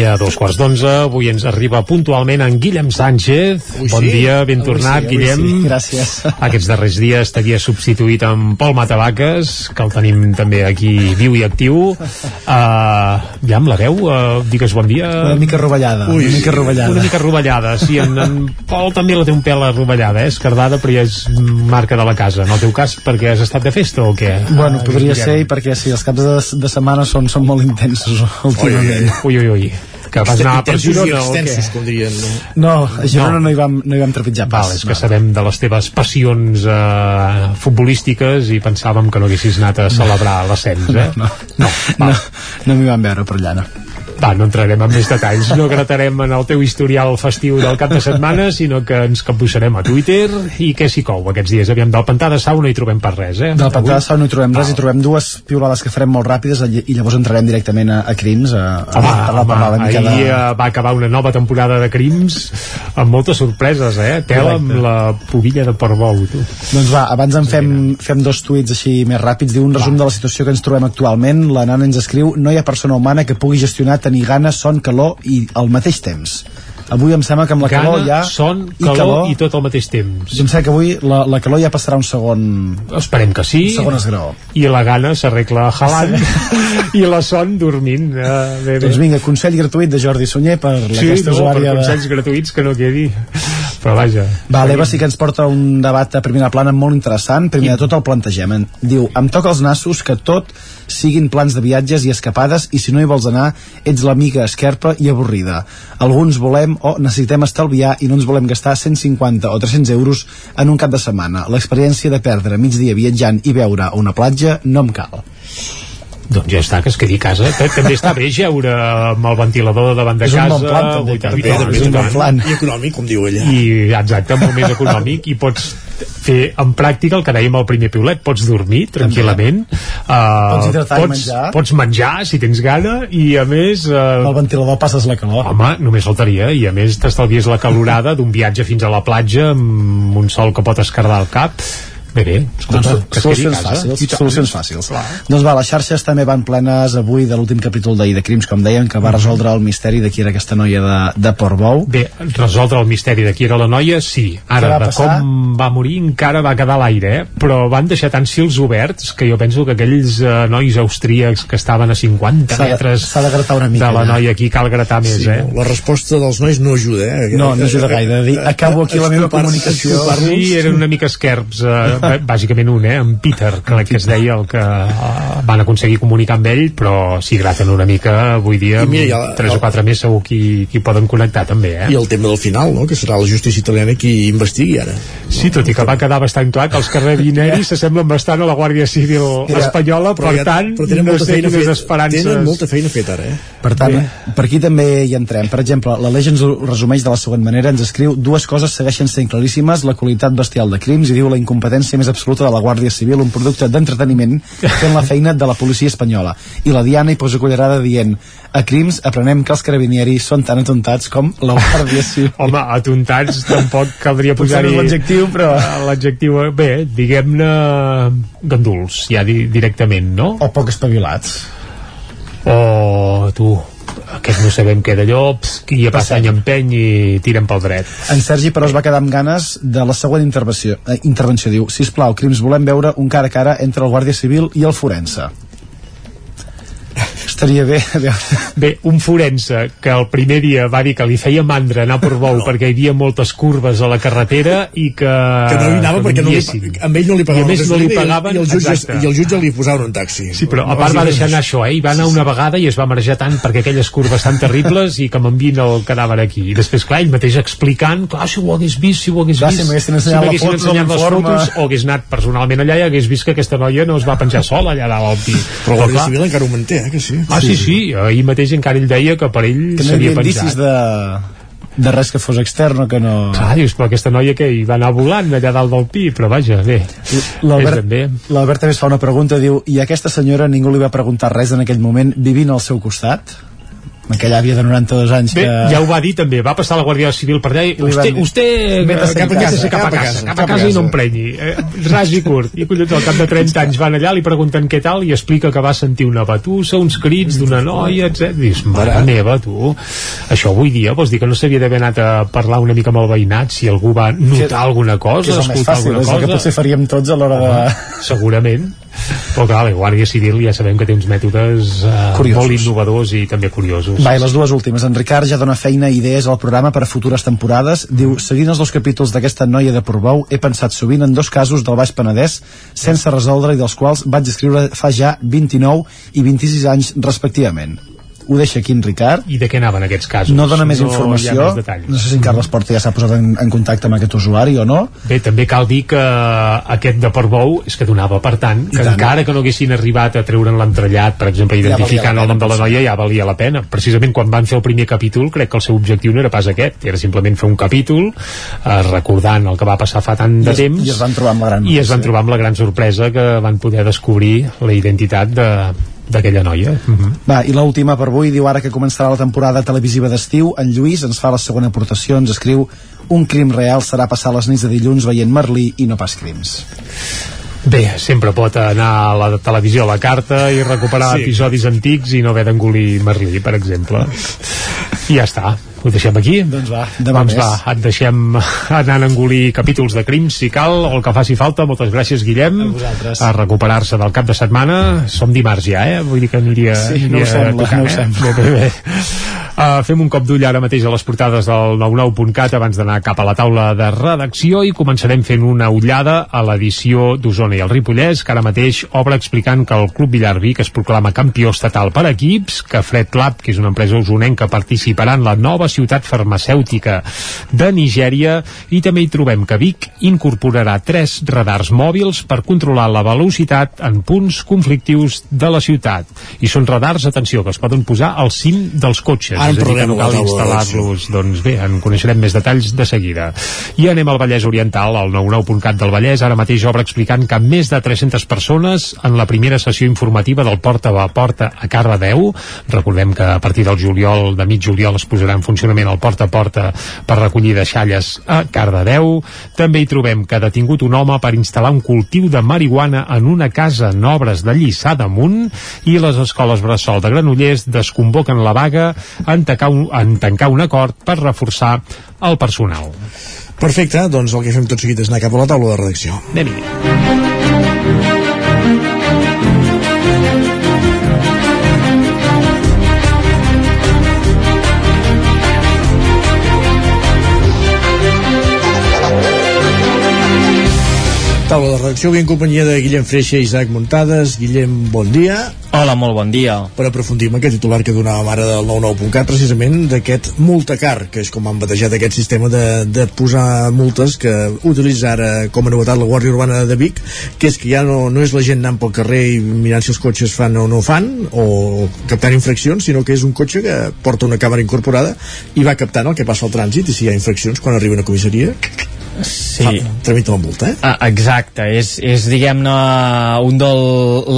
Speaker 3: I a dos quarts d'onze avui ens arriba puntualment en Guillem Sánchez.
Speaker 38: Ui,
Speaker 3: bon
Speaker 38: sí?
Speaker 3: dia, ben
Speaker 38: Avui
Speaker 3: tornat,
Speaker 38: sí,
Speaker 3: Guillem.
Speaker 38: sí. Gràcies.
Speaker 3: Aquests darrers dies t'havia substituït amb Pol Matavaques, que el tenim també aquí viu i actiu. Uh, ja amb la veu, uh, digues bon dia.
Speaker 38: Una mica rovellada,
Speaker 3: Ui,
Speaker 38: una mica rovellada.
Speaker 3: Una mica rovellada, sí. En, en Pol també la té un pèl rovellada, eh? escardada, però ja és marca de la casa. En el teu cas, perquè has estat de festa o què?
Speaker 38: Bueno, podria
Speaker 3: Guillem.
Speaker 38: ser, perquè sí, els caps de, de setmana són, són molt intensos últimament.
Speaker 3: Ui, ui, ui. Que vas anar per Girona o què?
Speaker 1: extensos, com dirien. No?
Speaker 38: No, a Girona no, no, hi, vam, no hi vam trepitjar pas.
Speaker 3: Val, és que sabem de les teves passions eh, futbolístiques i pensàvem que no haguessis anat a celebrar l'ascens, eh?
Speaker 38: No,
Speaker 3: no,
Speaker 38: no, no m'hi vam veure per allà, no.
Speaker 3: Va, no entrarem en més detalls, no gratarem en el teu historial festiu del cap de setmana, sinó que ens capbussarem a Twitter i què s'hi cou aquests dies. Aviam, del pantà de sau no hi trobem per res, eh?
Speaker 38: Del pantà de sau no hi trobem res, hi trobem dues piulades que farem molt ràpides i i llavors entrarem directament a, a Crims a, a,
Speaker 3: Home,
Speaker 38: a, parlar,
Speaker 3: home,
Speaker 38: parlar una mica
Speaker 3: ahir
Speaker 38: de...
Speaker 3: eh, va acabar una nova temporada de crims amb moltes sorpreses, eh? Tela amb la pubilla de Portbou, tu.
Speaker 38: Doncs va, abans en fem, fem dos tuits així més ràpids. Diu un resum de la situació que ens trobem actualment. La nana ens escriu no hi ha persona humana que pugui gestionar tenir gana, son, calor i al mateix temps. Avui em sembla que amb la
Speaker 3: Gana,
Speaker 38: calor ja...
Speaker 3: son,
Speaker 38: i
Speaker 3: calor,
Speaker 38: calor
Speaker 3: i tot al mateix temps.
Speaker 38: em sembla que avui la, la calor ja passarà un segon...
Speaker 3: Esperem que sí.
Speaker 38: Segon esgraó.
Speaker 3: I la gana s'arregla jalant i la son dormint. Eh, bé, bé.
Speaker 38: Doncs vinga, consell gratuït de Jordi Sunyer per
Speaker 3: sí,
Speaker 38: aquesta
Speaker 3: no, per
Speaker 38: usuària de...
Speaker 3: consells gratuïts que no quedi. Però vaja.
Speaker 38: Va, l'Eva sí que ens porta un debat a primera plana molt interessant. Primer de tot el plantegem. Diu, em toca els nassos que tot siguin plans de viatges i escapades i si no hi vols anar, ets l'amiga esquerpa i avorrida. Alguns volem o necessitem estalviar i no ens volem gastar 150 o 300 euros en un cap de setmana. L'experiència de perdre mig dia viatjant i veure a una platja no em cal.
Speaker 3: Doncs ja està, que es quedi a casa. Eh, També està bé jeure amb el ventilador davant de
Speaker 38: És un
Speaker 3: casa.
Speaker 38: bon plan, també,
Speaker 3: vuitanta
Speaker 38: també,
Speaker 3: euros,
Speaker 38: és un bon plan.
Speaker 1: I econòmic, com diu ella.
Speaker 3: I, exacte, molt més econòmic i pots fer en pràctica el que dèiem al primer piulet, pots dormir tranquil·lament uh,
Speaker 38: Pots i menjar.
Speaker 3: pots menjar si tens gana i a més uh,
Speaker 38: Al ventilador passes la calor.
Speaker 3: home, només faltaria i a més t'estalvies la calorada d'un viatge fins a la platja amb un sol que pot escardar el cap Bé, bé, escolta,
Speaker 38: doncs, solucions fàcils, solucions fàcils. Doncs va, les xarxes també van plenes avui de l'últim capítol d'ahir de Crims, com deien, que va resoldre el misteri de qui era aquesta noia de, de Portbou.
Speaker 3: Bé, resoldre el misteri de qui era la noia, sí. Ara, de
Speaker 38: passar?
Speaker 3: com va morir encara va quedar a l'aire, eh? però van deixar tants fils oberts que jo penso que aquells eh, nois austríacs que estaven a 50
Speaker 38: S'ha de-
Speaker 3: metres
Speaker 38: s'ha de gratar una mica,
Speaker 3: de la
Speaker 38: ja.
Speaker 3: noia aquí cal gratar més,
Speaker 1: Sí,
Speaker 3: eh?
Speaker 1: la resposta dels nois no ajuda, eh?
Speaker 38: No, no ajuda gaire. De dir, acabo aquí la meva comunicació.
Speaker 3: Sí, eren una mica esquerps, eh, bàsicament un, eh, en Peter, crec que es deia el que eh, van aconseguir comunicar amb ell, però si graten una mica, avui dia,
Speaker 1: I mira, la-
Speaker 3: tres o quatre més segur qui, qui poden connectar també, eh?
Speaker 1: I el tema del final, no? que serà la justícia italiana qui investigui ara.
Speaker 3: Sí, tot i que va quedar bastant clar que els carrabiners s'assemblen bastant a la Guàrdia Civil espanyola,
Speaker 1: però
Speaker 3: per
Speaker 1: ja-
Speaker 3: tant,
Speaker 1: però tenen
Speaker 3: no
Speaker 1: molta
Speaker 3: sé
Speaker 1: feina
Speaker 3: quines esperances...
Speaker 1: Tenen molta feina feta ara, eh?
Speaker 38: Per tant, per aquí també hi entrem. Per exemple, la Legends ho resumeix de la següent manera, ens escriu dues coses segueixen sent claríssimes, la qualitat bestial de crims i diu la incompetència més absoluta de la Guàrdia Civil, un producte d'entreteniment fent la feina de la policia espanyola. I la Diana hi posa cullerada dient a crims aprenem que els carabinieris són tan atontats com la Guàrdia Civil.
Speaker 3: Home, atontats tampoc caldria posar-hi...
Speaker 38: l'adjectiu, però-
Speaker 3: Eh, L'adjectiu, bé, diguem-ne ganduls, ja di directament, no?
Speaker 38: O poc espavilats.
Speaker 3: O tu, aquest no sabem què d'allò, qui passa any empeny i tiren pel dret.
Speaker 38: En Sergi, però, es va quedar amb ganes de la següent intervenció. Eh, intervenció diu, sisplau, crims, volem veure un cara a cara entre el Guàrdia Civil i el forense. Estaria bé a veure...
Speaker 3: Bé, un forense que el primer dia va dir que li feia mandra anar per bou no. perquè hi havia moltes curves a la carretera i que...
Speaker 1: Que no hi anava
Speaker 3: que
Speaker 1: perquè no li, amb ell no li
Speaker 3: I a
Speaker 1: pagaven
Speaker 3: més no li pagaven...
Speaker 1: i el, jutge,
Speaker 3: exacte.
Speaker 1: i el jutge li posaven un taxi
Speaker 3: Sí, però a part va deixar anar això, eh? I va anar una vegada i es va marejar tant perquè aquelles curves tan terribles i que m'envien el cadàver aquí. I després, clar, ell mateix explicant, clar, si ho hagués vist, si ho hagués
Speaker 38: Clar,
Speaker 3: vist...
Speaker 38: si m'haguessin ensenyat la
Speaker 3: m'haguessin
Speaker 38: foto,
Speaker 3: ensenyat les fotos, o hagués anat personalment allà i hagués vist que aquesta noia no es va penjar sola allà dalt al pi.
Speaker 1: però la Guàrdia Civil encara ho manté, eh, que sí
Speaker 3: Ah, sí, sí, ahir mateix encara ell deia que per ell
Speaker 38: Que no
Speaker 3: s'havia penjat.
Speaker 38: de, de res que fos extern o que no...
Speaker 3: Clar, dius, però aquesta noia que hi va anar volant allà dalt del pi, però vaja, bé,
Speaker 38: L'Albert també es fa una pregunta, diu i aquesta senyora ningú li va preguntar res en aquell moment vivint al seu costat? Aquella àvia de 92 anys
Speaker 3: Bé,
Speaker 38: que...
Speaker 3: ja ho va dir també, va passar la Guàrdia Civil per allà i
Speaker 38: li van dir,
Speaker 3: usted
Speaker 38: "Métase
Speaker 3: cap, a
Speaker 38: casa,
Speaker 3: cap a casa, cap a casa i no emprenyi eh, ras i curt, i collons al cap de 30 anys van allà, li pregunten què tal i explica que va sentir una batussa, uns crits d'una noia, etc. Dius, mare meva, tu això avui dia vols dir que no s'havia d'haver anat a parlar una mica amb el veïnat si algú va notar alguna
Speaker 38: que
Speaker 3: cosa,
Speaker 38: és el més fàcil, és el que potser faríem tots a l'hora de...
Speaker 3: segurament però clar, la Guàrdia Civil ja sabem que té uns mètodes
Speaker 38: Curiosos.
Speaker 3: molt innovadors i també curiosos
Speaker 38: Va, i les dues últimes. En Ricard ja dona feina i idees al programa per a futures temporades. Diu, seguint els dos capítols d'aquesta noia de Portbou, he pensat sovint en dos casos del Baix Penedès sense resoldre i dels quals vaig escriure fa ja 29 i 26 anys respectivament. Ho deixa aquí en Ricard.
Speaker 3: i de què anaven aquests casos?
Speaker 38: No dona més
Speaker 3: ha
Speaker 38: informació.
Speaker 3: més.
Speaker 38: No sé si en Carles Porta ja s'ha posat en, en contacte amb aquest usuari o no.
Speaker 3: Bé, també cal dir que aquest de Portbou és que donava per tant, que
Speaker 38: tant.
Speaker 3: encara que no haguessin arribat a treure'n l'entrellat, per exemple,
Speaker 38: Ja
Speaker 3: identificant
Speaker 38: la
Speaker 3: el nom de la noia, ja valia la pena. Precisament quan van fer el primer capítol, crec que el seu objectiu no era pas aquest, era simplement fer un capítol eh, recordant el que va passar fa tant de
Speaker 38: I es,
Speaker 3: temps
Speaker 38: I es van trobar amb la gran
Speaker 3: i es van trobar amb la gran sorpresa que van poder descobrir la identitat de d'aquella noia. Uh -huh.
Speaker 38: Va, i l'última per avui diu ara que començarà la temporada televisiva d'estiu en Lluís ens fa la segona aportació ens escriu un crim real serà passar les nits de dilluns veient Merlí i no pas crims
Speaker 3: Bé, sempre pot anar a la televisió a la carta i recuperar
Speaker 38: Sí.
Speaker 3: sí. episodis antics i no haver d'engolir Merlí, per exemple. I ja està. Ho deixem aquí?
Speaker 38: Doncs va, demà
Speaker 3: doncs
Speaker 38: més.
Speaker 3: va, et deixem anar a engolir capítols de crims, si cal, o el que faci falta. Moltes gràcies, Guillem.
Speaker 38: A vosaltres.
Speaker 3: A recuperar-se del cap de setmana. Som dimarts ja, eh? Vull dir que aniria,
Speaker 38: Sí, no ho
Speaker 3: aniria
Speaker 38: sembla,
Speaker 3: tocant,
Speaker 38: no ho
Speaker 3: eh?
Speaker 38: sembla.
Speaker 3: Bé, bé, bé. Uh, fem un cop d'ull ara mateix a les portades del 99.cat abans d'anar cap a la taula de redacció i començarem fent una ullada a l'edició d'Osona i el Ripollès, que ara mateix obre explicant que el Club Villar Vic es proclama campió estatal per equips, que Fred Lab, que és una empresa usonenca, participarà en la nova ciutat farmacèutica de Nigèria i també hi trobem que Vic incorporarà tres radars mòbils per controlar la velocitat en punts conflictius de la ciutat. I són radars, atenció, que es poden posar al cim dels cotxes.
Speaker 1: Ara
Speaker 3: és a dir, que no cal instal·lar-los doncs bé, en coneixerem més detalls de seguida i anem al Vallès Oriental al 99.cat del Vallès, ara mateix obre explicant que més de 300 persones en la primera sessió informativa del Porta a Porta a Cardedeu recordem que a partir del juliol de mig juliol es posarà en funcionament el Porta a Porta per recollir deixalles a Cardedeu també hi trobem que ha detingut un home per instal·lar un cultiu de marihuana en una casa en obres de Lliçà damunt i les escoles Bressol de Granollers desconvoquen la vaga en tancar un, en tancar un acord per reforçar el personal.
Speaker 1: Perfecte, doncs el que fem tot seguit és anar cap a la taula de redacció.
Speaker 3: anem
Speaker 1: Taula de redacció, avui en companyia de Guillem Freixa i Isaac Muntades. Guillem, bon dia.
Speaker 39: Hola, molt bon dia.
Speaker 1: Per aprofundir en aquest titular que donava mare del 99.cat, precisament d'aquest multacar, que és com han batejat aquest sistema de, de posar multes que utilitza ara com a novetat la Guàrdia Urbana de Vic, que és que ja no, no és la gent anant pel carrer i mirant si els cotxes fan o no fan, o captant infraccions, sinó que és un cotxe que porta una càmera incorporada i va captant el que passa al trànsit i si hi ha infraccions quan arriba a una comissaria
Speaker 39: Sí.
Speaker 1: fa, tramita la multa, eh?
Speaker 39: Ah, exacte, és, és diguem-ne un de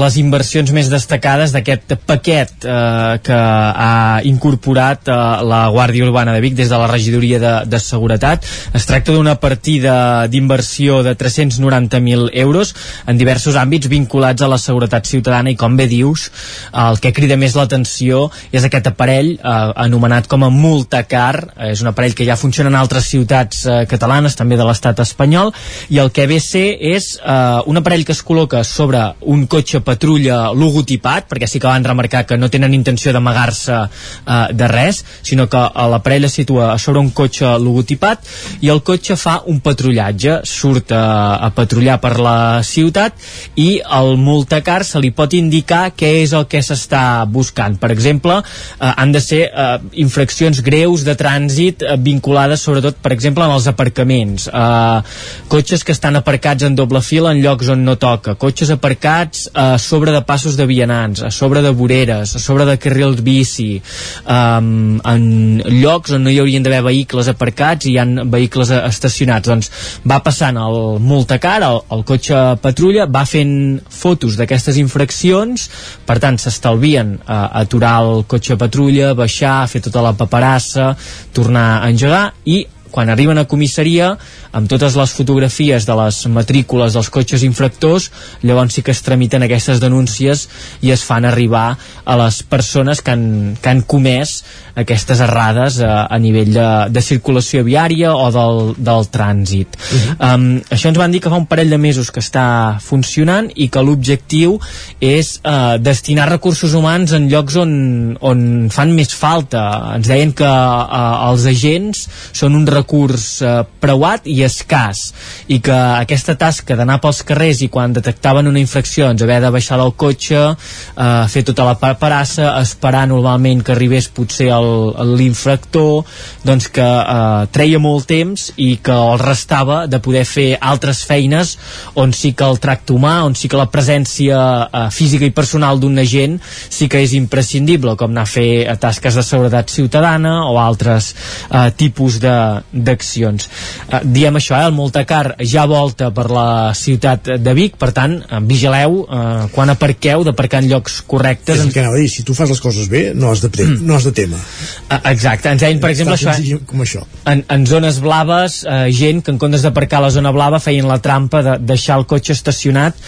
Speaker 39: les inversions més destacades d'aquest paquet eh, que ha incorporat eh, la Guàrdia Urbana de Vic des de la regidoria de, de Seguretat. Es tracta d'una partida d'inversió de 390.000 euros en diversos àmbits vinculats a la seguretat ciutadana i com bé dius, el que crida més l'atenció és aquest aparell eh, anomenat com a Multacar, és un aparell que ja funciona en altres ciutats eh, catalanes, també de l'estat espanyol i el que ve a ser és eh, un aparell que es col·loca sobre un cotxe patrulla logotipat perquè sí que van remarcar que no tenen intenció d'amagar-se eh, de res sinó que l'aparell es situa sobre un cotxe logotipat i el cotxe fa un patrullatge surt a, a patrullar per la ciutat i al multacar se li pot indicar què és el que s'està buscant. Per exemple, eh, han de ser eh, infraccions greus de trànsit eh, vinculades sobretot per exemple en els aparcaments eh, cotxes que estan aparcats en doble fila en llocs on no toca, cotxes aparcats eh, a sobre de passos de vianants, a sobre de voreres, a sobre de carrils bici, um, en llocs on no hi haurien d'haver vehicles aparcats i hi han vehicles estacionats. Doncs va passant el multacar, el, el cotxe patrulla, va fent fotos d'aquestes infraccions, per tant s'estalvien uh, aturar el cotxe patrulla, baixar, fer tota la paperassa, tornar a engegar i quan arriben a comissaria amb totes les fotografies de les matrícules dels cotxes infractors llavors sí que es tramiten aquestes denúncies i es fan arribar a les persones que han, que han comès aquestes errades a, a nivell de, de circulació viària o del, del trànsit uh -huh. um, això ens van dir que fa un parell de mesos que està funcionant i que l'objectiu és uh, destinar recursos humans en llocs on, on fan més falta ens deien que uh, els agents són un recurs uh, preuat i escàs i que aquesta tasca d'anar pels carrers i quan detectaven una infracció ens haver de baixar del cotxe eh, fer tota la paperassa esperar normalment que arribés potser l'infractor doncs que eh, treia molt temps i que el restava de poder fer altres feines on sí que el tracte humà on sí que la presència eh, física i personal d'un agent sí que és imprescindible com anar a fer eh, tasques de seguretat ciutadana o altres eh, tipus d'accions eh, diem això, eh, el Multacar ja volta per la ciutat de Vic, per tant, eh, vigileu eh, quan aparqueu d'aparcar en llocs correctes.
Speaker 1: És el que anava a dir, si tu fas les coses bé, no has de, tem mm. no has de tema.
Speaker 39: Eh, exacte, ens deien, per exemple, això,
Speaker 1: eh, com això.
Speaker 39: En, en zones blaves, eh, gent que en comptes d'aparcar a la zona blava feien la trampa de deixar el cotxe estacionat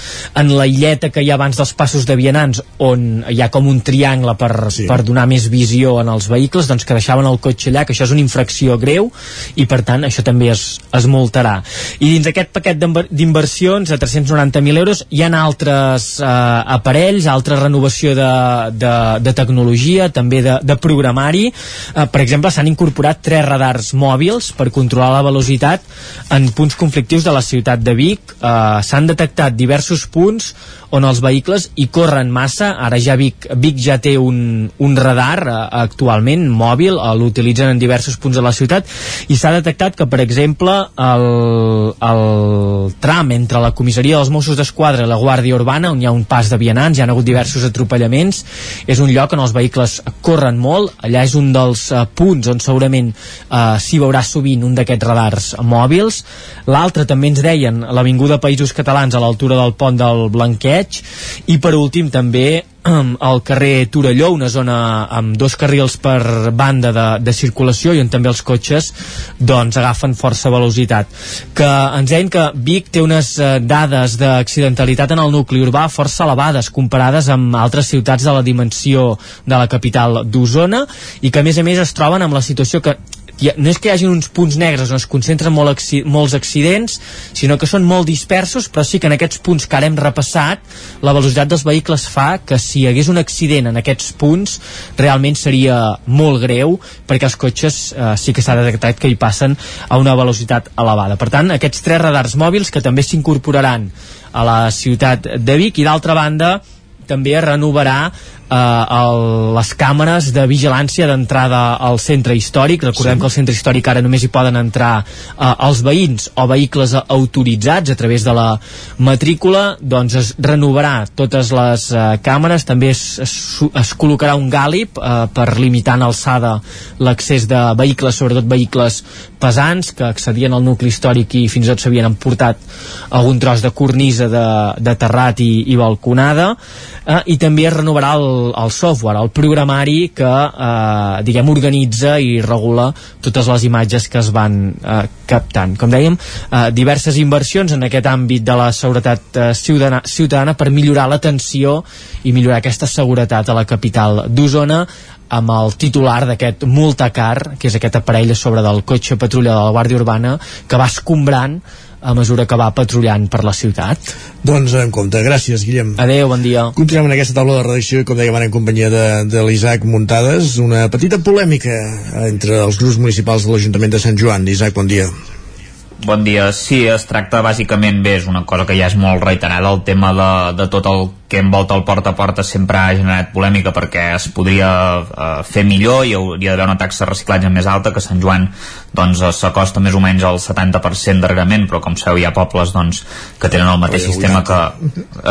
Speaker 39: en la illeta que hi ha abans dels passos de vianants, on hi ha com un triangle per, sí. per donar més visió en els vehicles, doncs que deixaven el cotxe allà, que això és una infracció greu, i per tant això també es, es multarà. I dins aquest paquet d'inversions de 390.000 euros hi ha altres eh, aparells, altra renovació de, de, de tecnologia, també de, de programari. Eh, per exemple, s'han incorporat tres radars mòbils per controlar la velocitat en punts conflictius de la ciutat de Vic. Eh, s'han detectat diversos punts on els vehicles hi corren massa, ara ja Vic, Vic ja té un, un radar eh, actualment mòbil, eh, l'utilitzen en diversos punts de la ciutat i s'ha detectat que, per exemple, el, el tram entre la comissaria dels Mossos d'Esquadra i la Guàrdia Urbana, on hi ha un pas de vianants, hi ha hagut diversos atropellaments, és un lloc on els vehicles corren molt, allà és un dels uh, punts on segurament uh, s'hi veurà sovint un d'aquests radars mòbils. L'altre també ens deien l'Avinguda Països Catalans a l'altura del pont del Blanqueig i per últim també al carrer Torelló, una zona amb dos carrils per banda de, de circulació i on també els cotxes doncs agafen força velocitat. Que ens deien que Vic té unes eh, dades d'accidentalitat en el nucli urbà força elevades comparades amb altres ciutats de la dimensió de la capital d'Osona i que a més a més es troben amb la situació que ha, no és que hi hagi uns punts negres on es concentren molt acci molts accidents, sinó que són molt dispersos, però sí que en aquests punts que ara hem repassat, la velocitat dels vehicles fa que si hi hagués un accident en aquests punts, realment seria molt greu, perquè els cotxes eh, sí que s'ha detectat que hi passen a una velocitat elevada. Per tant, aquests tres radars mòbils que també s'incorporaran a la ciutat de Vic i d'altra banda també es renovarà eh, el, les càmeres de vigilància d'entrada al centre històric. Recordem sí. que al centre històric ara només hi poden entrar eh, els veïns o vehicles autoritzats a través de la matrícula. Doncs es renovarà totes les eh, càmeres. També es, es, es col·locarà un gàlib eh, per limitar en alçada l'accés de vehicles, sobretot vehicles pesants que accedien al nucli històric i fins i tot s'havien emportat algun tros de cornisa de, de terrat i, i balconada. Eh, i també es renovarà el, el software, el programari que eh, diguem organitza i regula totes les imatges que es van eh, captant. Com dèiem, eh, diverses inversions en aquest àmbit de la seguretat eh, ciutadana, ciutadana per millorar l'atenció i millorar aquesta seguretat a la capital d'Osona amb el titular d'aquest multacar, que és aquest aparell a sobre del cotxe patrulla de la Guàrdia Urbana, que va escombrant a mesura que va patrullant per la ciutat.
Speaker 1: Doncs en compte. Gràcies, Guillem.
Speaker 39: Adéu, bon dia.
Speaker 1: Continuem en aquesta taula de redacció i com dèiem en companyia de, de l'Isaac Muntades, una petita polèmica entre els grups municipals de l'Ajuntament de Sant Joan. Isaac, bon dia.
Speaker 7: Bon dia. Sí, es tracta bàsicament bé, és una cosa que ja és molt reiterada, el tema de, de tot el que envolta el porta a porta sempre ha generat polèmica perquè es podria eh, fer millor i hauria d'haver una taxa de reciclatge més alta que Sant Joan doncs s'acosta més o menys al 70% darrerament però com sabeu hi ha pobles doncs, que tenen el mateix sistema que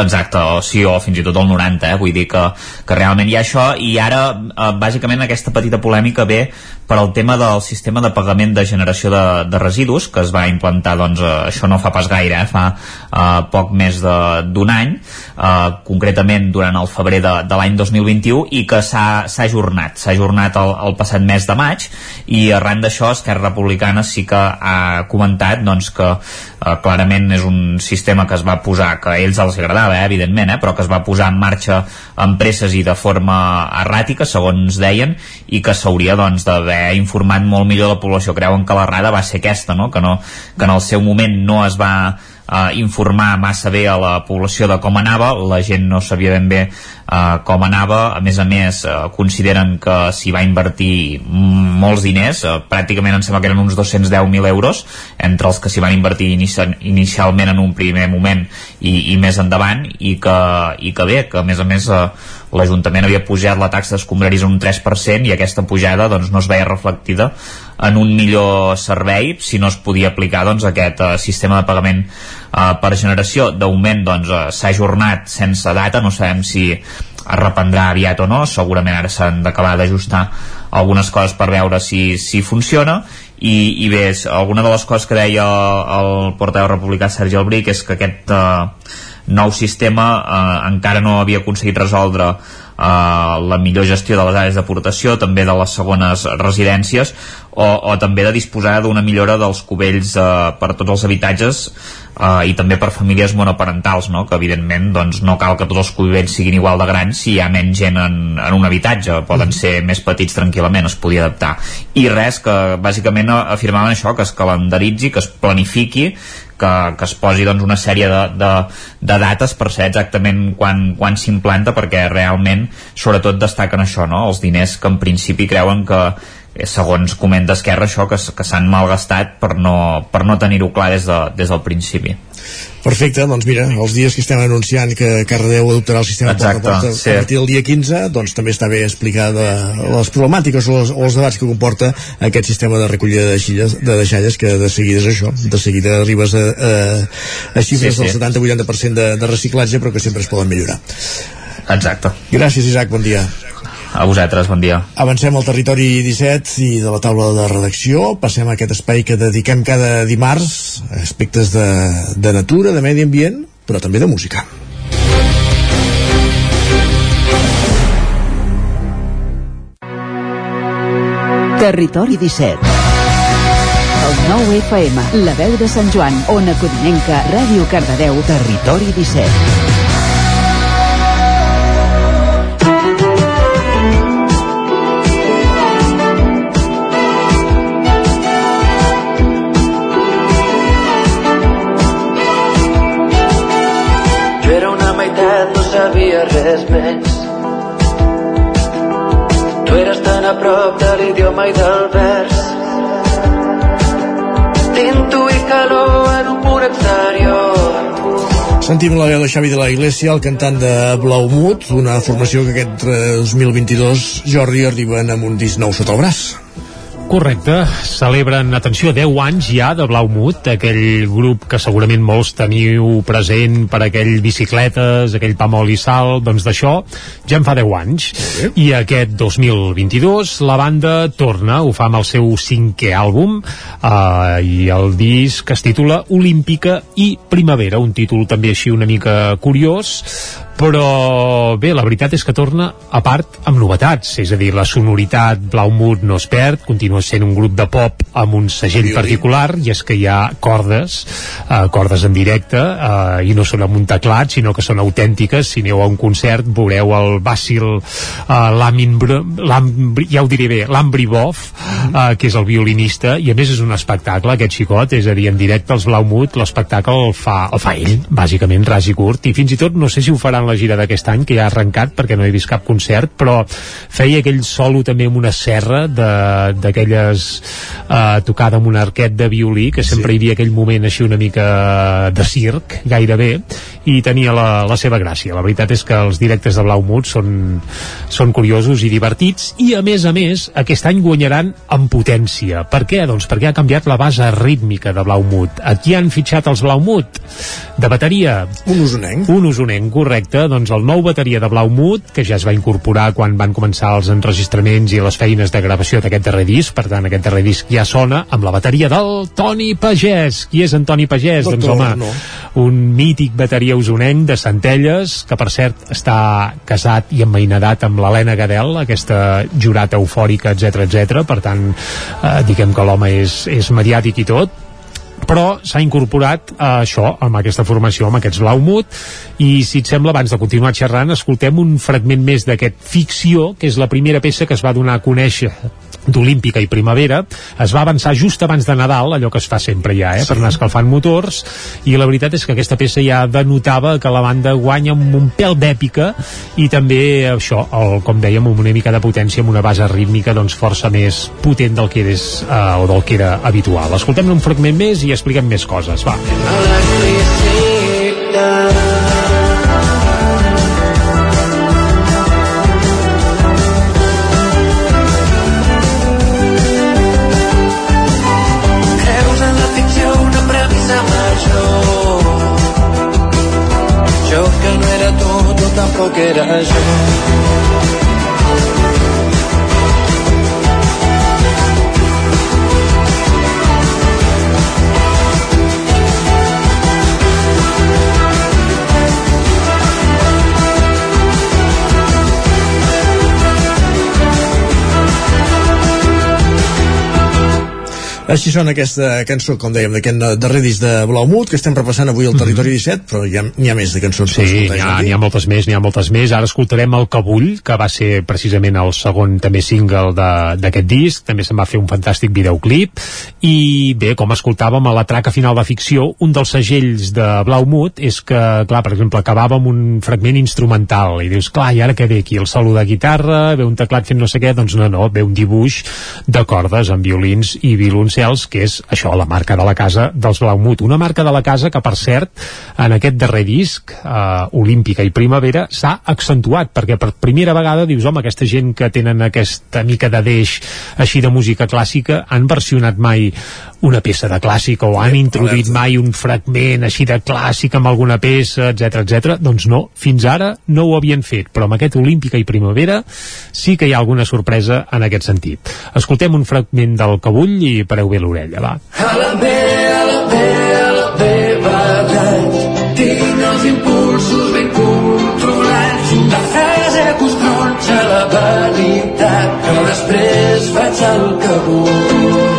Speaker 7: exacte, o sí, o fins i tot el 90 eh? vull dir que, que realment hi ha això i ara eh, bàsicament aquesta petita polèmica ve per al tema del sistema de pagament de generació de, de residus que es va implantar doncs, eh, això no fa pas gaire eh? fa eh, poc més d'un any eh, concretament durant el febrer de, de l'any 2021 i que s'ha ajornat s'ha ajornat el, el passat mes de maig i arran d'això Esquerra Republicana sí que ha comentat doncs, que eh, clarament és un sistema que es va posar, que a ells els agradava eh, evidentment, eh, però que es va posar en marxa amb presses i de forma erràtica segons deien i que s'hauria doncs, d'haver informat molt millor la població creuen que l'errada va ser aquesta no? Que, no, que en el seu moment no es va eh, informar massa bé a la població de com anava, la gent no sabia ben bé eh, com anava, a més a més eh, consideren que s'hi va invertir molts diners, eh, pràcticament em sembla que eren uns 210.000 euros entre els que s'hi van invertir inici inicialment en un primer moment i, i més endavant. I que, i que bé, que a més a més eh, l'Ajuntament havia pujat la taxa d'escombraris un 3% i aquesta pujada doncs, no es veia reflectida en un millor servei si no es podia aplicar doncs, aquest uh, sistema de pagament uh, per generació. Doncs, uh, s'ha ajornat sense data, no sabem si es reprendrà aviat o no, segurament ara s'han d'acabar d'ajustar algunes coses per veure si, si funciona. I, i bé, alguna de les coses que deia el portaveu republicà Sergi Albric és que aquest uh, nou sistema eh, encara no havia aconseguit resoldre eh, la millor gestió de les àrees d'aportació, també de les segones residències, o, o també de disposar d'una millora dels cubells eh, per tots els habitatges eh, i també per famílies monoparentals, no? que evidentment doncs, no cal que tots els cubells siguin igual de grans si hi ha menys gent en, en un habitatge, poden mm. ser més petits tranquil·lament, es podia adaptar. I res, que bàsicament afirmaven això, que es calendaritzi, que es planifiqui, que, que es posi doncs, una sèrie de, de, de dates per ser exactament quan, quan s'implanta perquè realment sobretot destaquen això, no? els diners que en principi creuen que, Eh, segons comenta Esquerra això que, que s'han malgastat per no, per no tenir-ho clar des, de, des del principi
Speaker 1: Perfecte, doncs mira, els dies que estem anunciant que Cardedeu adoptarà el sistema
Speaker 7: Exacte,
Speaker 1: porta a porta
Speaker 7: sí.
Speaker 1: a partir del dia 15, doncs també està bé explicar de les problemàtiques o els, o els debats que comporta aquest sistema de recollida de deixalles, de deixalles que de seguida és això, de seguida arribes a, a, a xifres
Speaker 7: Sí, sí.
Speaker 1: del 70-80% de, de reciclatge però que sempre es poden millorar.
Speaker 7: Exacte.
Speaker 1: Gràcies Isaac, bon dia.
Speaker 7: A vosaltres, bon dia.
Speaker 1: Avancem al territori 17 i de la taula de redacció. Passem a aquest espai que dediquem cada dimarts a aspectes de, de natura, de medi ambient, però també de música.
Speaker 40: Territori 17 El nou FM, la veu de Sant Joan, Ona Codinenca, Ràdio Cardedeu, Territori 17
Speaker 41: prop de l'idioma i del vers. T'intuï calor en un punt exterior.
Speaker 1: Sentim la veu de Xavi de la Iglesia, el cantant de Blaumut, una formació que aquest eh, 2022 Jordi arriben amb un disc nou sota el braç.
Speaker 3: Correcte, celebren, atenció, 10 anys ja de Blaumut, aquell grup que segurament molts teniu present per aquell bicicletes, aquell pa i sal, doncs d'això ja en fa 10 anys. I aquest 2022 la banda torna, ho fa amb el seu cinquè àlbum, eh, i el disc es titula Olímpica i Primavera, un títol també així una mica curiós, però bé, la veritat és que torna a part amb novetats, és a dir, la sonoritat Blaumut no es perd, continua sent un grup de pop amb un segell particular i és que hi ha cordes eh, cordes en directe eh, i no són amb un teclat, sinó que són autèntiques. Si aneu a un concert veureu el Basil eh, Lambri, ja ho diré bé, Lambribov eh, que és el violinista i a més és un espectacle aquest xicot, és a dir, en directe els Blaumut l'espectacle el fa, el fa ell bàsicament, ras i curt, i fins i tot no sé si ho faran la gira d'aquest any, que ja ha arrencat perquè no he vist cap concert, però feia aquell solo també amb una serra de- d'aquelles eh, tocada amb un arquet de violí, que sempre hi havia aquell moment així una mica de circ, gairebé, i tenia la, la seva gràcia. La veritat és que els directes de Blaumut són, són curiosos i divertits, i a més a més, aquest any guanyaran en potència. Per què? Doncs perquè ha canviat la base rítmica de Blaumut. A qui han fitxat els Blaumut? De bateria?
Speaker 1: Un usonenc.
Speaker 3: Un usonenc, correcte. Doncs el nou bateria de Blaumut, que ja es va incorporar quan van començar els enregistraments i les feines de gravació d'aquest darrer disc, per tant, aquest darrer disc ja sona amb la bateria del Toni Pagès. Qui és en Toni Pagès?
Speaker 1: Doctor,
Speaker 3: doncs, home,
Speaker 1: no.
Speaker 3: un mític bateria usonenc de Centelles, que per cert està casat i emmainadat amb l'Helena Gadel, aquesta jurat eufòrica, etc etc. Per tant, eh, diguem que l'home és, és mediàtic i tot, però s'ha incorporat a això, amb aquesta formació, amb aquests Blaumut, i si et sembla, abans de continuar xerrant, escoltem un fragment més d'aquest Ficció, que és la primera peça que es va donar a conèixer d'Olímpica i Primavera, es va avançar just abans de Nadal, allò que es fa sempre ja, eh, per anar escalfant motors, i la veritat és que aquesta peça ja denotava que la banda guanya amb un pèl d'èpica i també això, el, com dèiem, amb una mica de potència, amb una base rítmica doncs força més potent del que és eh, o del que era habitual. Escoltem un fragment més i expliquem més coses, va.
Speaker 41: Creus tu tampoc era jo.
Speaker 1: Així sona aquesta cançó, com dèiem, d'aquest darrer disc de Blaumut, que estem repassant avui al Territori 17, però hi ha, n'hi ha més de cançons
Speaker 3: Sí, n'hi ha, n'hi ha moltes més, n'hi ha moltes més. Ara escoltarem el Cabull, que va ser precisament el segon també single d'aquest disc. També se'n va fer un fantàstic videoclip. I bé, com escoltàvem a la traca final de ficció, un dels segells de Blaumut és que, clar, per exemple, acabava amb un fragment instrumental i dius, clar, i ara què ve aquí? El solo de guitarra, ve un teclat fent no sé què? Doncs no, no, ve un dibuix de cordes amb violins i violons Cels, que és això, la marca de la casa dels Blaumut. Una marca de la casa que, per cert, en aquest darrer disc, eh, Olímpica i Primavera, s'ha accentuat, perquè per primera vegada dius, home, aquesta gent que tenen aquesta mica de deix així de música clàssica han versionat mai una peça de clàssica o han introduït mai un fragment així de clàssic amb alguna peça, etc etc. doncs no, fins ara no ho havien fet, però amb aquest Olímpica i Primavera sí que hi ha alguna sorpresa en aquest sentit. Escoltem un fragment del Cabull i pareu bé l'orella, va.
Speaker 24: A la B, a la B, a la badat. Tinc els impulsos ben controlats. Una frase costronxa la veritat, però després faig el que vull.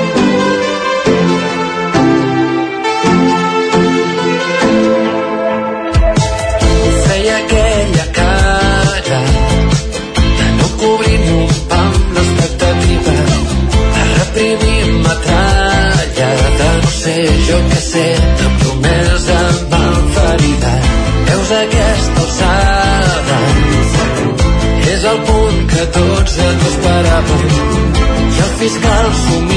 Speaker 24: Fiscal s'ho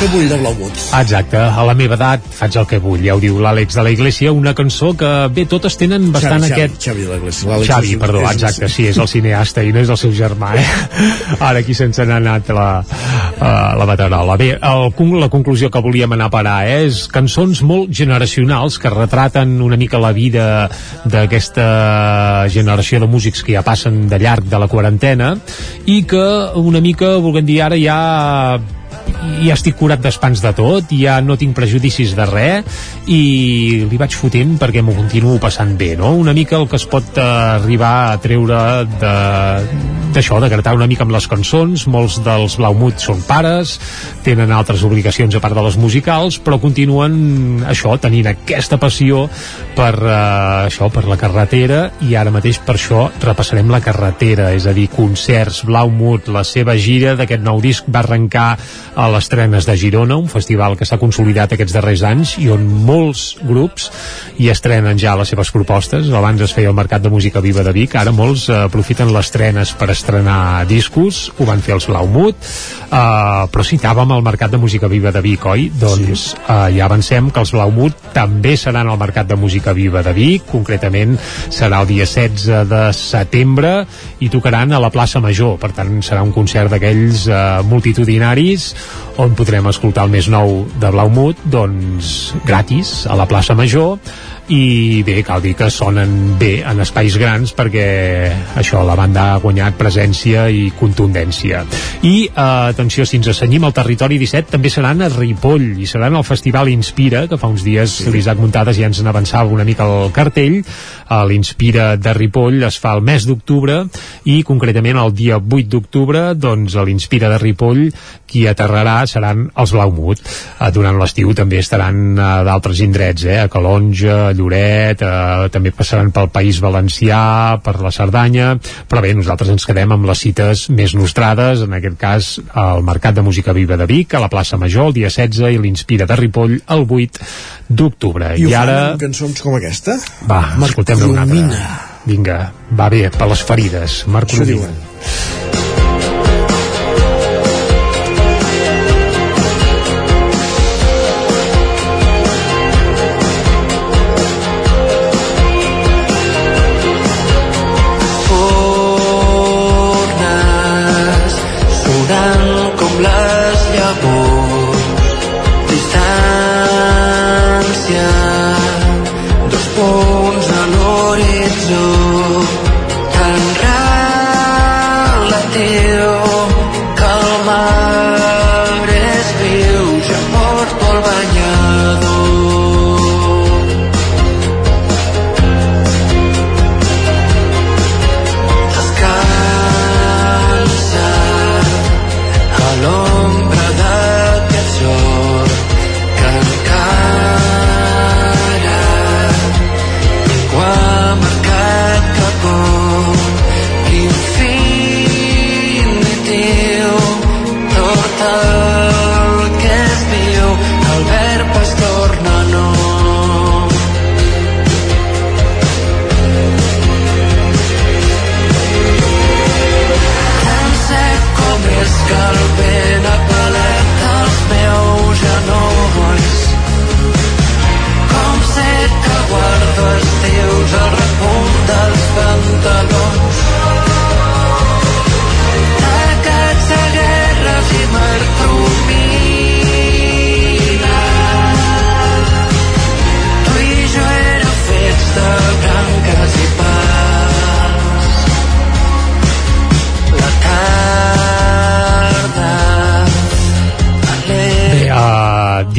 Speaker 24: que vull
Speaker 1: de Blaumut.
Speaker 3: Exacte, a la meva edat faig el que vull, ja ho diu l'Àlex de la Iglesia, una cançó que bé, totes tenen bastant
Speaker 1: Xavi,
Speaker 3: aquest...
Speaker 1: Xavi, Xavi de l'Iglésia. l'Àlex
Speaker 3: Xavi, perdó,
Speaker 1: és-
Speaker 3: exacte, sí, és el cineasta i no és el seu germà, eh? Ara aquí sense n'ha anat la, uh, la batarola. Bé, el, la conclusió que volíem anar a parar eh, és cançons molt generacionals que retraten una mica la vida d'aquesta generació de músics que ja passen de llarg de la quarantena i que una mica, volguem dir, ara ja ja estic curat d'espans de tot, ja no tinc prejudicis de res i li vaig fotent perquè m'ho continuo passant bé, no? Una mica el que es pot eh, arribar a treure de d'això, de gratar una mica amb les cançons, molts dels Blaumut són pares, tenen altres obligacions a part de les musicals, però continuen això, tenint aquesta passió per eh, això, per la carretera i ara mateix per això repassarem la carretera, és a dir, concerts Blaumut, la seva gira d'aquest nou disc va arrencar a les Trenes de Girona, un festival que s'ha consolidat aquests darrers anys i on molts grups hi estrenen ja les seves propostes. Abans es feia el Mercat de Música Viva de Vic, ara molts eh, aprofiten les trenes per estrenar discos, ho van fer els Blaumut, eh, però citàvem el Mercat de Música Viva de Vic, oi? Doncs eh, ja avancem que els Blaumut també seran al Mercat de Música Viva de Vic, concretament serà el dia 16 de setembre i tocaran a la plaça Major, per tant serà un concert d'aquells eh, multitudinaris on podrem escoltar el més nou de Blaumut doncs gratis a la plaça Major i bé, cal dir que sonen bé en espais grans perquè això, la banda ha guanyat presència i contundència. I eh, atenció, si ens assenyim al territori 17 també seran a Ripoll i seran al Festival Inspira, que fa uns dies sí. l'Isaac Muntades ja ens n'avançava una mica el cartell. A l'Inspira de Ripoll es fa el mes d'octubre i concretament el dia 8 d'octubre doncs a l'Inspira de Ripoll qui aterrarà seran els Blaumut. Eh, durant l'estiu també estaran a d'altres indrets, eh, a Calonja a Lloret, eh, també passaran pel País Valencià, per la Cerdanya però bé, nosaltres ens quedem amb les cites més nostrades, en aquest cas al Mercat de Música Viva de Vic, a la plaça Major el dia 16 i l'Inspira de Ripoll el 8 d'octubre.
Speaker 1: I,
Speaker 3: i, ara
Speaker 1: cançons com aquesta?
Speaker 3: va, escoltem una altra. Vinga, va bé, per les ferides. Marc
Speaker 1: Això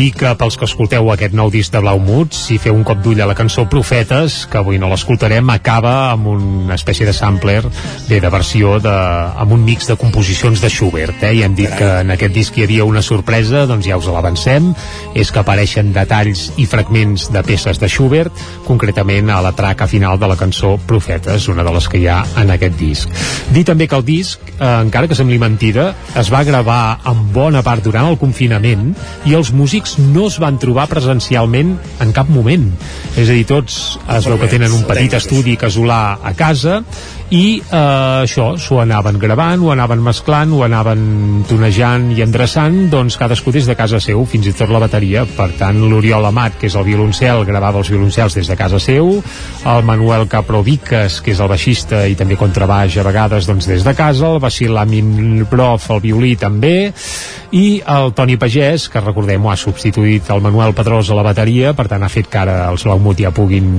Speaker 3: dir que pels que escolteu aquest nou disc de Blau Mut, si feu un cop d'ull a la cançó Profetes, que avui no l'escoltarem, acaba amb una espècie de sampler bé, de versió de, amb un mix de composicions de Schubert, eh? i hem dit que en aquest disc hi havia una sorpresa, doncs ja us l'avancem, és que apareixen detalls i fragments de peces de Schubert, concretament a la traca final de la cançó Profetes, una de les que hi ha en aquest disc. Dir també que el disc, eh, encara que sembli mentida, es va gravar en bona part durant el confinament i els músics no es van trobar presencialment en cap moment. És a dir, tots es veu que tenen un petit estudi casolà a casa i eh, això, s'ho anaven gravant, ho anaven mesclant, ho anaven tonejant i endreçant, doncs cadascú des de casa seu, fins i tot la bateria. Per tant, l'Oriol Amat, que és el violoncel, gravava els violoncels des de casa seu, el Manuel Caprovicas, que és el baixista i també contrabaix a vegades doncs, des de casa, el Basil Amin Brof, el violí també, i el Toni Pagès, que recordem ho ha substituït el Manuel Pedrós a la bateria, per tant ha fet que ara els Blaumut ja puguin,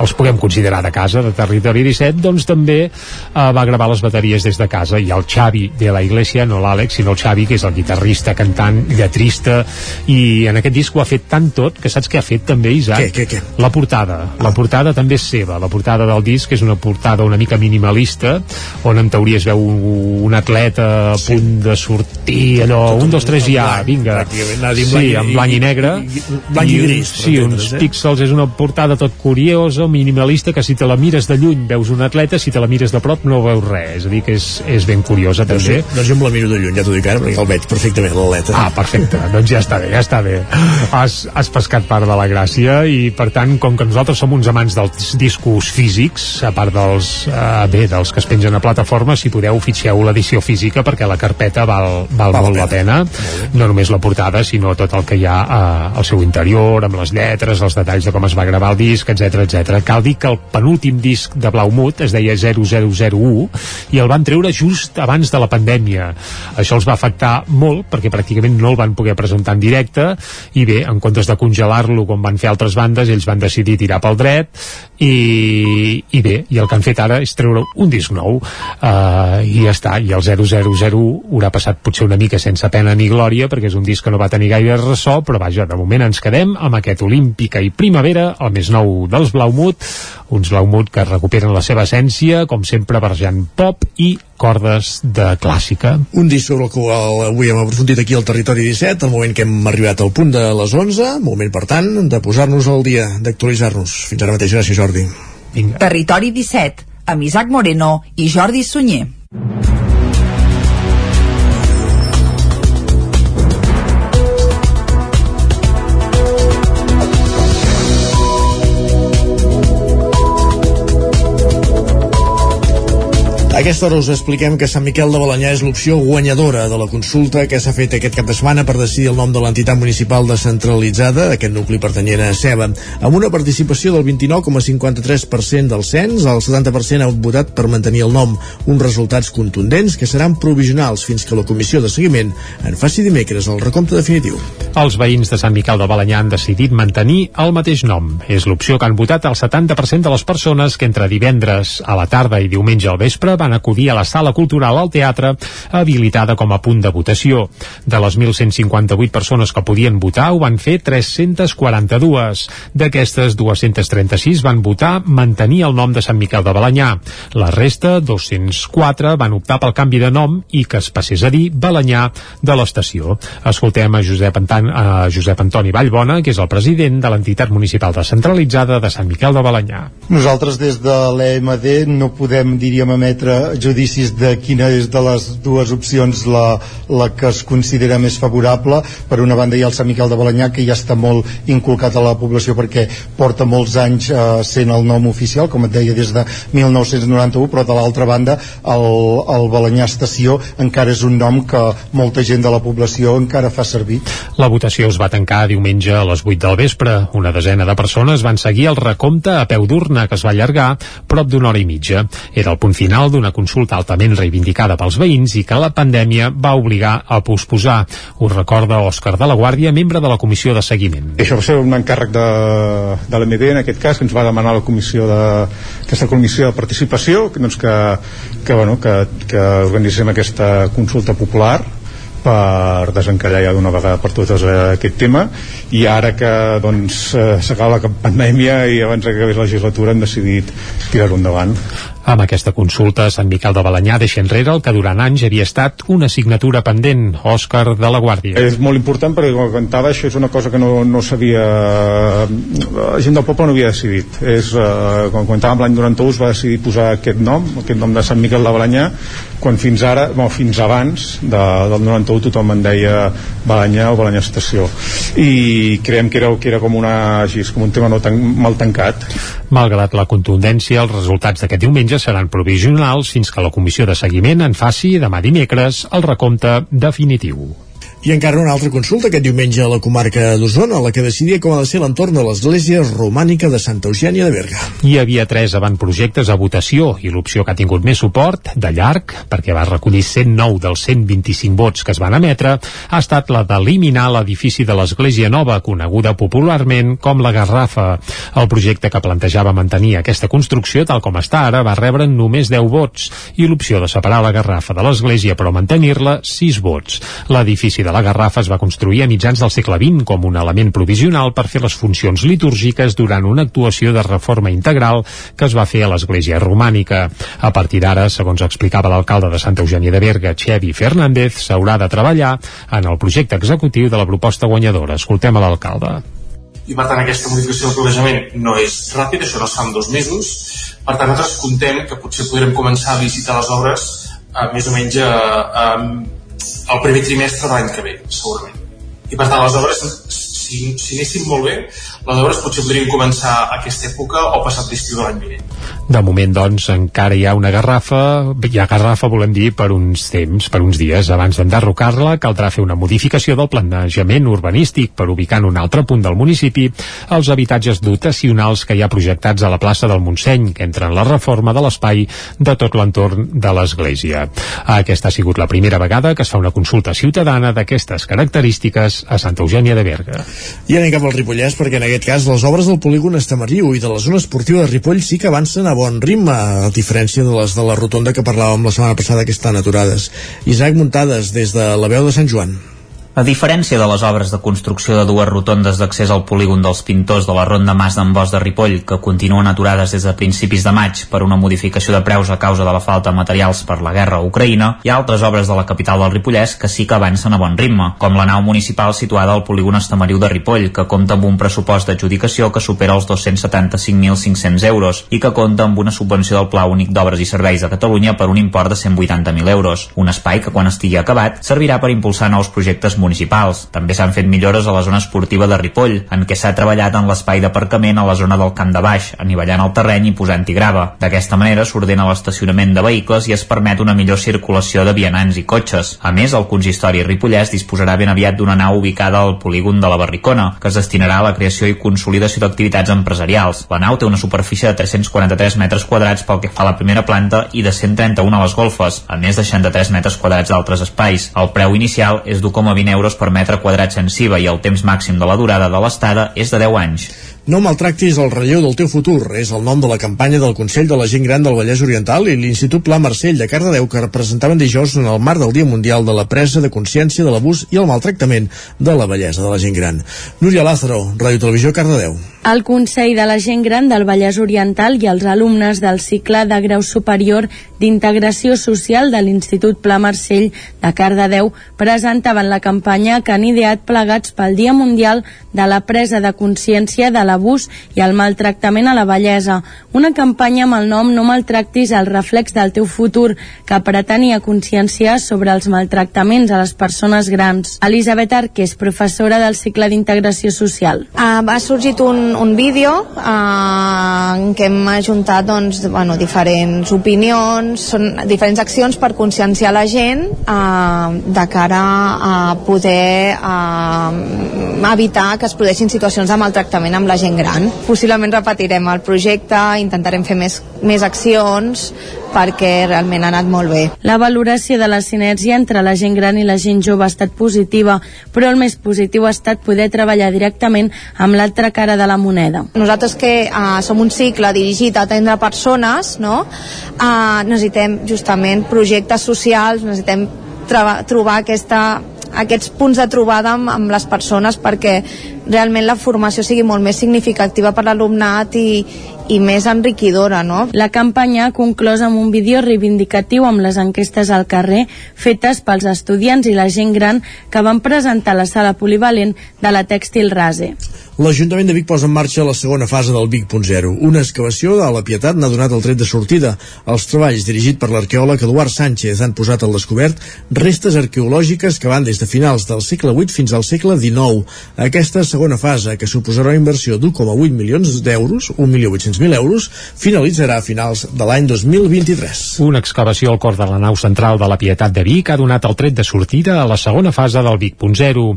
Speaker 3: els puguem considerar de casa, de Territori 17, doncs també eh, va gravar les bateries des de casa, i el Xavi de la Iglesia, no l'Àlex, sinó el Xavi, que és el guitarrista, cantant, lletrista, i en aquest disc ho ha fet tant tot, que saps què ha fet també, Isaac?
Speaker 1: Què, què, què?
Speaker 3: La portada. La portada també és seva. La portada del disc és una portada una mica minimalista, on en teoria es veu un atleta a punt de sortir, allò, un, dos, tres ja, vinga. Sí, en blanc i negre.
Speaker 1: blanc i gris, per
Speaker 3: Sí, uns
Speaker 1: eh?
Speaker 3: píxels, és una portada tot curiosa, minimalista, que si te la mires de lluny veus un atleta, si te la mires de prop no veus res. És a dir, que és, és ben curiosa,
Speaker 1: Doncs,
Speaker 3: també.
Speaker 1: sí, doncs jo em la miro de lluny, ja t'ho dic ara, perquè el veig perfectament, l'aleta.
Speaker 3: Ah, perfecte, doncs ja està bé, ja està bé. Has, has pescat part de la gràcia i, per tant, com que nosaltres som uns amants dels discos físics, a part dels, eh, bé, dels que es pengen a plataforma, si podeu, fitxeu l'edició física perquè la carpeta val, val, val molt la pena. No només la portada, sinó tot el que hi ha eh, al seu interior, amb les lletres, els detalls de com es va gravar el disc, etc etc. Cal dir que el penúltim disc de Blaumut es deia 0001 i el van treure just abans de la pandèmia. Això els va afectar molt perquè pràcticament no el van poder presentar en directe i bé, en comptes de congelar-lo com van fer altres bandes, ells van decidir tirar pel dret i, i bé, i el que han fet ara és treure un disc nou uh, i ja està, i el 0001 haurà passat potser una mica sense pena ni glòria perquè és un disc que no va tenir gaire ressò però vaja, de moment ens quedem amb aquest Olímpica i Primavera, el més nou dels Blaumut, uns Blaumut que recuperen la seva essència, com sempre barrejant pop i cordes de clàssica.
Speaker 1: Un disc sobre el qual avui hem aprofundit aquí al Territori 17, el moment que hem arribat al punt de les 11, moment, per tant, de posar-nos al dia, d'actualitzar-nos. Fins ara mateix, gràcies, Jordi.
Speaker 3: Vinga.
Speaker 42: Territori 17, amb Isaac Moreno i Jordi Sunyer.
Speaker 1: Aquesta hora us expliquem que Sant Miquel de Balanyà és l'opció guanyadora de la consulta que s'ha fet aquest cap de setmana per decidir el nom de l'entitat municipal descentralitzada, aquest nucli pertanyent a Ceba. Amb una participació del 29,53% del cens, el 70% ha votat per mantenir el nom, uns resultats contundents que seran provisionals fins que la comissió de seguiment en faci dimecres el recompte definitiu.
Speaker 3: Els veïns de Sant Miquel de Balanyà han decidit mantenir el mateix nom. És l'opció que han votat el 70% de les persones que entre divendres a la tarda i diumenge al vespre van acudir a la sala cultural al teatre habilitada com a punt de votació. De les 1.158 persones que podien votar, ho van fer 342. D'aquestes, 236 van votar mantenir el nom de Sant Miquel de Balanyà. La resta, 204, van optar pel canvi de nom i que es passés a dir Balanyà de l'estació. Escoltem a Josep, Antan, a Josep Antoni Vallbona, que és el president de l'entitat municipal descentralitzada de Sant Miquel de Balanyà.
Speaker 43: Nosaltres des de l'EMD no podem, diríem, emetre judicis de quina és de les dues opcions la, la que es considera més favorable. Per una banda hi ha el Sant Miquel de Balanyà, que ja està molt inculcat a la població perquè porta molts anys eh, sent el nom oficial, com et deia, des de 1991, però de l'altra banda el, el Balanyà Estació encara és un nom que molta gent de la població encara fa servir.
Speaker 3: La votació es va tancar diumenge a les 8 del vespre. Una desena de persones van seguir el recompte a peu d'urna, que es va allargar prop d'una hora i mitja. Era el punt final d'una consulta altament reivindicada pels veïns i que la pandèmia va obligar a posposar. Ho recorda Òscar de la Guàrdia, membre de la comissió de seguiment.
Speaker 5: Això va ser un encàrrec de, de l'MD en aquest cas, que ens va demanar la comissió de, aquesta comissió de participació, doncs que, que, bueno, que, que organitzem aquesta consulta popular per desencallar ja d'una vegada per totes eh, aquest tema i ara que doncs eh, s'acaba la pandèmia i abans que acabés la legislatura hem decidit tirar-ho endavant
Speaker 3: amb aquesta consulta, Sant Miquel de Balanyà deixa enrere el que durant anys havia estat una assignatura pendent, Òscar de la Guàrdia.
Speaker 5: És molt important perquè, com comentava, això és una cosa que no, no s'havia... La gent del poble no havia decidit. És, eh, com comentàvem, l'any 91 es va decidir posar aquest nom, aquest nom de Sant Miquel de Balanyà, quan fins ara, bueno, fins abans de, del 91 tothom en deia Balanyà o Balanyà Estació. I creiem que era, que era com, una, així, com un tema no tan, mal tancat.
Speaker 3: Malgrat la contundència, els resultats d'aquest diumenge seran provisionals fins que la comissió de seguiment en faci demà dimecres el recompte definitiu.
Speaker 1: I encara una altra consulta aquest diumenge a la comarca d'Osona, la que decidia com ha de ser l'entorn de l'església romànica de Santa Eugènia de Berga.
Speaker 3: Hi havia tres avantprojectes a votació i l'opció que ha tingut més suport, de llarg, perquè va recollir 109 dels 125 vots que es van emetre, ha estat la d'eliminar l'edifici de l'església nova, coneguda popularment com la Garrafa. El projecte que plantejava mantenir aquesta construcció tal com està ara va rebre només 10 vots i l'opció de separar la Garrafa de l'església però mantenir-la 6 vots. L'edifici de la Garrafa es va construir a mitjans del segle XX com un element provisional per fer les funcions litúrgiques durant una actuació de reforma integral que es va fer a l'església romànica. A partir d'ara, segons explicava l'alcalde de Santa Eugènia de Berga, Xevi Fernández, s'haurà de treballar en el projecte executiu de la proposta guanyadora. Escoltem a l'alcalde
Speaker 6: i per tant aquesta modificació del planejament no és ràpida, això no es fa en dos mesos per tant nosaltres contem que potser podrem començar a visitar les obres eh, més o menys a, a, el primer trimestre de l'any que ve, segurament. I per tant, les obres, si, si anessin molt bé, les obres potser podrien començar a aquesta època o passat l'estiu de l'any vinent.
Speaker 3: De moment, doncs, encara hi ha una garrafa, hi ha garrafa, volem dir, per uns temps, per uns dies. Abans d'enderrocar-la, caldrà fer una modificació del planejament urbanístic per ubicar en un altre punt del municipi els habitatges dotacionals que hi ha projectats a la plaça del Montseny, que entren en la reforma de l'espai de tot l'entorn de l'església. Aquesta ha sigut la primera vegada que es fa una consulta ciutadana d'aquestes característiques a Santa Eugènia de Berga.
Speaker 1: I anem cap al Ripollès, perquè en aquest cas les obres del polígon Estamariu i de la zona esportiva de Ripoll sí que avancen a bon ritme, a diferència de les de la rotonda que parlàvem la setmana passada que estan aturades. Isaac Muntades, des de la veu de Sant Joan.
Speaker 7: A diferència de les obres de construcció de dues rotondes d'accés al polígon dels pintors de la Ronda Mas d'en Bosch de Ripoll, que continuen aturades des de principis de maig per una modificació de preus a causa de la falta de materials per la guerra a Ucraïna, hi ha altres obres de la capital del Ripollès que sí que avancen a bon ritme, com la nau municipal situada al polígon Estamariu de Ripoll, que compta amb un pressupost d'adjudicació que supera els 275.500 euros i que compta amb una subvenció del Pla Únic d'Obres i Serveis de Catalunya per un import de 180.000 euros. Un espai que, quan estigui acabat, servirà per impulsar nous projectes municipals municipals. També s'han fet millores a la zona esportiva de Ripoll, en què s'ha treballat en l'espai d'aparcament a la zona del Camp de Baix, anivellant el terreny i posant-hi grava. D'aquesta manera s'ordena l'estacionament de vehicles i es permet una millor circulació de vianants i cotxes. A més, el consistori Ripollès disposarà ben aviat d'una nau ubicada al polígon de la Barricona, que es destinarà a la creació i consolidació d'activitats empresarials. La nau té una superfície de 343 metres quadrats pel que fa a la primera planta i de 131 a les golfes, a més de 63 metres quadrats d'altres espais. El preu inicial és d'1,20 euros per metre quadrat sensiva i el temps màxim de la durada de l'estada és de 10 anys.
Speaker 1: No maltractis el relleu del teu futur és el nom de la campanya del Consell de la Gent Gran del Vallès Oriental i l'Institut Pla Marcell de Cardedeu que representaven dijous en el marc del Dia Mundial de la Presa de Consciència de l'Abús i el Maltractament de la Bellesa de la Gent Gran. Núria Lázaro, Ràdio Televisió Cardedeu.
Speaker 8: El Consell de la Gent Gran del Vallès Oriental i els alumnes del cicle de grau superior d'Integració Social de l'Institut Pla Marcell de Cardedeu presentaven la campanya que han ideat plegats pel Dia Mundial de la Presa de Consciència de l'Abús i el Maltractament a la Bellesa. Una campanya amb el nom No maltractis el reflex del teu futur, que pretenia conscienciar sobre els maltractaments a les persones grans. Elisabet Arqués, professora del cicle d'Integració Social.
Speaker 19: Uh, ha sorgit un, un vídeo uh, en què hem ajuntat doncs, bueno, diferents opinions, són diferents accions per conscienciar la gent uh, de cara a poder uh, evitar que es produeixin situacions de maltractament amb la gent gran. Possiblement repetirem el projecte, intentarem fer més, més accions perquè realment ha anat molt bé.
Speaker 8: La valoració de la sinergia entre la gent gran i la gent jove ha estat positiva, però el més positiu ha estat poder treballar directament amb l'altra cara de la moneda.
Speaker 19: Nosaltres que uh, som un cicle dirigit a atendre persones, no? Uh, necessitem justament projectes socials, necessitem trobar aquesta, aquests punts de trobada amb, amb les persones perquè realment la formació sigui molt més significativa per l'alumnat i, i més enriquidora, no?
Speaker 44: La campanya ha conclòs amb un vídeo reivindicatiu amb les enquestes al carrer fetes pels estudiants i la gent gran que van presentar a la sala polivalent de la Tèxtil Rase.
Speaker 1: L'Ajuntament de Vic posa en marxa la segona fase del Vic.0. Una excavació de la Pietat n'ha donat el tret de sortida. Els treballs dirigit per l'arqueòleg Eduard Sánchez han posat al descobert restes arqueològiques que van des de finals del segle VIII fins al segle XIX. Aquesta segona fase, que suposarà una inversió d'1,8 milions d'euros, 1.800.000 euros, finalitzarà a finals de l'any 2023.
Speaker 3: Una excavació al cor de la nau central de la Pietat de Vic ha donat el tret de sortida a la segona fase del Vic.0.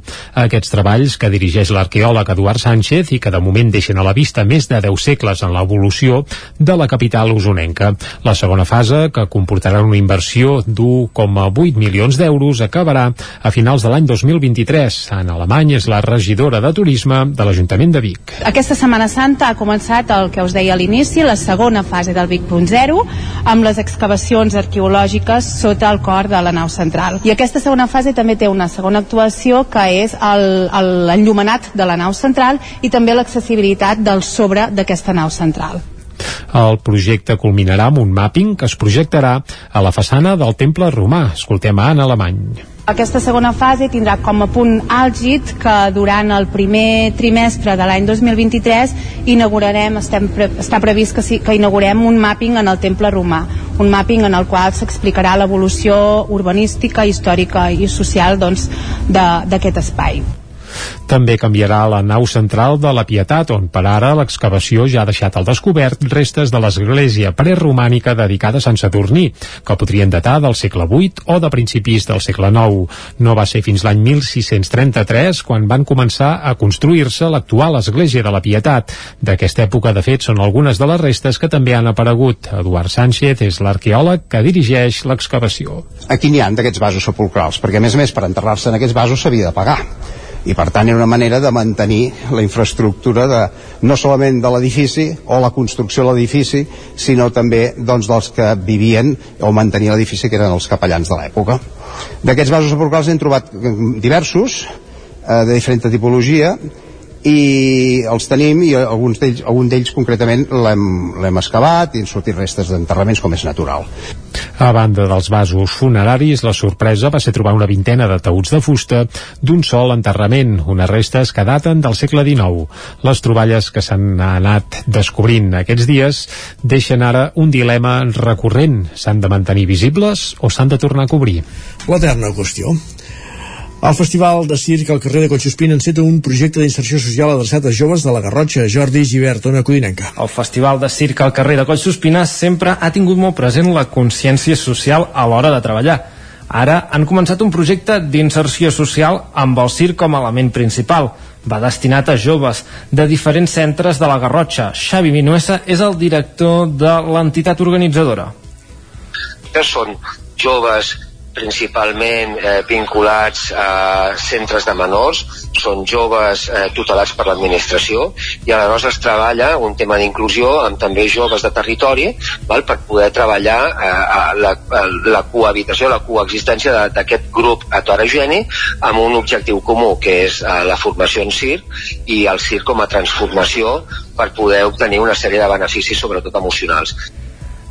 Speaker 3: Aquests treballs que dirigeix l'arqueòleg Eduard Sánchez Sánchez i que de moment deixen a la vista més de 10 segles en l'evolució de la capital usonenca. La segona fase, que comportarà una inversió d'1,8 milions d'euros, acabarà a finals de l'any 2023. En Alemany és la regidora de Turisme de l'Ajuntament de Vic.
Speaker 11: Aquesta Setmana Santa ha començat el que us deia a l'inici, la segona fase del Vic.0, amb les excavacions arqueològiques sota el cor de la nau central. I aquesta segona fase també té una segona actuació que és l'enllumenat de la nau central i també l'accessibilitat del sobre d'aquesta nau central.
Speaker 3: El projecte culminarà amb un mapping que es projectarà a la façana del temple romà. Escoltem a Anna Alemany.
Speaker 11: Aquesta segona fase tindrà com a punt àlgid que durant el primer trimestre de l'any 2023 inaugurarem, estem pre està previst que, sí, que inaugurem un mapping en el temple romà, un mapping en el qual s'explicarà l'evolució urbanística, històrica i social doncs, d'aquest doncs, espai.
Speaker 3: També canviarà la nau central de la Pietat, on per ara l'excavació ja ha deixat al descobert restes de l'església preromànica dedicada a Sant Sadurní, que podrien datar del segle VIII o de principis del segle IX. No va ser fins l'any 1633 quan van començar a construir-se l'actual església de la Pietat. D'aquesta època, de fet, són algunes de les restes que també han aparegut. Eduard Sánchez és l'arqueòleg que dirigeix l'excavació.
Speaker 12: Aquí n'hi han d'aquests vasos sepulcrals, perquè a més a més per enterrar-se en aquests vasos s'havia de pagar i per tant era una manera de mantenir la infraestructura de, no solament de l'edifici o la construcció de l'edifici sinó també doncs, dels que vivien o mantenir l'edifici que eren els capellans de l'època. D'aquests vasos sepulcrals hem trobat diversos eh, de diferent tipologia i els tenim i alguns d'ells, algun d'ells concretament l'hem excavat i han sortit restes d'enterraments com és natural.
Speaker 3: A banda dels vasos funeraris, la sorpresa va ser trobar una vintena de taüts de fusta d'un sol enterrament, unes restes que daten del segle XIX. Les troballes que s'han anat descobrint aquests dies deixen ara un dilema recurrent. S'han de mantenir visibles o s'han de tornar a cobrir?
Speaker 1: L'eterna qüestió. El Festival de Circ al carrer de Collsospina enceta un projecte d'inserció social adreçat a joves de la Garrotxa, Jordi Givert, una codinenca.
Speaker 45: El Festival de Circ al carrer de Collsospina sempre ha tingut molt present la consciència social a l'hora de treballar. Ara han començat un projecte d'inserció social amb el circ com a element principal. Va destinat a joves de diferents centres de la Garrotxa. Xavi Minuesa és el director de l'entitat organitzadora.
Speaker 46: Que són joves principalment eh, vinculats a centres de menors, són joves eh, tutelats per l'administració i aleshores es treballa un tema d'inclusió amb també joves de territori val, per poder treballar eh, la, la cohabitació, la coexistència d'aquest grup heterogeni amb un objectiu comú que és eh, la formació en circ i el circ com a transformació per poder obtenir una sèrie de beneficis sobretot emocionals.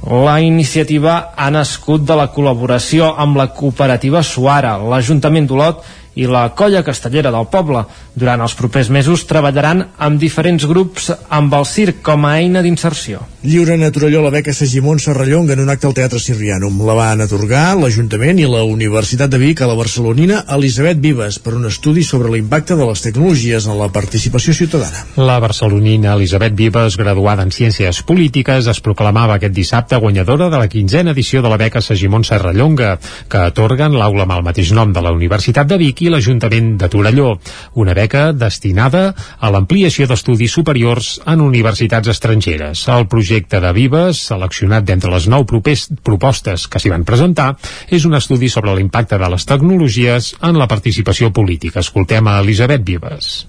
Speaker 45: La iniciativa ha nascut de la col·laboració amb la cooperativa Suara, l'Ajuntament d'Olot i la colla castellera del poble. Durant els propers mesos treballaran amb diferents grups amb el circ com a eina d'inserció.
Speaker 1: Lliuren a Torelló la beca Sagimon Serrallonga en un acte al Teatre Sirrianum. La van atorgar l'Ajuntament i la Universitat de Vic a la barcelonina Elisabet Vives per un estudi sobre l'impacte de les tecnologies en la participació ciutadana.
Speaker 3: La barcelonina Elisabet Vives, graduada en Ciències Polítiques, es proclamava aquest dissabte guanyadora de la quinzena edició de la beca Sagimon Serrallonga, que atorguen l'aula amb el mateix nom de la Universitat de Vic i l'Ajuntament de Torelló, una beca destinada a l'ampliació d'estudis superiors en universitats estrangeres. El projecte de Vives, seleccionat d'entre les nou propostes que s'hi van presentar, és un estudi sobre l'impacte de les tecnologies en la participació política. Escoltem a Elisabet Vives.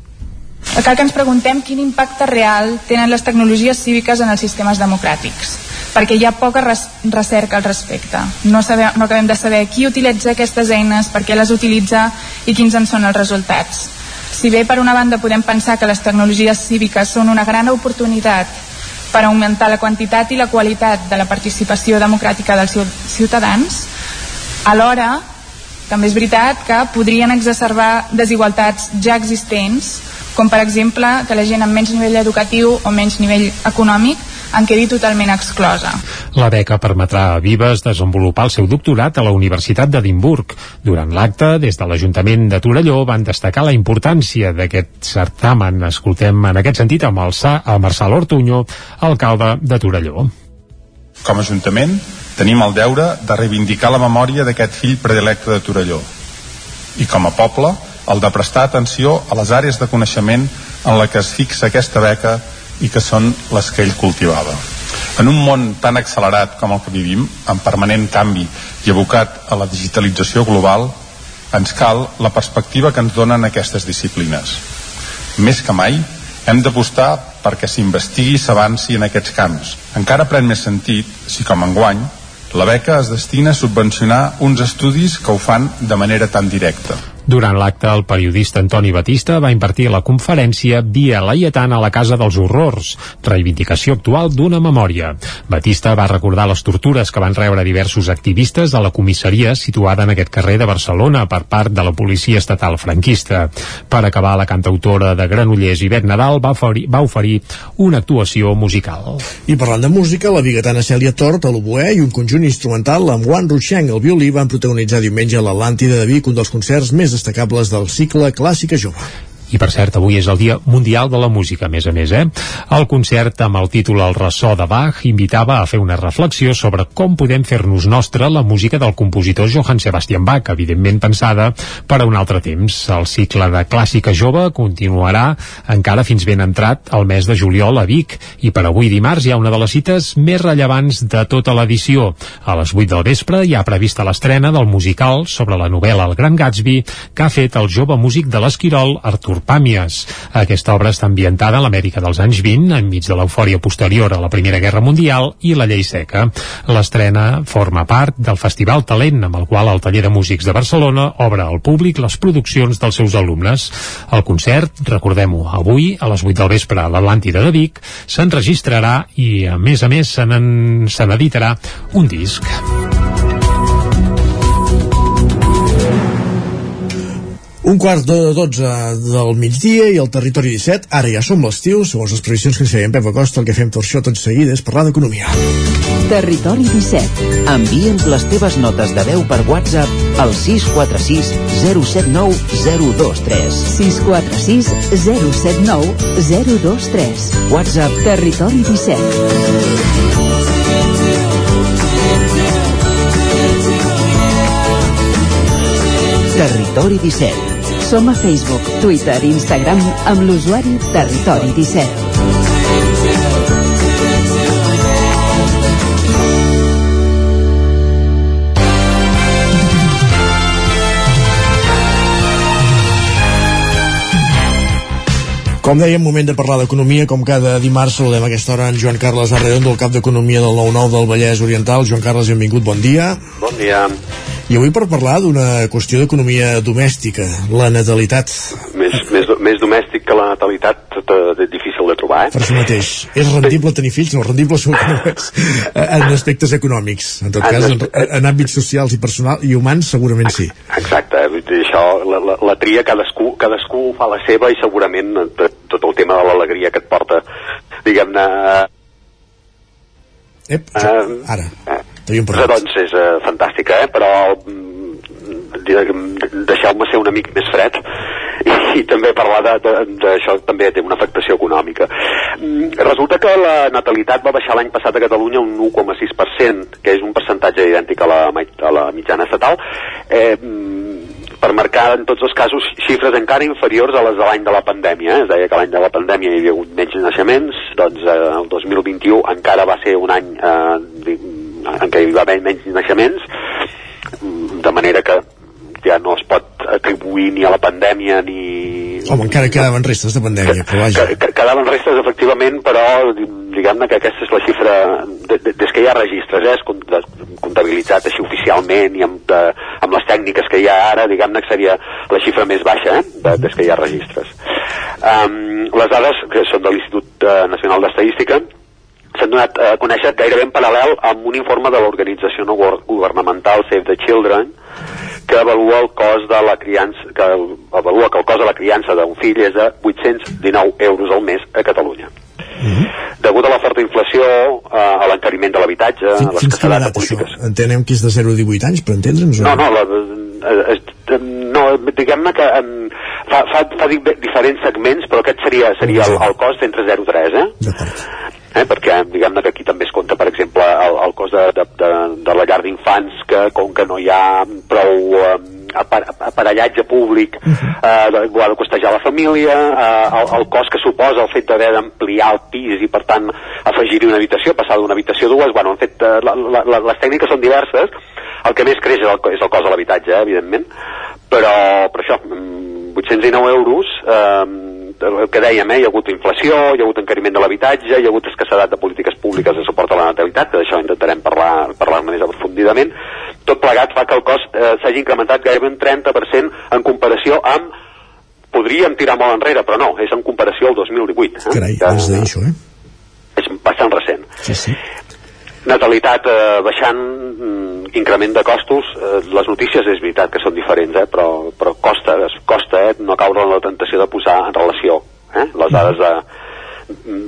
Speaker 47: Cal que ens preguntem quin impacte real tenen les tecnologies cíviques en els sistemes democràtics
Speaker 30: perquè hi ha poca res recerca al respecte. No, saber, no acabem de saber qui utilitza aquestes eines, per què les utilitza i quins en són els resultats. Si bé per una banda podem pensar que les tecnologies cíviques són una gran oportunitat per augmentar la quantitat i la qualitat de la participació democràtica dels ciutadans, alhora també és veritat que podrien exacerbar desigualtats ja existents, com per exemple que la gent amb menys nivell educatiu o menys nivell econòmic en quedi totalment exclosa.
Speaker 3: La beca permetrà a Vives desenvolupar el seu doctorat a la Universitat d'Edimburg. Durant l'acte, des de l'Ajuntament de Torelló van destacar la importància d'aquest certamen. Escoltem en aquest sentit amb el, Sa el Marçal Ortuño, alcalde de Torelló.
Speaker 31: Com a Ajuntament tenim el deure de reivindicar la memòria d'aquest fill predilecte de Torelló. I com a poble, el de prestar atenció a les àrees de coneixement en la que es fixa aquesta beca i que són les que ell cultivava. En un món tan accelerat com el que vivim, en permanent canvi i abocat a la digitalització global, ens cal la perspectiva que ens donen aquestes disciplines. Més que mai, hem d'apostar perquè s'investigui i s'avanci en aquests camps. Encara pren més sentit si, com enguany, la beca es destina a subvencionar uns estudis que ho fan de manera tan directa.
Speaker 3: Durant l'acte, el periodista Antoni Batista va impartir la conferència Via Laietana a la Casa dels Horrors, reivindicació actual d'una memòria. Batista va recordar les tortures que van rebre diversos activistes de la comissaria situada en aquest carrer de Barcelona per part de la policia estatal franquista. Per acabar, la cantautora de Granollers, Ivet Nadal, va oferir, va oferir una actuació musical.
Speaker 1: I parlant de música, la bigatana Cèlia Tort a l'oboè i un conjunt instrumental amb Juan Ruixeng al violí van protagonitzar diumenge a l'Atlàntida de Vic un dels concerts més destacables del cicle Clàssica Jove.
Speaker 3: I per cert, avui és el Dia Mundial de la Música, a més a més, eh? El concert amb el títol El ressò de Bach invitava a fer una reflexió sobre com podem fer-nos nostra la música del compositor Johann Sebastian Bach, evidentment pensada per a un altre temps. El cicle de Clàssica Jove continuarà encara fins ben entrat el mes de juliol a Vic i per avui dimarts hi ha una de les cites més rellevants de tota l'edició. A les 8 del vespre hi ha prevista l'estrena del musical sobre la novel·la El Gran Gatsby que ha fet el jove músic de l'Esquirol, Artur Pàmies. Aquesta obra està ambientada a l'Amèrica dels anys 20, enmig de l'eufòria posterior a la Primera Guerra Mundial i la llei seca. L'estrena forma part del Festival Talent, amb el qual el Taller de Músics de Barcelona obre al públic les produccions dels seus alumnes. El concert, recordem-ho, avui a les 8 del vespre a l'Atlàntida de Vic, s'enregistrarà i, a més a més, se n'editarà un disc.
Speaker 1: Un quart de 12 del migdia i el territori 17, ara ja som l'estiu, segons les previsions que ens feia en Pep Acosta, el que fem per això tot seguit és parlar d'economia.
Speaker 48: Territori 17. Envia'ns les teves notes de veu per WhatsApp al 646 079 023. 646 079 023. WhatsApp Territori 17. Territori 17. Som a Facebook, Twitter i Instagram amb l'usuari Territori 17.
Speaker 1: Com dèiem, moment de parlar d'economia, com cada dimarts saludem a aquesta hora en Joan Carles Arredondo, el cap d'Economia del 9-9 del Vallès Oriental. Joan Carles, benvingut, bon dia.
Speaker 49: Bon dia.
Speaker 1: I avui per parlar d'una qüestió d'economia domèstica, la natalitat.
Speaker 49: Més, més, més domèstic que la natalitat, és difícil de trobar, eh?
Speaker 1: Per això mateix. És rendible tenir fills? No, rendible segur que no és. En aspectes econòmics. En tot cas, en, en àmbits socials i personal i humans segurament sí.
Speaker 49: Exacte, això, la, la, la tria cadascú, cadascú fa la seva i segurament tot el tema de l'alegria que et porta, diguem-ne...
Speaker 1: Ep, jo, ara, t'havíem
Speaker 49: parlat. Doncs és uh, fantàstica, eh? però deixeu-me ser una mica més fred i, i també parlar d'això també té una afectació econòmica mm, resulta que la natalitat va baixar l'any passat a Catalunya un 1,6% que és un percentatge idèntic a la, a la mitjana estatal eh, per marcar en tots els casos xifres encara inferiors a les de l'any de la pandèmia. Eh? Es deia que l'any de la pandèmia hi havia hagut menys naixements, doncs eh, el 2021 encara va ser un any eh, en què hi va haver menys naixements, de manera que ja no es pot atribuir ni a la pandèmia ni...
Speaker 1: Home, encara quedaven restes de pandèmia, però vaja.
Speaker 49: Quedaven restes, efectivament, però diguem-ne que aquesta és la xifra de, de, des que hi ha registres, eh, és com- de- comptabilitzat així oficialment i amb, de, amb les tècniques que hi ha ara, diguem-ne que seria la xifra més baixa, eh, de, des que hi ha registres. Um, les dades que són de l'Institut eh, Nacional d'Estadística s'han donat a conèixer gairebé en paral·lel amb un informe de l'organització no govern- governamental Save the Children que avalua el cost de la criança que avalua que el cost de la criança d'un fill és de 819 euros al mes a Catalunya. Degut a la forta inflació, eh, a l'encariment de l'habitatge, a
Speaker 1: Fins, fins quina edat això? Entenem que és de 0 a 18 anys, per entendre'ns?
Speaker 49: No, no, la, eh, no diguem-ne que em, fa, fa, fa di- diferents segments, però aquest seria, seria el, el cost entre 0 i 3, eh?
Speaker 1: D'acord.
Speaker 49: Eh, perquè diguem-ne que aquí també es compta per exemple el, el cost de, de, de, de la llar d'infants que com que no hi ha prou eh, apar aparellatge públic eh, de- ho ha de costejar la família eh, el, el cost que suposa el fet d'haver d'ampliar el pis i per tant afegir-hi una habitació, passar d'una habitació a dues bueno, han fet, eh, la, la, les tècniques són diverses. El que més creix és el, és el cost de l'habitatge, eh, evidentment. Però, però això, mm, 809 euros eh, el que dèiem, eh, hi ha hagut inflació, hi ha hagut encariment de l'habitatge, hi ha hagut escassedat de polítiques públiques de suport a la natalitat, que d'això intentarem parlar, parlar més aprofundidament. Tot plegat fa que el cost eh, s'hagi incrementat gairebé un 30% en comparació amb podríem tirar molt enrere, però no, és en comparació al 2018. Eh?
Speaker 1: Carai,
Speaker 49: que
Speaker 1: és d'això, eh?
Speaker 49: és bastant recent.
Speaker 1: Sí, sí.
Speaker 49: Natalitat eh, baixant, mm, increment de costos, eh, les notícies és veritat que són diferents, eh, però, però costa, costa eh, no caure en la tentació de posar en relació eh, les dades de,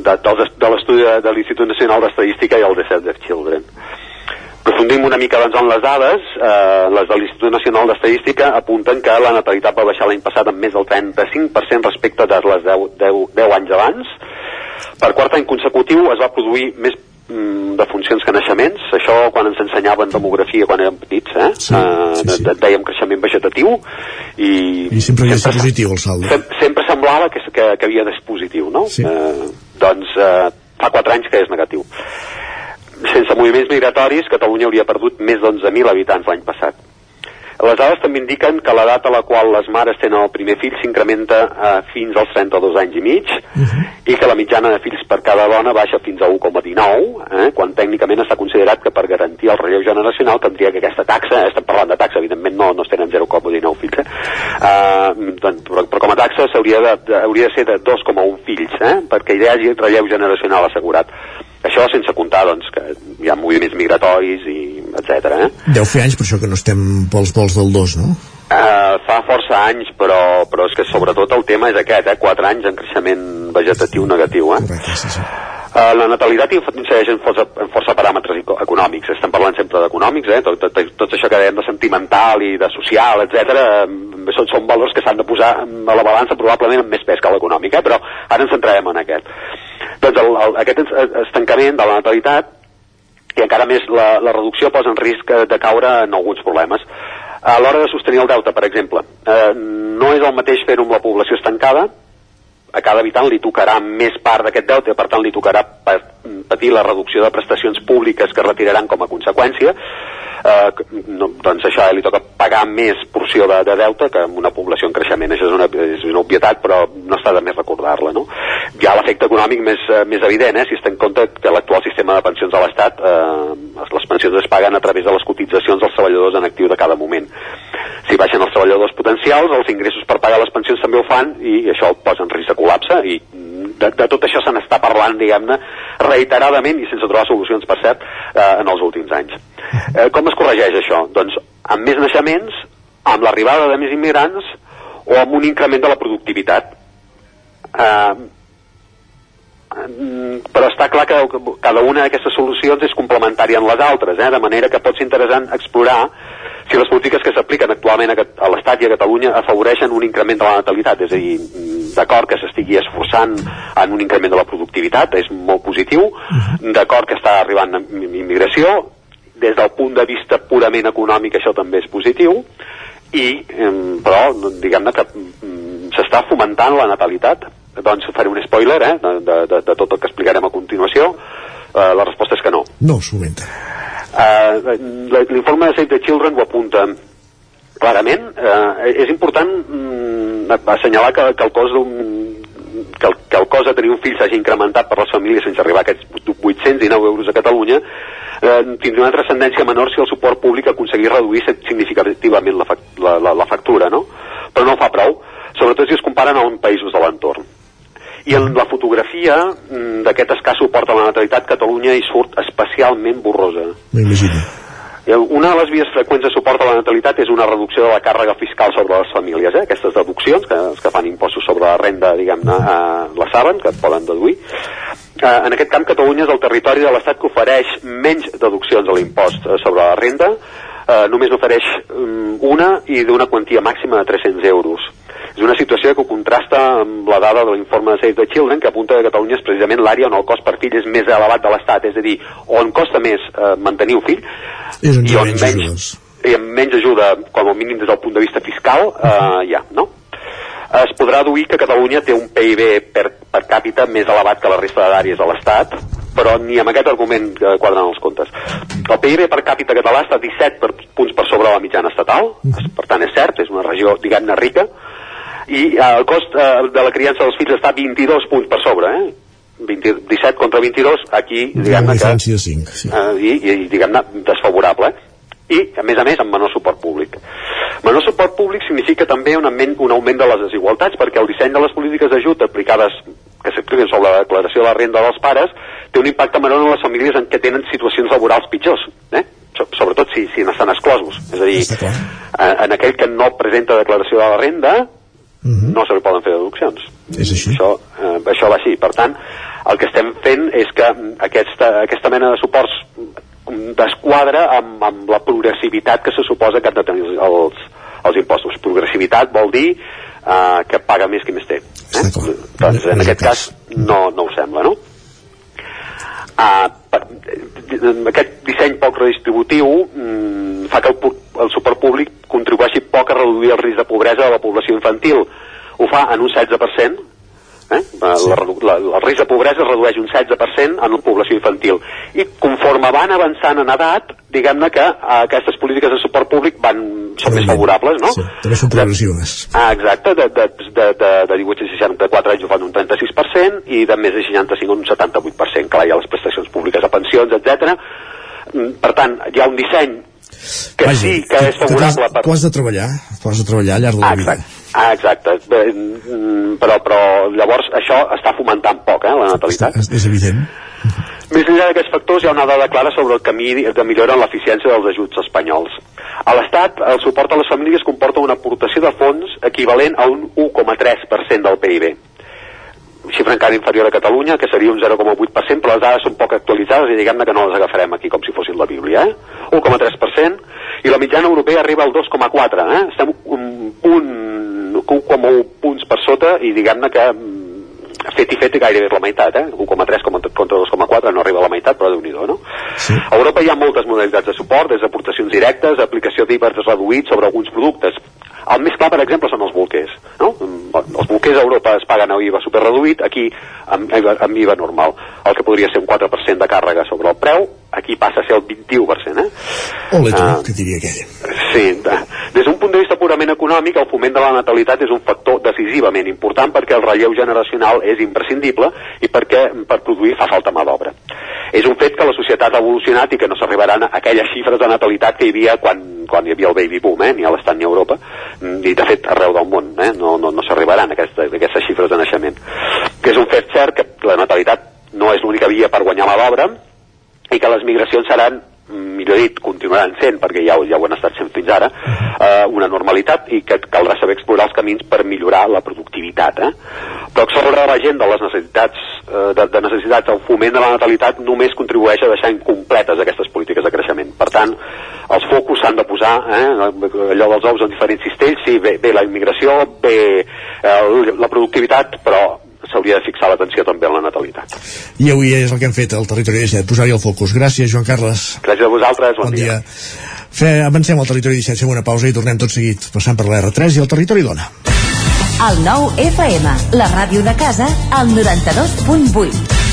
Speaker 49: de, dels- de l'estudi de, de l'Institut Nacional d'Estadística i el de Save the Children. Aprofundim una mica doncs en les dades, eh, les de l'Institut Nacional d'Estadística apunten que la natalitat va baixar l'any passat amb més del 35% respecte de les 10, 10, 10 anys abans. Per quart any consecutiu es va produir més de funcions que naixements, això quan ens ensenyaven demografia quan érem petits, eh?
Speaker 1: Sí,
Speaker 49: eh
Speaker 1: sí, sí.
Speaker 49: de- dèiem creixement vegetatiu i,
Speaker 1: I sempre de ser positiu el saldo.
Speaker 49: sem sempre semblava que, que, que havia de ser positiu, no?
Speaker 1: Sí.
Speaker 49: Eh, doncs eh, fa 4 anys que és negatiu. Sense moviments migratoris, Catalunya hauria perdut més d'11.000 habitants l'any passat. Les dades també indiquen que la data a la qual les mares tenen el primer fill s'incrementa eh, fins als 32 anys i mig i que la mitjana de fills per cada dona baixa fins a 1,19, eh, quan tècnicament està considerat que per garantir el relleu generacional caldria que aquesta taxa, eh, estem parlant de taxa, evidentment no, no es tenen 0,19 fills, eh, eh, doncs, però, però com a taxa s'hauria de, de, hauria de ser de 2,1 fills, eh, perquè hi hagi relleu generacional assegurat. Això sense comptar doncs, que hi ha moviments migratoris i etc. Eh?
Speaker 1: Deu fer anys per això que no estem pels vols del 2, no?
Speaker 49: Uh, fa força anys, però, però és que sobretot el tema és aquest, eh? 4 anys en creixement vegetatiu negatiu. Eh?
Speaker 1: Correcte, sí, sí.
Speaker 49: Uh, la natalitat incideix en força, en força paràmetres eco- econòmics. Estem parlant sempre d'econòmics, eh? tot, tot, tot això que dèiem de sentimental i de social, etc. Són, són valors que s'han de posar a la balança probablement amb més pes que l'econòmic, eh? però ara ens centrarem en aquest. Doncs el, el, aquest es- estancament de la natalitat i encara més la, la reducció posa en risc eh, de caure en alguns problemes. A l'hora de sostenir el deute, per exemple, eh, no és el mateix fer-ho amb la població estancada, a cada habitant li tocarà més part d'aquest deute, per tant li tocarà pa- patir la reducció de prestacions públiques que retiraran com a conseqüència, eh, no, doncs això, eh, li toca pagar més porció de, de deute que amb una població en creixement. Això és una, és una obvietat, però no està de més recordar-la. No? Hi ha l'efecte econòmic més, eh, més evident, eh, si es té en compte que l'actual sistema de pensions de l'Estat, eh, les pensions es paguen a través de les cotitzacions dels treballadors en actiu de cada moment. Si baixen els treballadors potencials, els ingressos per pagar les pensions també ho fan i això el posa en risc de col·lapse i de, de tot això se n'està parlant, diguem-ne, reiteradament i sense trobar solucions, per cert, eh, en els últims anys. Eh, com es corregeix això? Doncs amb més naixements, amb l'arribada de més immigrants o amb un increment de la productivitat. Eh, però està clar que cada una d'aquestes solucions és complementària en les altres, eh? de manera que pot ser interessant explorar si les polítiques que s'apliquen actualment a, l'Estat i a Catalunya afavoreixen un increment de la natalitat, és a dir, d'acord que s'estigui esforçant en un increment de la productivitat, és molt positiu, d'acord que està arribant im- immigració, des del punt de vista purament econòmic això també és positiu, i, eh, però diguem-ne que mm, s'està fomentant la natalitat. Doncs faré un spoiler eh, de, de, de, tot el que explicarem a continuació. Eh, la resposta és que no.
Speaker 1: No, s'ho comenta.
Speaker 49: Uh, L'informe de Save the Children ho apunta clarament. Uh, és important mm, assenyalar que, que el cost d'un que, el, que el cost de tenir un fill s'hagi incrementat per les famílies sense arribar a aquests 809 euros a Catalunya eh, tindria una transcendència menor si el suport públic aconseguís reduir significativament la, la, la, la factura, no? Però no fa prou, sobretot si es comparen amb països de l'entorn. I en la fotografia mm, d'aquest escàs suport a la natalitat, Catalunya hi surt especialment borrosa.
Speaker 1: M'imagino.
Speaker 49: I Una de les vies freqüents de suport a la natalitat és una reducció de la càrrega fiscal sobre les famílies, eh? aquestes deduccions, que que fan impostos sobre la renda, diguem-ne, eh, la saben, que et poden deduir. Eh, en aquest camp, Catalunya és el territori de l'Estat que ofereix menys deduccions a l'impost eh, sobre la renda, eh, només n'ofereix um, una i d'una quantia màxima de 300 euros. És una situació que contrasta amb la dada de l'informe de Save the Children, que apunta que Catalunya és precisament l'àrea on el cost per fill és més elevat de l'Estat, és a dir, on costa més eh, mantenir un fill
Speaker 1: És on
Speaker 49: i on
Speaker 1: menys
Speaker 49: menys, i amb menys ajuda, com a mínim des del punt de vista fiscal, eh, hi ha, no? Es podrà deduir que Catalunya té un PIB per, per càpita més elevat que la resta d'àrees de l'Estat, però ni amb aquest argument eh, quadren els comptes. El PIB per càpita català està 17 per, punts per sobre la mitjana estatal, per tant és cert, és una regió, diguem-ne, rica, i eh, el cost eh, de la criança dels fills està 22 punts per sobre, eh? 20, 17 contra 22, aquí, diguem-ne que
Speaker 1: diferència de 5. Sí.
Speaker 49: eh, i, i diguem-ne desfavorable i a més a més amb menor suport públic menor suport públic significa també un augment, un augment de les desigualtats perquè el disseny de les polítiques d'ajut aplicades que s'apliquen sobre la declaració de la renda dels pares té un impacte menor en les famílies en què tenen situacions laborals pitjors eh? So- sobretot si, si n'estan exclosos és a dir, eh, en aquell que no presenta declaració de la renda no se li poden fer deduccions
Speaker 1: És així.
Speaker 49: això, eh, això va així. Per tant, el que estem fent és que aquesta, aquesta mena de suports desquadra amb, amb la progressivitat que se suposa que han de tenir els, els impostos. Progressivitat vol dir eh, que paga més qui més té. Eh? Doncs en aquest cas no, no ho sembla, no? Ah, per, eh, aquest disseny poc redistributiu mm, fa que el, el suport públic contribueixi poc a reduir el risc de pobresa de la població infantil. Ho fa en un 16%, eh? la, redu- la, el risc de pobresa es redueix un 16% en la població infantil. I conforme van avançant en edat, diguem-ne que eh, aquestes polítiques de suport públic van, són més favorables, no?
Speaker 1: Sí, també són progressives.
Speaker 49: Ah, exacte, de, de, de, de, de 18 a 64 anys ho fan un 36% i de més de 65 un 78%. Clar, hi ha les prestacions públiques a pensions, etc. Per tant, hi ha un disseny que
Speaker 1: Vaja,
Speaker 49: sí que és favorable per...
Speaker 1: Tu has de treballar, tu has de treballar al llarg de la vida.
Speaker 49: Ah, exacte. Bé, mm, però, però llavors això està fomentant poc, eh, la natalitat.
Speaker 1: És, és evident.
Speaker 49: Més enllà d'aquests factors, hi ha una dada clara sobre el camí de millora en l'eficiència dels ajuts espanyols. A l'Estat, el suport a les famílies comporta una aportació de fons equivalent a un 1,3% del PIB. Xifra encara inferior a Catalunya, que seria un 0,8%, però les dades són poc actualitzades i diguem-ne que no les agafarem aquí com si fossin la Bíblia. Eh? 1,3%, i la mitjana europea arriba al 2,4%. Eh? Estem un punt, 1,1 punts per sota i diguem-ne que mm, fet i fet gairebé és la meitat, eh? 1,3 contra 2,4 no arriba a la meitat, però déu nhi no?
Speaker 1: Sí.
Speaker 49: A Europa hi ha moltes modalitats de suport, des d'aportacions directes, aplicació d'IVAs reduïts sobre alguns productes. El més clar, per exemple, són els bolquers. No? Els bolquers a Europa es paguen amb IVA superreduït, aquí amb, IVA- amb IVA normal. El que podria ser un 4% de càrrega sobre el preu, aquí passa a ser el 21%. Eh?
Speaker 1: Ole tu,
Speaker 49: Ah.
Speaker 1: que diria aquell.
Speaker 49: Sí, de- des d'un punt de vista purament econòmic, el foment de la natalitat és un factor decisivament important perquè el relleu generacional és imprescindible i perquè per produir fa falta mà d'obra. És un fet que la societat ha evolucionat i que no s'arribaran a aquelles xifres de natalitat que hi havia quan, quan hi havia el baby boom, eh? ni a l'Estat ni a Europa, i de fet arreu del món, eh? no, no, no s'arribaran aquestes, aquestes xifres de naixement. Que és un fet cert que la natalitat no és l'única via per guanyar mà d'obra, i que les migracions seran millor dit, continuaran sent, perquè ja, ja ho han estat sent fins ara, eh, una normalitat i que caldrà saber explorar els camins per millorar la productivitat. Eh? Però sobre la gent de les necessitats, eh, de, de necessitats, el foment de la natalitat només contribueix a deixar incompletes aquestes polítiques de creixement. Per tant, els focus s'han de posar, eh, allò dels ous en diferents cistells, sí, bé, bé la immigració, bé eh, la productivitat, però s'hauria de fixar l'atenció també en la natalitat.
Speaker 1: I avui és el que hem fet al Territori 17, posar-hi el focus. Gràcies, Joan Carles.
Speaker 49: Gràcies a vosaltres, bon,
Speaker 1: Bon dia. Fe, avancem al Territori 17, fem una pausa i tornem tot seguit, passant per la R3 i el Territori dona.
Speaker 40: El nou FM, la ràdio de casa, al 92.8.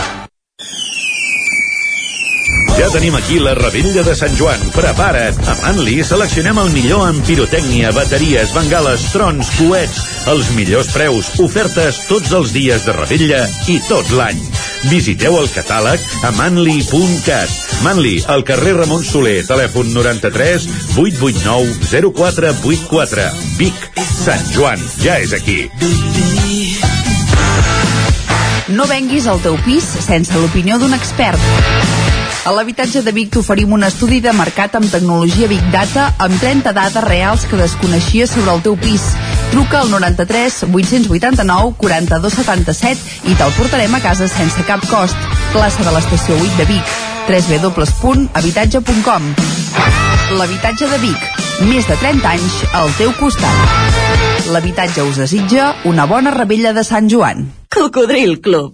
Speaker 50: Ja tenim aquí la rebella de Sant Joan. Prepara't! A Manli seleccionem el millor en pirotècnia, bateries, bengales, trons, coets, els millors preus, ofertes tots els dies de rebella i tot l'any. Visiteu el catàleg a manli.cat. Manli, al carrer Ramon Soler, telèfon 93 889 0484. Vic, Sant Joan, ja és aquí.
Speaker 42: No venguis el teu pis sense l'opinió d'un expert. A l'habitatge de Vic t'oferim un estudi de mercat amb tecnologia Big Data amb 30 dades reals que desconeixies sobre el teu pis. Truca al 93 889 42 77 i te'l portarem a casa sense cap cost. Plaça de l'estació 8 de Vic. www.habitatge.com L'habitatge de Vic. Més de 30 anys al teu costat. L'habitatge us desitja una bona rebella de Sant Joan.
Speaker 31: Cocodril Club.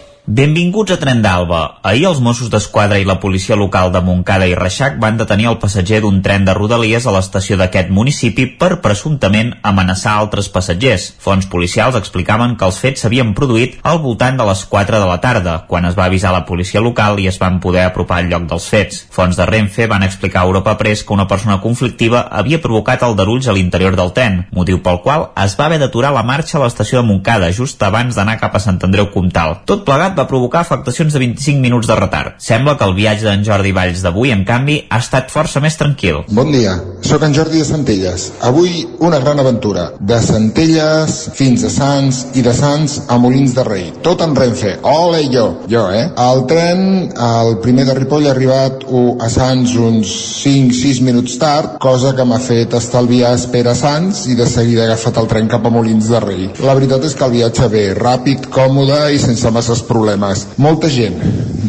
Speaker 7: Benvinguts a Tren d'Alba. Ahir els Mossos d'Esquadra i la policia local de Montcada i Reixac van detenir el passatger d'un tren de Rodalies a l'estació d'aquest municipi per presumptament amenaçar altres passatgers. Fons policials explicaven que els fets s'havien produït al voltant de les 4 de la tarda, quan es va avisar la policia local i es van poder apropar al lloc dels fets. Fons de Renfe van explicar a Europa Press que una persona conflictiva havia provocat aldarulls a l'interior del tren, motiu pel qual es va haver d'aturar la marxa a l'estació de Montcada just abans d'anar cap a Sant Andreu Comtal. Tot plegat va provocar afectacions de 25 minuts de retard. Sembla que el viatge d'en Jordi Valls d'avui, en canvi, ha estat força més tranquil.
Speaker 51: Bon dia, sóc en Jordi de Centelles. Avui una gran aventura. De Centelles fins a Sants i de Sants a Molins de Rei. Tot en Renfe. Ole jo! Jo, eh? El tren, el primer de Ripoll ha arribat a Sants uns 5-6 minuts tard, cosa que m'ha fet estalviar espera a Sants i de seguida he agafat el tren cap a Molins de Rei. La veritat és que el viatge ve ràpid, còmode i sense masses problemes problemes. Molta gent,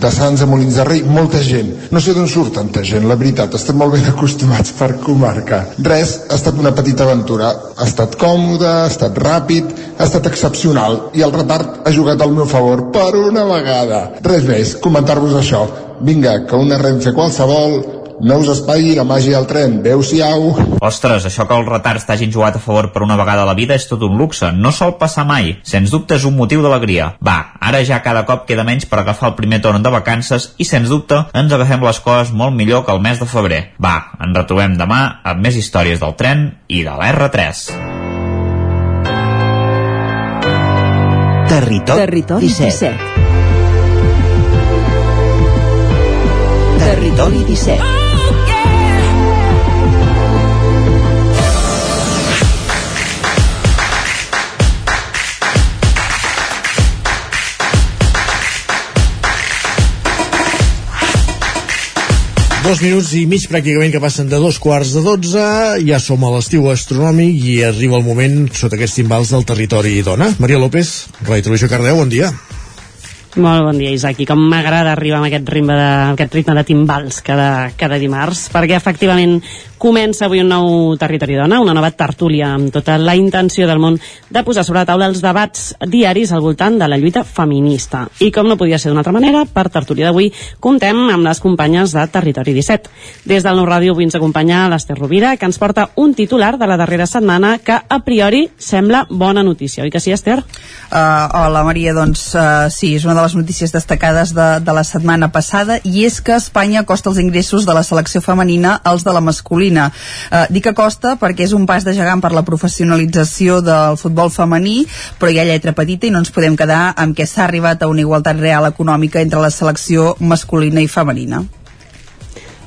Speaker 51: de Sants a Molins de Rei, molta gent. No sé d'on surt tanta gent, la veritat, estem molt ben acostumats per comarca. Res, ha estat una petita aventura. Ha estat còmode, ha estat ràpid, ha estat excepcional i el retard ha jugat al meu favor per una vegada. Res més, comentar-vos això. Vinga, que una Renfe qualsevol no us espaigui la màgia del tren. Adéu-siau.
Speaker 7: Ostres, això que els retards t'hagin jugat a favor per una vegada a la vida és tot un luxe. No sol passar mai. Sens dubte és un motiu d'alegria. Va, ara ja cada cop queda menys per agafar el primer torn de vacances i sens dubte ens agafem les coses molt millor que el mes de febrer. Va, ens retrobem demà amb més històries del tren i de l'R3.
Speaker 31: Territori,
Speaker 52: Territori
Speaker 31: 17. Territori 17.
Speaker 1: Dos minuts i mig pràcticament que passen de dos quarts de dotze, ja som a l'estiu astronòmic i arriba el moment sota aquests timbals del territori dona. Maria López, Ràdio Televisió Cardeu, bon dia.
Speaker 53: Molt bon dia, Isaac. I com m'agrada arribar amb aquest ritme de, aquest ritme de timbals cada, cada dimarts, perquè efectivament comença avui un nou Territori Dona, una nova tertúlia amb tota la intenció del món de posar sobre la taula els debats diaris al voltant de la lluita feminista. I com no podia ser d'una altra manera, per tertúlia d'avui comptem amb les companyes de Territori 17. Des del Nou Ràdio avui ens acompanya l'Ester Rovira, que ens porta un titular de la darrera setmana que a priori sembla bona notícia, oi que sí, Esther?
Speaker 42: Uh, hola, Maria, doncs uh, sí, és una de les notícies destacades de, de la setmana passada i és que Espanya costa els ingressos de la selecció femenina als de la masculina. Eh, dic que costa perquè és un pas de gegant per la professionalització del futbol femení, però hi ha lletra petita i no ens podem quedar amb què s'ha arribat a una igualtat real econòmica entre la selecció masculina i femenina.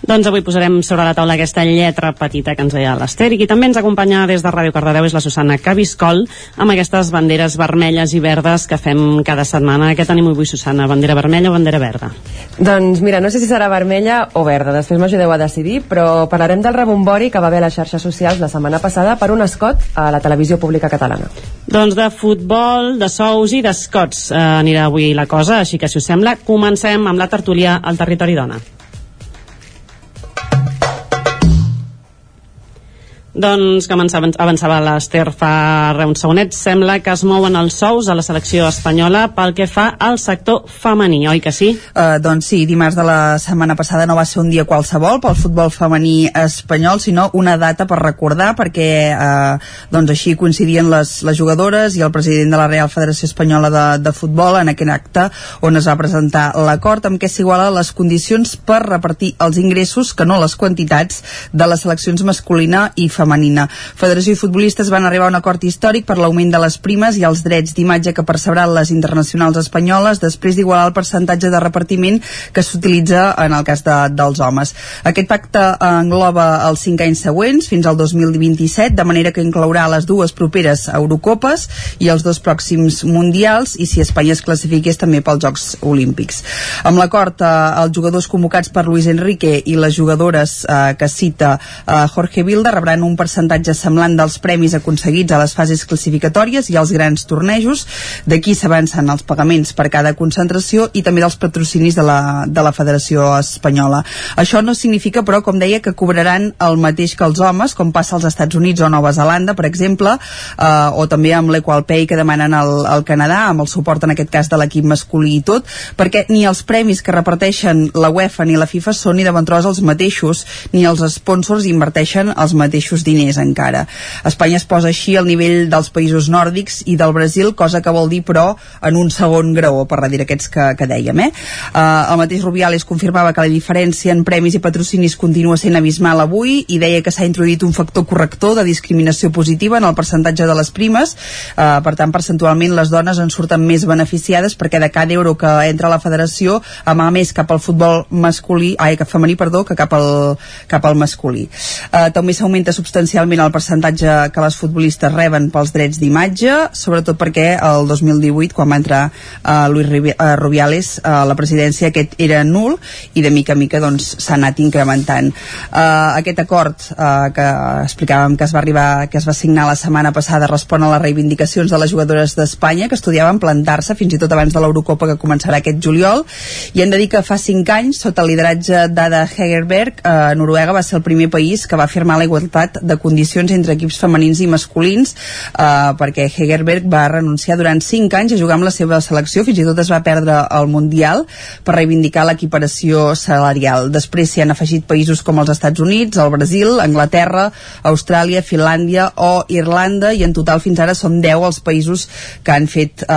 Speaker 53: Doncs avui posarem sobre la taula aquesta lletra petita que ens deia l'Ester i qui també ens acompanya des de Ràdio Cardedeu és la Susana Cabiscol amb aquestes banderes vermelles i verdes que fem cada setmana. Què tenim avui, Susana? Bandera vermella o bandera verda?
Speaker 54: Doncs mira, no sé si serà vermella o verda, després m'ajudeu a decidir, però parlarem del rebombori que va haver a les xarxes socials la setmana passada per un escot a la televisió pública catalana.
Speaker 53: Doncs de futbol, de sous i d'escots eh, anirà avui la cosa, així que si us sembla, comencem amb la tertúlia al Territori Dona. Doncs, com avançava l'Ester fa uns segonets, sembla que es mouen els sous a la selecció espanyola pel que fa al sector femení, oi que sí?
Speaker 42: Uh, doncs sí, dimarts de la setmana passada no va ser un dia qualsevol pel futbol femení espanyol, sinó una data per recordar, perquè uh, doncs així coincidien les, les jugadores i el president de la Real Federació Espanyola de, de Futbol en aquest acte on es va presentar l'acord amb què s'iguala les condicions per repartir els ingressos, que no les quantitats, de les seleccions masculina i femenina femenina. Federació i futbolistes van arribar a un acord històric per l'augment de les primes i els drets d'imatge que percebran les internacionals espanyoles després d'igualar el percentatge de repartiment que s'utilitza en el cas de, dels homes. Aquest pacte engloba els cinc anys següents, fins al 2027, de manera que inclourà les dues properes Eurocopes i els dos pròxims Mundials i si Espanya es classifiqués també pels Jocs Olímpics. Amb l'acord, eh, els jugadors convocats per Luis Enrique i les jugadores eh, que cita eh, Jorge Vilda rebran un percentatge semblant dels premis aconseguits a les fases classificatòries i als grans tornejos. D'aquí s'avancen els pagaments per cada concentració i també dels patrocinis de la, de la Federació Espanyola. Això no significa, però, com deia, que cobraran el mateix que els homes, com passa als Estats Units o Nova Zelanda, per exemple, eh, o també amb l'Equal Pay que demanen al, al Canadà, amb el suport en aquest cas de l'equip masculí i tot, perquè ni els premis que reparteixen la UEFA ni la FIFA són ni de bon tros els mateixos, ni els sponsors inverteixen els mateixos diners encara. Espanya es posa així al nivell dels països nòrdics i del Brasil, cosa que vol dir, però, en un segon grau, per darrere aquests que, que dèiem. Eh? Uh, el mateix Rubiales confirmava que la diferència en premis i patrocinis continua sent abismal avui i deia que s'ha introduït un factor corrector de discriminació positiva en el percentatge de les primes. Uh, per tant, percentualment, les dones en surten més beneficiades perquè de cada euro que entra a la federació ama més cap al futbol masculí, ai, cap femení, perdó, que cap al, cap al masculí. Uh, també s'augmenta substancialment el percentatge que les futbolistes reben pels drets d'imatge, sobretot perquè el 2018, quan va entrar uh, Luis uh, Rubiales a la presidència, aquest era nul i de mica a mica doncs, s'ha anat incrementant. Uh, aquest acord uh, que explicàvem que es va arribar, que es va signar la setmana passada respon a les reivindicacions de les jugadores d'Espanya que estudiaven plantar-se fins i tot abans de l'Eurocopa que començarà aquest juliol i hem de dir que fa 5 anys, sota el lideratge d'Ada Hegerberg, uh, Noruega va ser el primer país que va firmar la igualtat de condicions entre equips femenins i masculins eh, perquè Hegerberg va renunciar durant 5 anys a jugar amb la seva selecció. Fins i tot es va perdre el Mundial per reivindicar l'equiparació salarial. Després s'hi han afegit països com els Estats Units, el Brasil, Anglaterra Austràlia, Finlàndia o Irlanda i en total fins ara som 10 els països que han fet eh,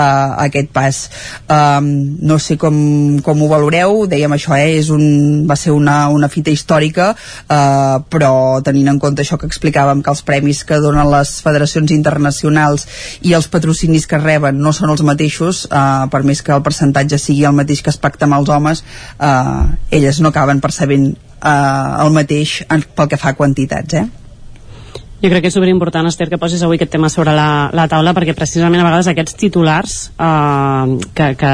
Speaker 42: aquest pas. Um, no sé com, com ho valoreu dèiem això, eh, és un, va ser una, una fita històrica eh, però tenint en compte això que explicàvem que els premis que donen les federacions internacionals i els patrocinis que reben no són els mateixos, eh, per més que el percentatge sigui el mateix que es pacta amb els homes, eh, elles no acaben percebent eh, el mateix pel que fa a quantitats, eh?
Speaker 53: Jo crec que és superimportant, Esther, que posis avui aquest tema sobre la, la taula, perquè precisament a vegades aquests titulars eh, que, que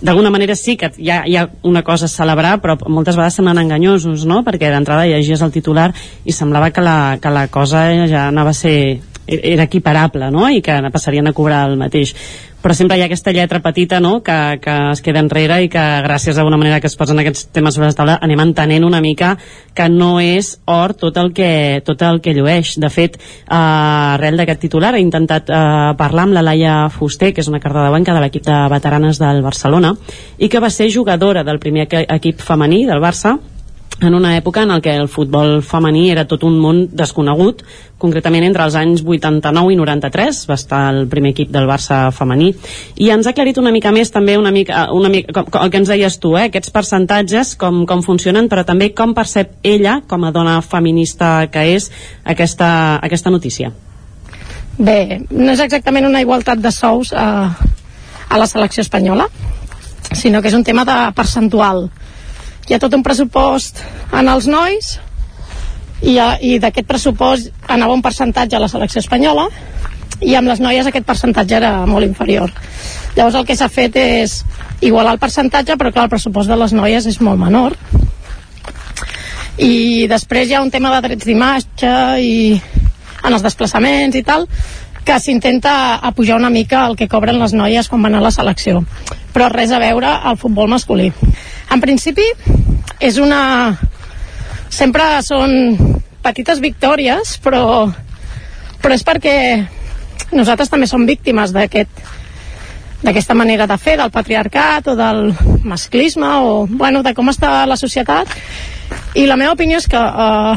Speaker 53: d'alguna manera sí que hi ha, hi ha una cosa a celebrar però moltes vegades semblen enganyosos no? perquè d'entrada llegies el titular i semblava que la, que la cosa ja anava a ser era equiparable no? i que passarien a cobrar el mateix però sempre hi ha aquesta lletra petita no? que, que es queda enrere i que gràcies a una manera que es posen aquests temes sobre la taula anem entenent una mica que no és or tot el que, tot el que llueix. De fet, eh, arrel d'aquest titular he intentat eh, parlar amb la Laia Fuster, que és una banca de l'equip de veteranes del Barcelona i que va ser jugadora del primer equip femení del Barça en una època en què el futbol femení era tot un món desconegut, concretament entre els anys 89 i 93 va estar el primer equip del Barça femení i ens ha aclarit una mica més també una mica, una mica com, com el que ens deies tu, eh? aquests percentatges, com, com funcionen però també com percep ella com a dona feminista que és aquesta, aquesta notícia
Speaker 55: Bé, no és exactament una igualtat de sous a, a la selecció espanyola sinó que és un tema de percentual hi ha tot un pressupost en els nois i, i d'aquest pressupost anava un percentatge a la selecció espanyola i amb les noies aquest percentatge era molt inferior. Llavors el que s'ha fet és igualar el percentatge però clar el pressupost de les noies és molt menor. I després hi ha un tema de drets d'imatge i en els desplaçaments i tal que s'intenta apujar una mica el que cobren les noies quan van a la selecció. Però res a veure al futbol masculí en principi és una sempre són petites victòries però però és perquè nosaltres també som víctimes d'aquest d'aquesta manera de fer, del patriarcat o del masclisme o bueno, de com està la societat. I la meva opinió és que eh,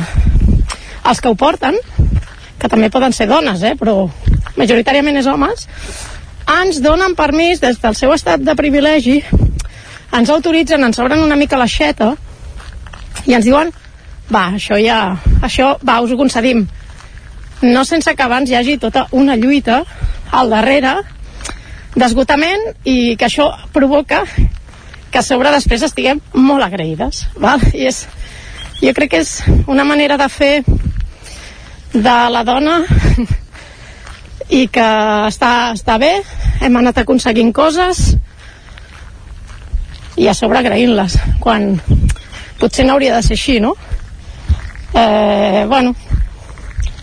Speaker 55: els que ho porten que també poden ser dones, eh, però majoritàriament és homes ens donen permís des del seu estat de privilegi ens autoritzen, ens obren una mica l'aixeta i ens diuen va, això ja, això, va, us ho concedim no sense que abans hi hagi tota una lluita al darrere d'esgotament i que això provoca que a sobre després estiguem molt agraïdes val? i és, jo crec que és una manera de fer de la dona i que està, està bé hem anat aconseguint coses i a sobre agraint-les quan potser no hauria de ser així no? eh, bueno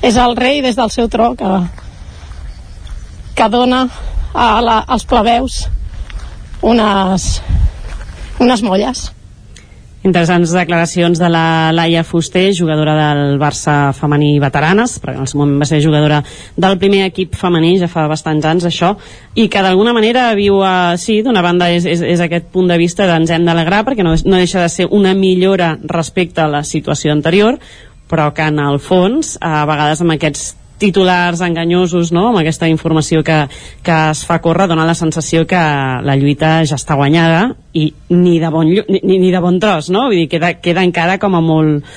Speaker 55: és el rei des del seu tro que, que dona a la, als plebeus unes, unes molles
Speaker 53: Interessants declaracions de la Laia Fuster, jugadora del Barça femení veteranes, perquè en el seu moment va ser jugadora del primer equip femení, ja fa bastants anys això, i que d'alguna manera viu, a, sí, d'una banda és, és, és aquest punt de vista d'ens hem d'alegrar, perquè no, no deixa de ser una millora respecte a la situació anterior, però que en el fons, a vegades amb aquests titulars enganyosos no? amb aquesta informació que, que es fa córrer dona la sensació que la lluita ja està guanyada i ni de bon, ni, ni de bon tros no? Vull dir, queda, queda encara com a molt,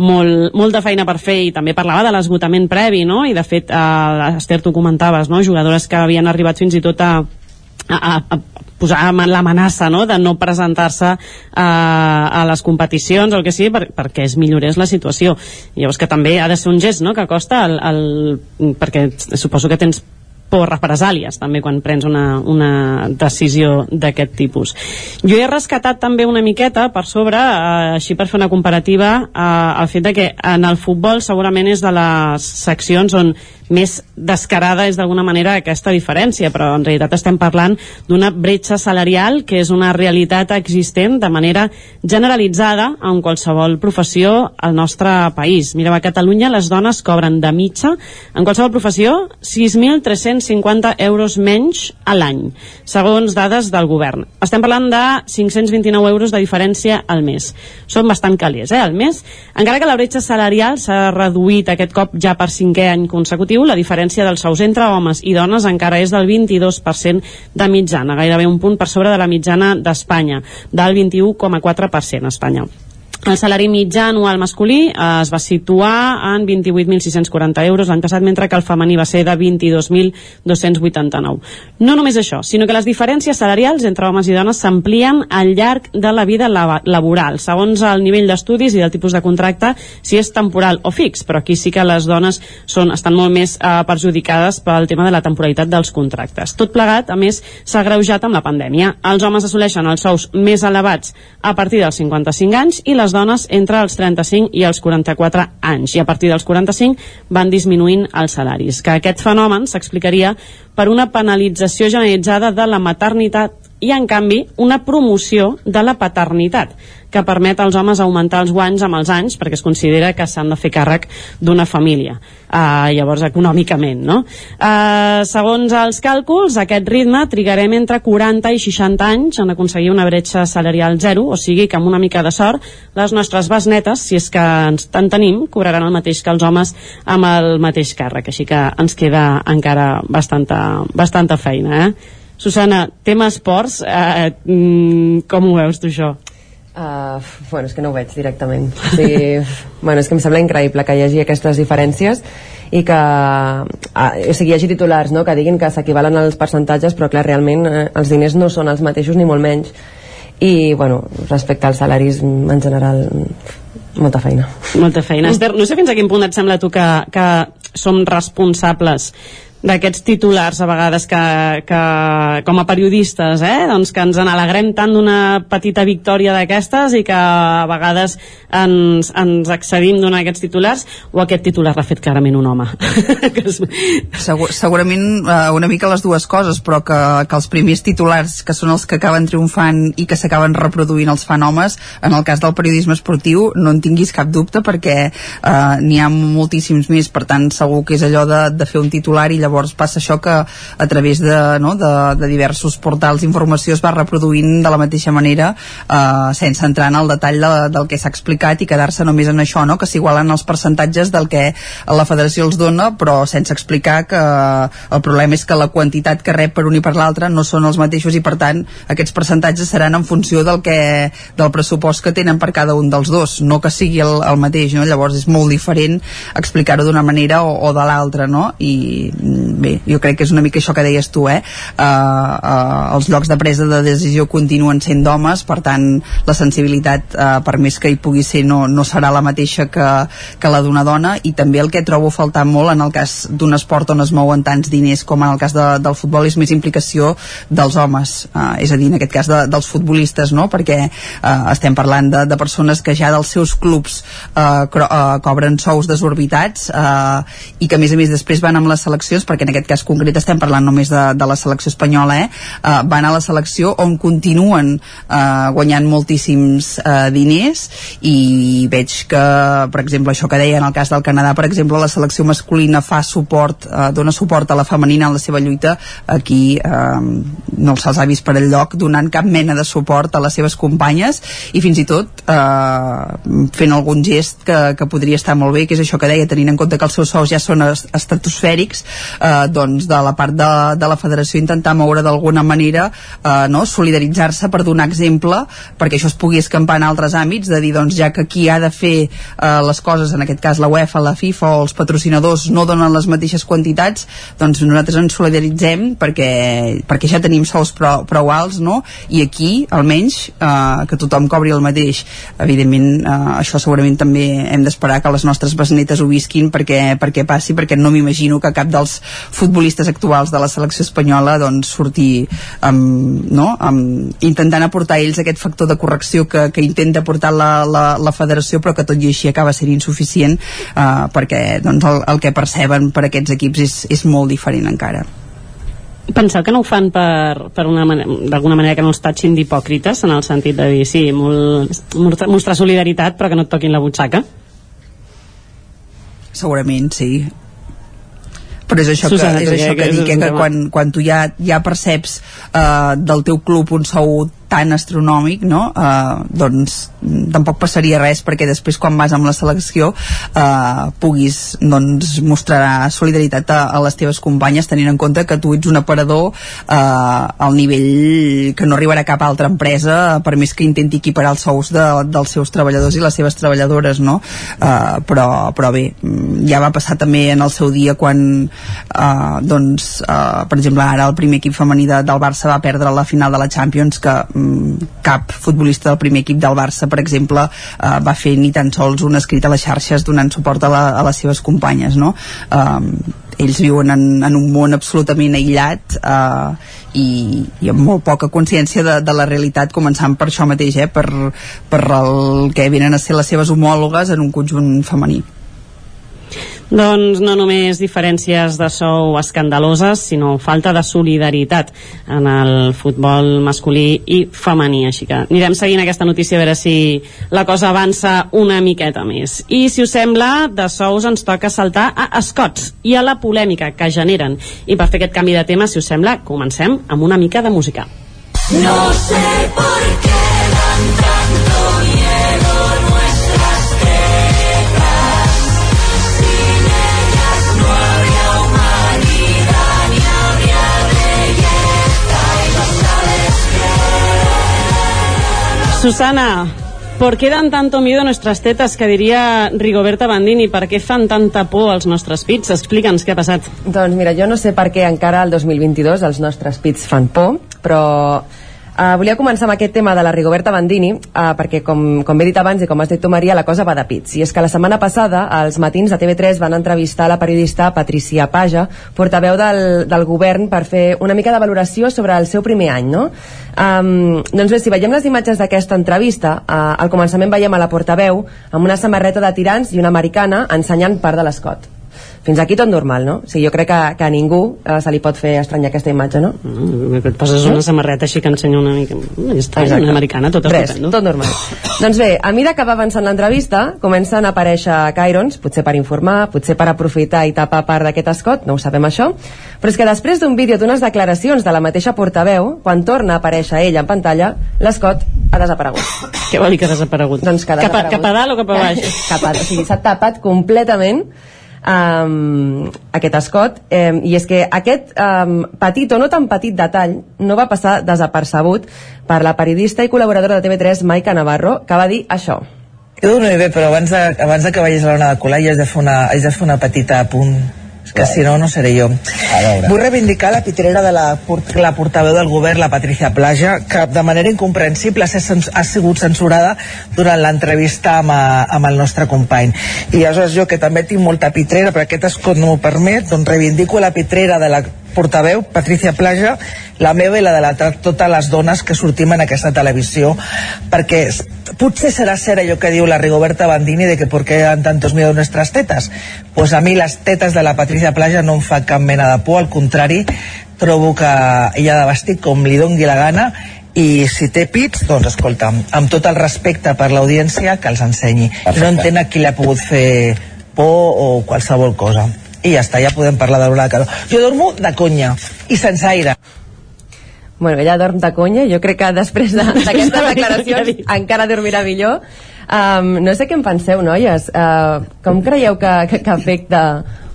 Speaker 53: molt, molta feina per fer i també parlava de l'esgotament previ no? i de fet, eh, Esther, tu comentaves no? jugadores que havien arribat fins i tot a, a, a posar l'amenaça no? de no presentar-se a, a les competicions o el que sigui per, perquè es millorés la situació llavors que també ha de ser un gest no? que costa el, el, perquè suposo que tens por represàlies també quan prens una, una decisió d'aquest tipus. Jo he rescatat també una miqueta per sobre, eh, així per fer una comparativa, eh, el fet de que en el futbol segurament és de les seccions on més descarada és d'alguna manera aquesta diferència, però en realitat estem parlant d'una bretxa salarial que és una realitat existent de manera generalitzada en qualsevol professió al nostre país. Mireu, a Catalunya les dones cobren de mitja en qualsevol professió 6.350 euros menys a l'any, segons dades del govern. Estem parlant de 529 euros de diferència al mes. Són bastant calés, eh, al mes. Encara que la bretxa salarial s'ha reduït aquest cop ja per cinquè any consecutiu, educatiu, la diferència dels sous entre homes i dones encara és del 22% de mitjana, gairebé un punt per sobre de la mitjana d'Espanya, del 21,4% a Espanya. El salari mitjà anual masculí eh, es va situar en 28.640 euros l'any passat, mentre que el femení va ser de 22.289. No només això, sinó que les diferències salarials entre homes i dones s'amplien al llarg de la vida laboral, segons el nivell d'estudis i del tipus de contracte, si és temporal o fix, però aquí sí que les dones són, estan molt més eh, perjudicades pel tema de la temporalitat dels contractes. Tot plegat, a més, s'ha greujat amb la pandèmia. Els homes assoleixen els sous més elevats a partir dels 55 anys i les dones entre els 35 i els 44 anys. I a partir dels 45 van disminuint els salaris. Que aquest fenomen s'explicaria per una penalització generalitzada de la maternitat i, en canvi, una promoció de la paternitat que permet als homes augmentar els guanys amb els anys perquè es considera que s'han de fer càrrec d'una família uh, llavors econòmicament no? uh, segons els càlculs aquest ritme trigarem entre 40 i 60 anys en aconseguir una bretxa salarial zero o sigui que amb una mica de sort les nostres besnetes, si és que ens en tenim cobraran el mateix que els homes amb el mateix càrrec, així que ens queda encara bastanta, bastanta feina eh? Susana, tema esports, eh, mm, com ho veus tu això?
Speaker 54: Uh, bueno, és que no ho veig directament. O sigui, bueno, és que em sembla increïble que hi hagi aquestes diferències i que uh, o sigui, hi hagi titulars no? que diguin que s'equivalen als percentatges però clar, realment uh, els diners no són els mateixos ni molt menys. I bueno, respecte als salaris en general molta feina.
Speaker 53: Molta feina, Esther, no sé fins a quin punt et sembla tu que, que som responsables d'aquests titulars a vegades que, que com a periodistes eh, doncs que ens en alegrem tant d'una petita victòria d'aquestes i que a vegades ens, ens accedim d'una d'aquests titulars o aquest titular l'ha fet clarament un home.
Speaker 42: Segur, segurament uh, una mica les dues coses però que, que els primers titulars que són els que acaben triomfant i que s'acaben reproduint els fan homes en el cas del periodisme esportiu no en tinguis cap dubte perquè uh, n'hi ha moltíssims més. Per tant segur que és allò de, de fer un titular i llavors llavors passa això que a través de, no, de, de diversos portals d'informació es va reproduint de la mateixa manera eh, sense entrar en el detall de, del que s'ha explicat i quedar-se només en això, no? que s'igualen els percentatges del que la federació els dona però sense explicar que el problema és que la quantitat que rep per un i per l'altre no són els mateixos i per tant aquests percentatges seran en funció del que del pressupost que tenen per cada un dels dos, no que sigui el, el mateix, no? llavors és molt diferent explicar-ho d'una manera o, o de l'altra no? i bé, jo crec que és una mica això que deies tu, eh? Uh, uh, els llocs de presa de decisió continuen sent d'homes, per tant, la sensibilitat, uh, per més que hi pugui ser, no, no serà la mateixa que, que la d'una dona, i també el que trobo faltar molt en el cas d'un esport on es mouen tants diners com en el cas de, del futbol és més implicació dels homes, uh, és a dir, en aquest cas de, dels futbolistes, no? Perquè uh, estem parlant de, de persones que ja dels seus clubs uh, cro, uh, cobren sous desorbitats uh, i que a més a més després van amb les seleccions perquè en aquest cas concret estem parlant només de, de la selecció espanyola, eh? Uh, van a la selecció on continuen uh, guanyant moltíssims uh, diners i veig que, per exemple, això que deia en el cas del Canadà, per exemple, la selecció masculina fa suport, uh, dona suport a la femenina en la seva lluita, aquí uh, no se'ls ha vist per lloc donant cap mena de suport a les seves companyes i fins i tot uh, fent algun gest que, que podria estar molt bé, que és això que deia, tenint en compte que els seus sous ja són estratosfèrics, eh, doncs de la part de, de la federació intentar moure d'alguna manera eh, no? solidaritzar-se per donar exemple perquè això es pugui escampar en altres àmbits de dir doncs ja que qui ha de fer eh, les coses, en aquest cas la UEFA, la FIFA o els patrocinadors no donen les mateixes quantitats doncs nosaltres ens solidaritzem perquè, perquè ja tenim sous prou, prou alts no? i aquí almenys eh, que tothom cobri el mateix evidentment eh, això segurament també hem d'esperar que les nostres besnetes ho visquin perquè, perquè passi perquè no m'imagino que cap dels futbolistes actuals de la selecció espanyola doncs sortir amb, no? amb, intentant aportar ells aquest factor de correcció que, que intenta aportar la, la, la federació però que tot i així acaba sent insuficient eh, perquè doncs, el, el que perceben per aquests equips és, és molt diferent encara
Speaker 53: penseu que no ho fan per, per una d'alguna manera que no els tatxin d'hipòcrites en el sentit de dir, sí, molt, mostrar solidaritat però que no et toquin la butxaca
Speaker 42: segurament sí però és això Susana, que, és això que, que, dic, que, que quan, quan tu ja, ja perceps uh, del teu club un sou tan astronòmic no? uh, doncs tampoc passaria res perquè després quan vas amb la selecció uh, puguis doncs, mostrar solidaritat a, a les teves companyes tenint en compte que tu ets un aparador uh, al nivell que no arribarà cap altra empresa per més que intenti equiparar els sous de, dels seus treballadors i les seves treballadores no? uh, però, però bé ja va passar també en el seu dia quan uh, doncs, uh, per exemple ara el primer equip femení de, del Barça va perdre la final de la Champions que cap futbolista del primer equip del Barça per exemple uh, va fer ni tan sols un escrit a les xarxes donant suport a, la, a les seves companyes no? Um, ells viuen en, en un món absolutament aïllat eh, i, i amb molt poca consciència de, de la realitat començant per això mateix eh, per, per el que venen a ser les seves homòlogues en un conjunt femení
Speaker 53: doncs no només diferències de sou escandaloses, sinó falta de solidaritat en el futbol masculí i femení. Així que anirem seguint aquesta notícia a veure si la cosa avança una miqueta més. I si us sembla, de sous ens toca saltar a escots i a la polèmica que generen. I per fer aquest canvi de tema, si us sembla, comencem amb una mica de música.
Speaker 56: No sé por qué
Speaker 53: Susana, ¿por qué dan tanto miedo nuestras tetas, que diria Rigoberta Bandini? Per què fan tanta por als nostres pits? Explica'ns què ha passat.
Speaker 54: Doncs mira, jo no sé per què encara el 2022 els nostres pits fan por, però uh, volia començar amb aquest tema de la Rigoberta Bandini, uh, perquè com, com he dit abans i com has dit tu, Maria, la cosa va de pits. I és que la setmana passada, els matins de TV3 van entrevistar la periodista Patricia Paja, portaveu del, del govern, per fer una mica de valoració sobre el seu primer any, no? Um, doncs bé, si veiem les imatges d'aquesta entrevista, uh, al començament veiem a la portaveu amb una samarreta de tirants i una americana ensenyant part de l'escot. Fins aquí tot normal, no? O sigui, jo crec que, que a ningú uh, se li pot fer estranyar aquesta imatge, no?
Speaker 53: Mm, et poses una samarreta així que ensenya una mica... Mm, Ja està,
Speaker 54: Exacte.
Speaker 53: una americana, tot
Speaker 54: Res,
Speaker 53: estupendo.
Speaker 54: tot normal. doncs bé, a mesura que va avançant l'entrevista, comencen a aparèixer Cairons, potser per informar, potser per aprofitar i tapar part d'aquest escot, no ho sabem això, però és que després d'un vídeo d'unes declaracions de la mateixa portaveu, quan torna a aparèixer ell en pantalla, l'escot ha desaparegut.
Speaker 53: Què vol dir que ha desaparegut?
Speaker 54: Doncs que ha
Speaker 53: Cap a-
Speaker 54: desaparegut.
Speaker 53: cap a dalt o cap a baix?
Speaker 54: cap a, o sigui, s'ha tapat completament um, aquest escot. Um, i és que aquest um, petit o no tan petit detall no va passar desapercebut per la periodista i col·laboradora de TV3 Maica Navarro que va dir això.
Speaker 57: Jo dormiré bé, però abans de, abans de que vagis a l'hora de colar hi has de fer una, has de fer una petita apunt que si no, no seré jo. Vull reivindicar la pitrera de la, la portaveu del govern, la Patricia Plaja, que de manera incomprensible ha, sigut censurada durant l'entrevista amb, a- amb el nostre company. I aleshores jo, que també tinc molta pitrera, però aquest escot no m'ho permet, doncs reivindico la pitrera de la portaveu, Patricia Plaja, la meva i la de la, totes les dones que sortim en aquesta televisió, perquè potser serà cert allò que diu la Rigoberta Bandini de que por qué dan tantos miedo nuestras tetas. Pues a mi les tetes de la Patricia Plaja no em fa cap mena de por, al contrari, trobo que ella ha de vestir com li dongui la gana i si té pits, doncs escolta, amb tot el respecte per l'audiència, que els ensenyi. Jo no entenc a qui li ha pogut fer por o qualsevol cosa. I ja està, ja podem parlar de l'hora de calor. Jo dormo de conya i sense aire.
Speaker 54: Bueno, ella dorm de conya, jo crec que després de- d'aquestes de, declaracions encara dormirà millor. Um, no sé què en penseu, noies. Uh, com creieu que, que, que afecta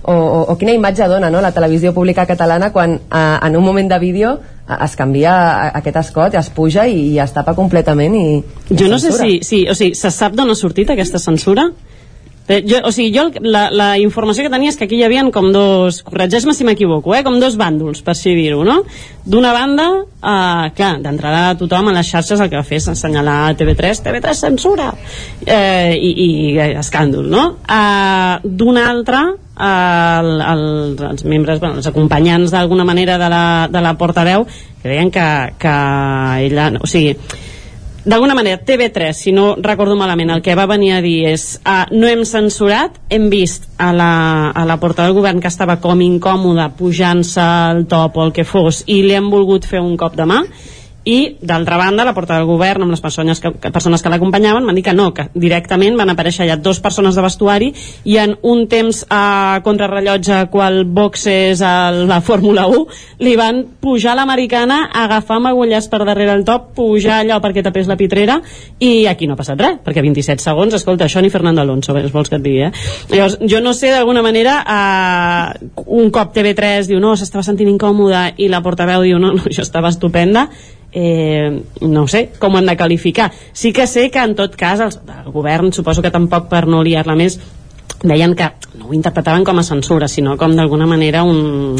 Speaker 54: o, o, o quina imatge dona no, la televisió pública catalana quan uh, en un moment de vídeo es canvia aquest escot, es puja i, es tapa completament i, i
Speaker 53: Jo no sé si, si, o sigui, se sap d'on ha sortit aquesta censura? Eh, jo, o sigui, jo la, la informació que tenia és que aquí hi havia com dos, corregeix-me si m'equivoco, eh, com dos bàndols, per així dir-ho, no? D'una banda, eh, clar, d'entrada tothom a les xarxes el que va fer és assenyalar TV3, TV3 censura, eh, i, i escàndol, no? Eh, D'una altra, eh, el, el, els membres, bueno, els acompanyants d'alguna manera de la, de la portaveu, que deien que, que ella, o sigui, d'alguna manera, TV3, si no recordo malament, el que va venir a dir és uh, no hem censurat, hem vist a la, a la porta del govern que estava com incòmoda pujant-se el top o el que fos i li hem volgut fer un cop de mà i d'altra banda la porta del govern amb les persones que, que, persones que l'acompanyaven van dir que no, que directament van aparèixer ja dos persones de vestuari i en un temps a contrarrellotge qual boxes a la Fórmula 1 li van pujar l'americana agafar amb agullers per darrere el top pujar allò perquè tapés la pitrera i aquí no ha passat res, perquè 27 segons escolta, això ni Fernando Alonso, ves, vols que et digui eh? llavors, jo no sé d'alguna manera eh, un cop TV3 diu no, s'estava sentint incòmoda i la portaveu diu no, no, això estava estupenda eh, no sé com han de qualificar. Sí que sé que en tot cas els, el govern suposo que tampoc per no liar-la més deien que no ho interpretaven com a censura sinó com d'alguna manera un,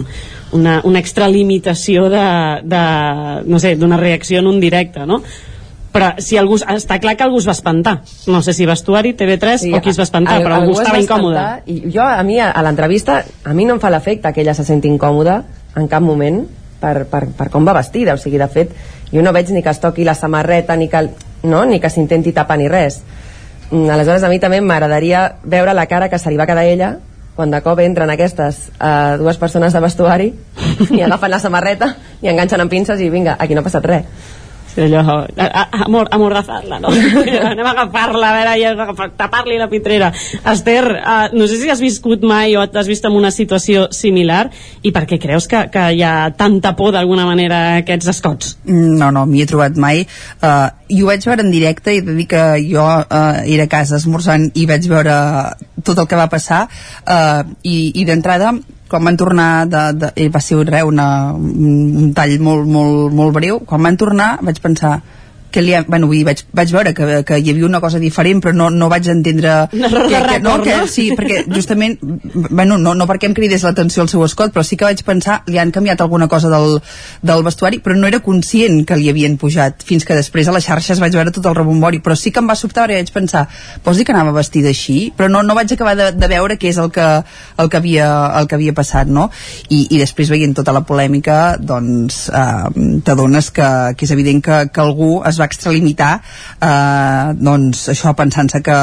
Speaker 53: una, una extralimitació de, de, no sé, d'una reacció en un directe no? però si algú, està clar que algú es va espantar. No sé si vestuari, TV3 sí, o qui es va espantar, però algú,
Speaker 54: es
Speaker 53: estava
Speaker 54: va
Speaker 53: incòmode.
Speaker 54: i jo a mi a, a l'entrevista a mi no em fa l'efecte que ella se senti incòmoda en cap moment per, per, per com va vestida. O sigui, de fet, jo no veig ni que es toqui la samarreta ni que, no? ni que s'intenti tapar ni res Mm, aleshores a mi també m'agradaria veure la cara que se li va quedar a ella quan de cop entren aquestes uh, dues persones de vestuari i agafen la samarreta i enganxen amb pinces i vinga, aquí no ha passat res
Speaker 53: allò, a, a, amor, amordazar-la, no? Anem a agafar-la, a veure, i tapar-li la pitrera. Esther, uh, no sé si has viscut mai o t'has vist en una situació similar i per què creus que, que hi ha tanta por d'alguna manera a aquests escots?
Speaker 42: No, no, m'hi he trobat mai. Uh, i ho vaig veure en directe i he de dir que jo uh, era a casa esmorzant i vaig veure tot el que va passar uh, i, i d'entrada quan van tornar de, de, eh, va ser una, un, un tall molt, molt, molt breu quan van tornar vaig pensar que li, ha- bueno, vull dir, vaig, vaig veure que, que hi havia una cosa diferent però no, no vaig entendre
Speaker 53: Un error de
Speaker 42: que, que, no, que, sí, perquè justament bueno, no, no perquè em cridés l'atenció el seu escot però sí que vaig pensar, li han canviat alguna cosa del, del vestuari, però no era conscient que li havien pujat, fins que després a les xarxes vaig veure tot el rebombori, però sí que em va sobtar perquè vaig pensar, vols dir que anava vestida així? però no, no vaig acabar de, de veure què és el que, el que, havia, el que havia passat no? I, i després veient tota la polèmica doncs eh, t'adones que, que és evident que, que algú es va extralimitar eh, doncs això pensant-se que,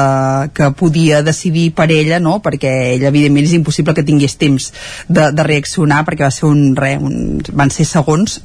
Speaker 42: que podia decidir per ella no? perquè ella evidentment és impossible que tingués temps de, de reaccionar perquè va ser un, re, un van ser segons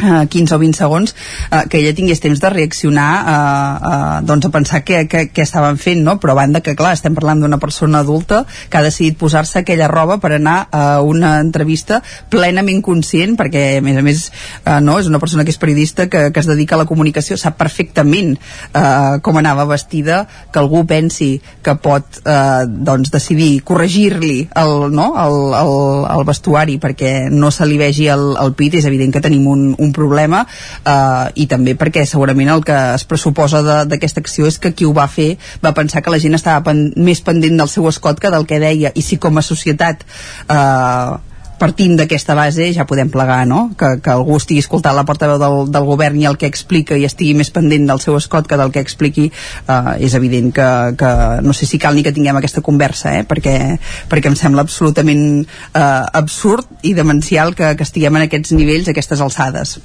Speaker 42: eh, 15 o 20 segons eh, que ella tingués temps de reaccionar eh, eh, doncs a pensar què, què, què estaven fent no? però a banda que clar, estem parlant d'una persona adulta que ha decidit posar-se aquella roba per anar a una entrevista plenament conscient perquè a més a més eh, no, és una persona que és periodista que, que es dedica a la comunicació sap perfectament eh, com anava vestida que algú pensi que pot eh, doncs decidir corregir-li el, no? el, el, el vestuari perquè no se li vegi el, el pit és evident que tenim un, un problema eh, i també perquè segurament el que es pressuposa d'aquesta acció és que qui ho va fer va pensar que la gent estava pen, més pendent del seu escot que del que deia. I si com a societat eh, partint d'aquesta base ja podem plegar, no? Que, que algú estigui escoltant la portaveu del, del govern i el que explica i estigui més pendent del seu escot que del que expliqui eh, és evident que, que no sé si cal ni que tinguem aquesta conversa eh? perquè, perquè em sembla absolutament eh, absurd i demencial que, que estiguem en aquests nivells, aquestes alçades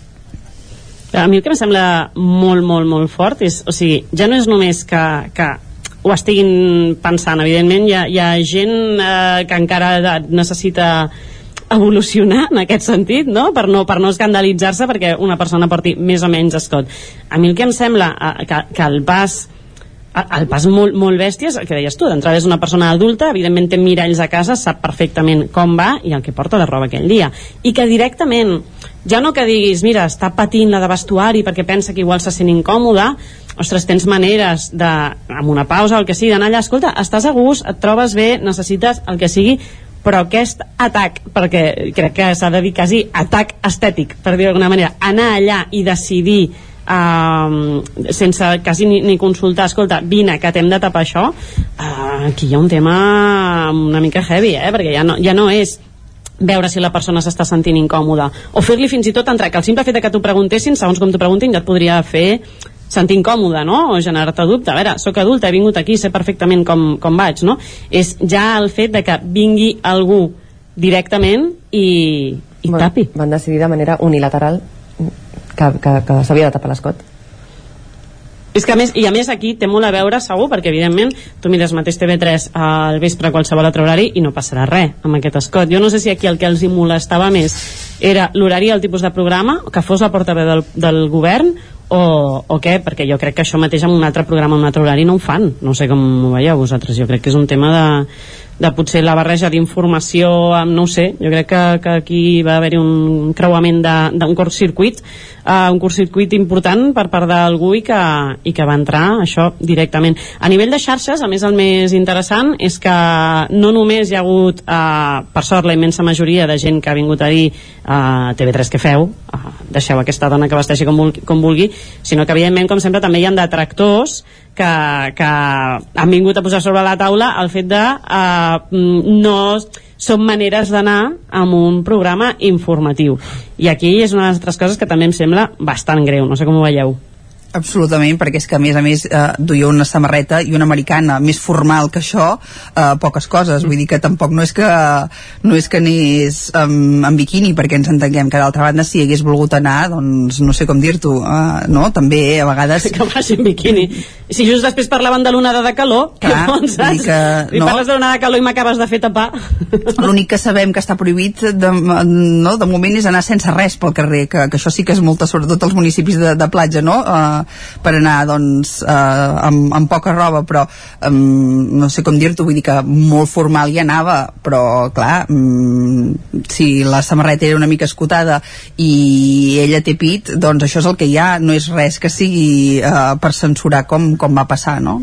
Speaker 53: A mi el que em sembla molt, molt, molt fort és, o sigui, ja no és només que, que ho estiguin pensant, evidentment hi ha, hi ha gent eh, que encara necessita evolucionar en aquest sentit, no? Per no, per no escandalitzar-se perquè una persona porti més o menys escot. A mi el que em sembla eh, que, que el pas el pas molt, molt bèstia és el que deies tu, d'entrada és una persona adulta evidentment té miralls a casa, sap perfectament com va i el que porta de roba aquell dia i que directament, ja no que diguis mira, està patint la de vestuari perquè pensa que igual se sent incòmoda ostres, tens maneres de, amb una pausa o el que sigui, d'anar allà, escolta, estàs a gust et trobes bé, necessites el que sigui però aquest atac, perquè crec que s'ha de dir quasi atac estètic, per dir d'alguna manera, anar allà i decidir um, sense quasi ni, ni consultar, escolta, vine, que t'hem de tapar això, uh, aquí hi ha un tema una mica heavy, eh? perquè ja no, ja no és veure si la persona s'està sentint incòmoda o fer-li fins i tot entrar, que el simple fet que t'ho preguntessin, segons com t'ho preguntin, ja et podria fer sentir incòmode, no? O generar-te dubte. A veure, sóc adulta, he vingut aquí, sé perfectament com, com vaig, no? És ja el fet de que vingui algú directament i, i
Speaker 54: Bueno,
Speaker 53: tapi.
Speaker 54: Van decidir de manera unilateral que, que, que s'havia de tapar l'escot.
Speaker 53: És que a més, i a més aquí té molt a veure segur, perquè evidentment tu mires mateix TV3 al vespre a qualsevol altre horari i no passarà res amb aquest escot. Jo no sé si aquí el que els hi molestava més era l'horari i el tipus de programa, que fos la portaveu del, del govern, o, o què, perquè jo crec que això mateix en un altre programa, en un altre horari no ho fan. No sé com ho veieu vosaltres, jo crec que és un tema de, de potser la barreja d'informació amb, no sé, jo crec que, que aquí va haver-hi un creuament d'un curtcircuit uh, un curtcircuit important per part d'algú i, que, i que va entrar això directament. A nivell de xarxes, a més el més interessant és que no només hi ha hagut, uh, per sort, la immensa majoria de gent que ha vingut a dir uh, TV3 què feu, uh, deixeu aquesta dona que vesteixi com, vulgui, com vulgui, sinó que evidentment, com sempre, també hi ha detractors que, que han vingut a posar sobre la taula el fet de uh, no són maneres d'anar amb un programa informatiu. I aquí és una de les altres coses que també em sembla bastant greu, no sé com ho veieu
Speaker 42: Absolutament, perquè és que a més a més eh, duia una samarreta i una americana més formal que això, eh, poques coses vull dir que tampoc no és que no és que anés um, en biquini perquè ens entenguem, que d'altra banda si hagués volgut anar doncs no sé com dir-t'ho eh, no? també a vegades
Speaker 53: que vagi en biquini si just després parlaven de l'onada de calor
Speaker 42: Clar,
Speaker 53: llavors, saps?
Speaker 42: que,
Speaker 53: i
Speaker 42: no.
Speaker 53: parles de l'onada de calor i m'acabes de fer tapar
Speaker 42: l'únic que sabem que està prohibit de, no, de moment és anar sense res pel carrer, que, que això sí que és molta sobretot als municipis de, de platja no? Uh, per anar doncs uh, amb, amb poca roba però um, no sé com dir-t'ho vull dir que molt formal hi anava però clar um, si la samarreta era una mica escotada i ella té pit doncs això és el que hi ha, no és res que sigui uh, per censurar com, com va passar no?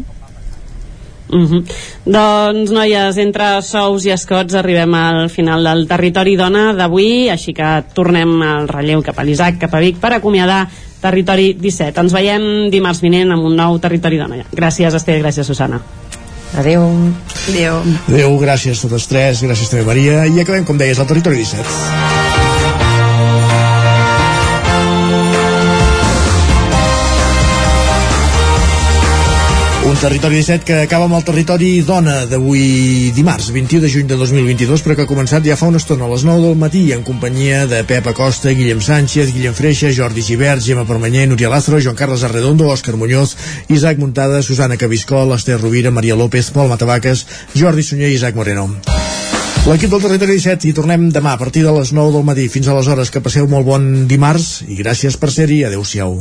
Speaker 53: Mhm. Doncs, noies, entre sous i escots arribem al final del territori dona d'avui, així que tornem al relleu cap a l'Isaac, cap a Vic, per acomiadar Territori 17. Ens veiem dimarts vinent amb un nou Territori dona. Gràcies, Esther, gràcies, Susana.
Speaker 54: Adéu.
Speaker 42: Adéu.
Speaker 1: Adéu, gràcies a totes tres, gràcies també Maria, i acabem, com deies, al Territori 17. Territori 17 que acaba amb el territori dona d'avui dimarts, 21 de juny de 2022, però que ha començat ja fa una estona a les 9 del matí en companyia de Pep Acosta, Guillem Sánchez, Guillem Freixa, Jordi Givert, Gemma Permanyer, Núria Lázaro, Joan Carles Arredondo, Òscar Muñoz, Isaac Muntada, Susana Cabiscol, Esther Rovira, Maria López, Pol Matavaques, Jordi Sunyer i Isaac Moreno. L'equip del Territori 17 i tornem demà a partir de les 9 del matí. Fins aleshores, que passeu molt bon dimarts i gràcies per ser-hi. Adéu-siau.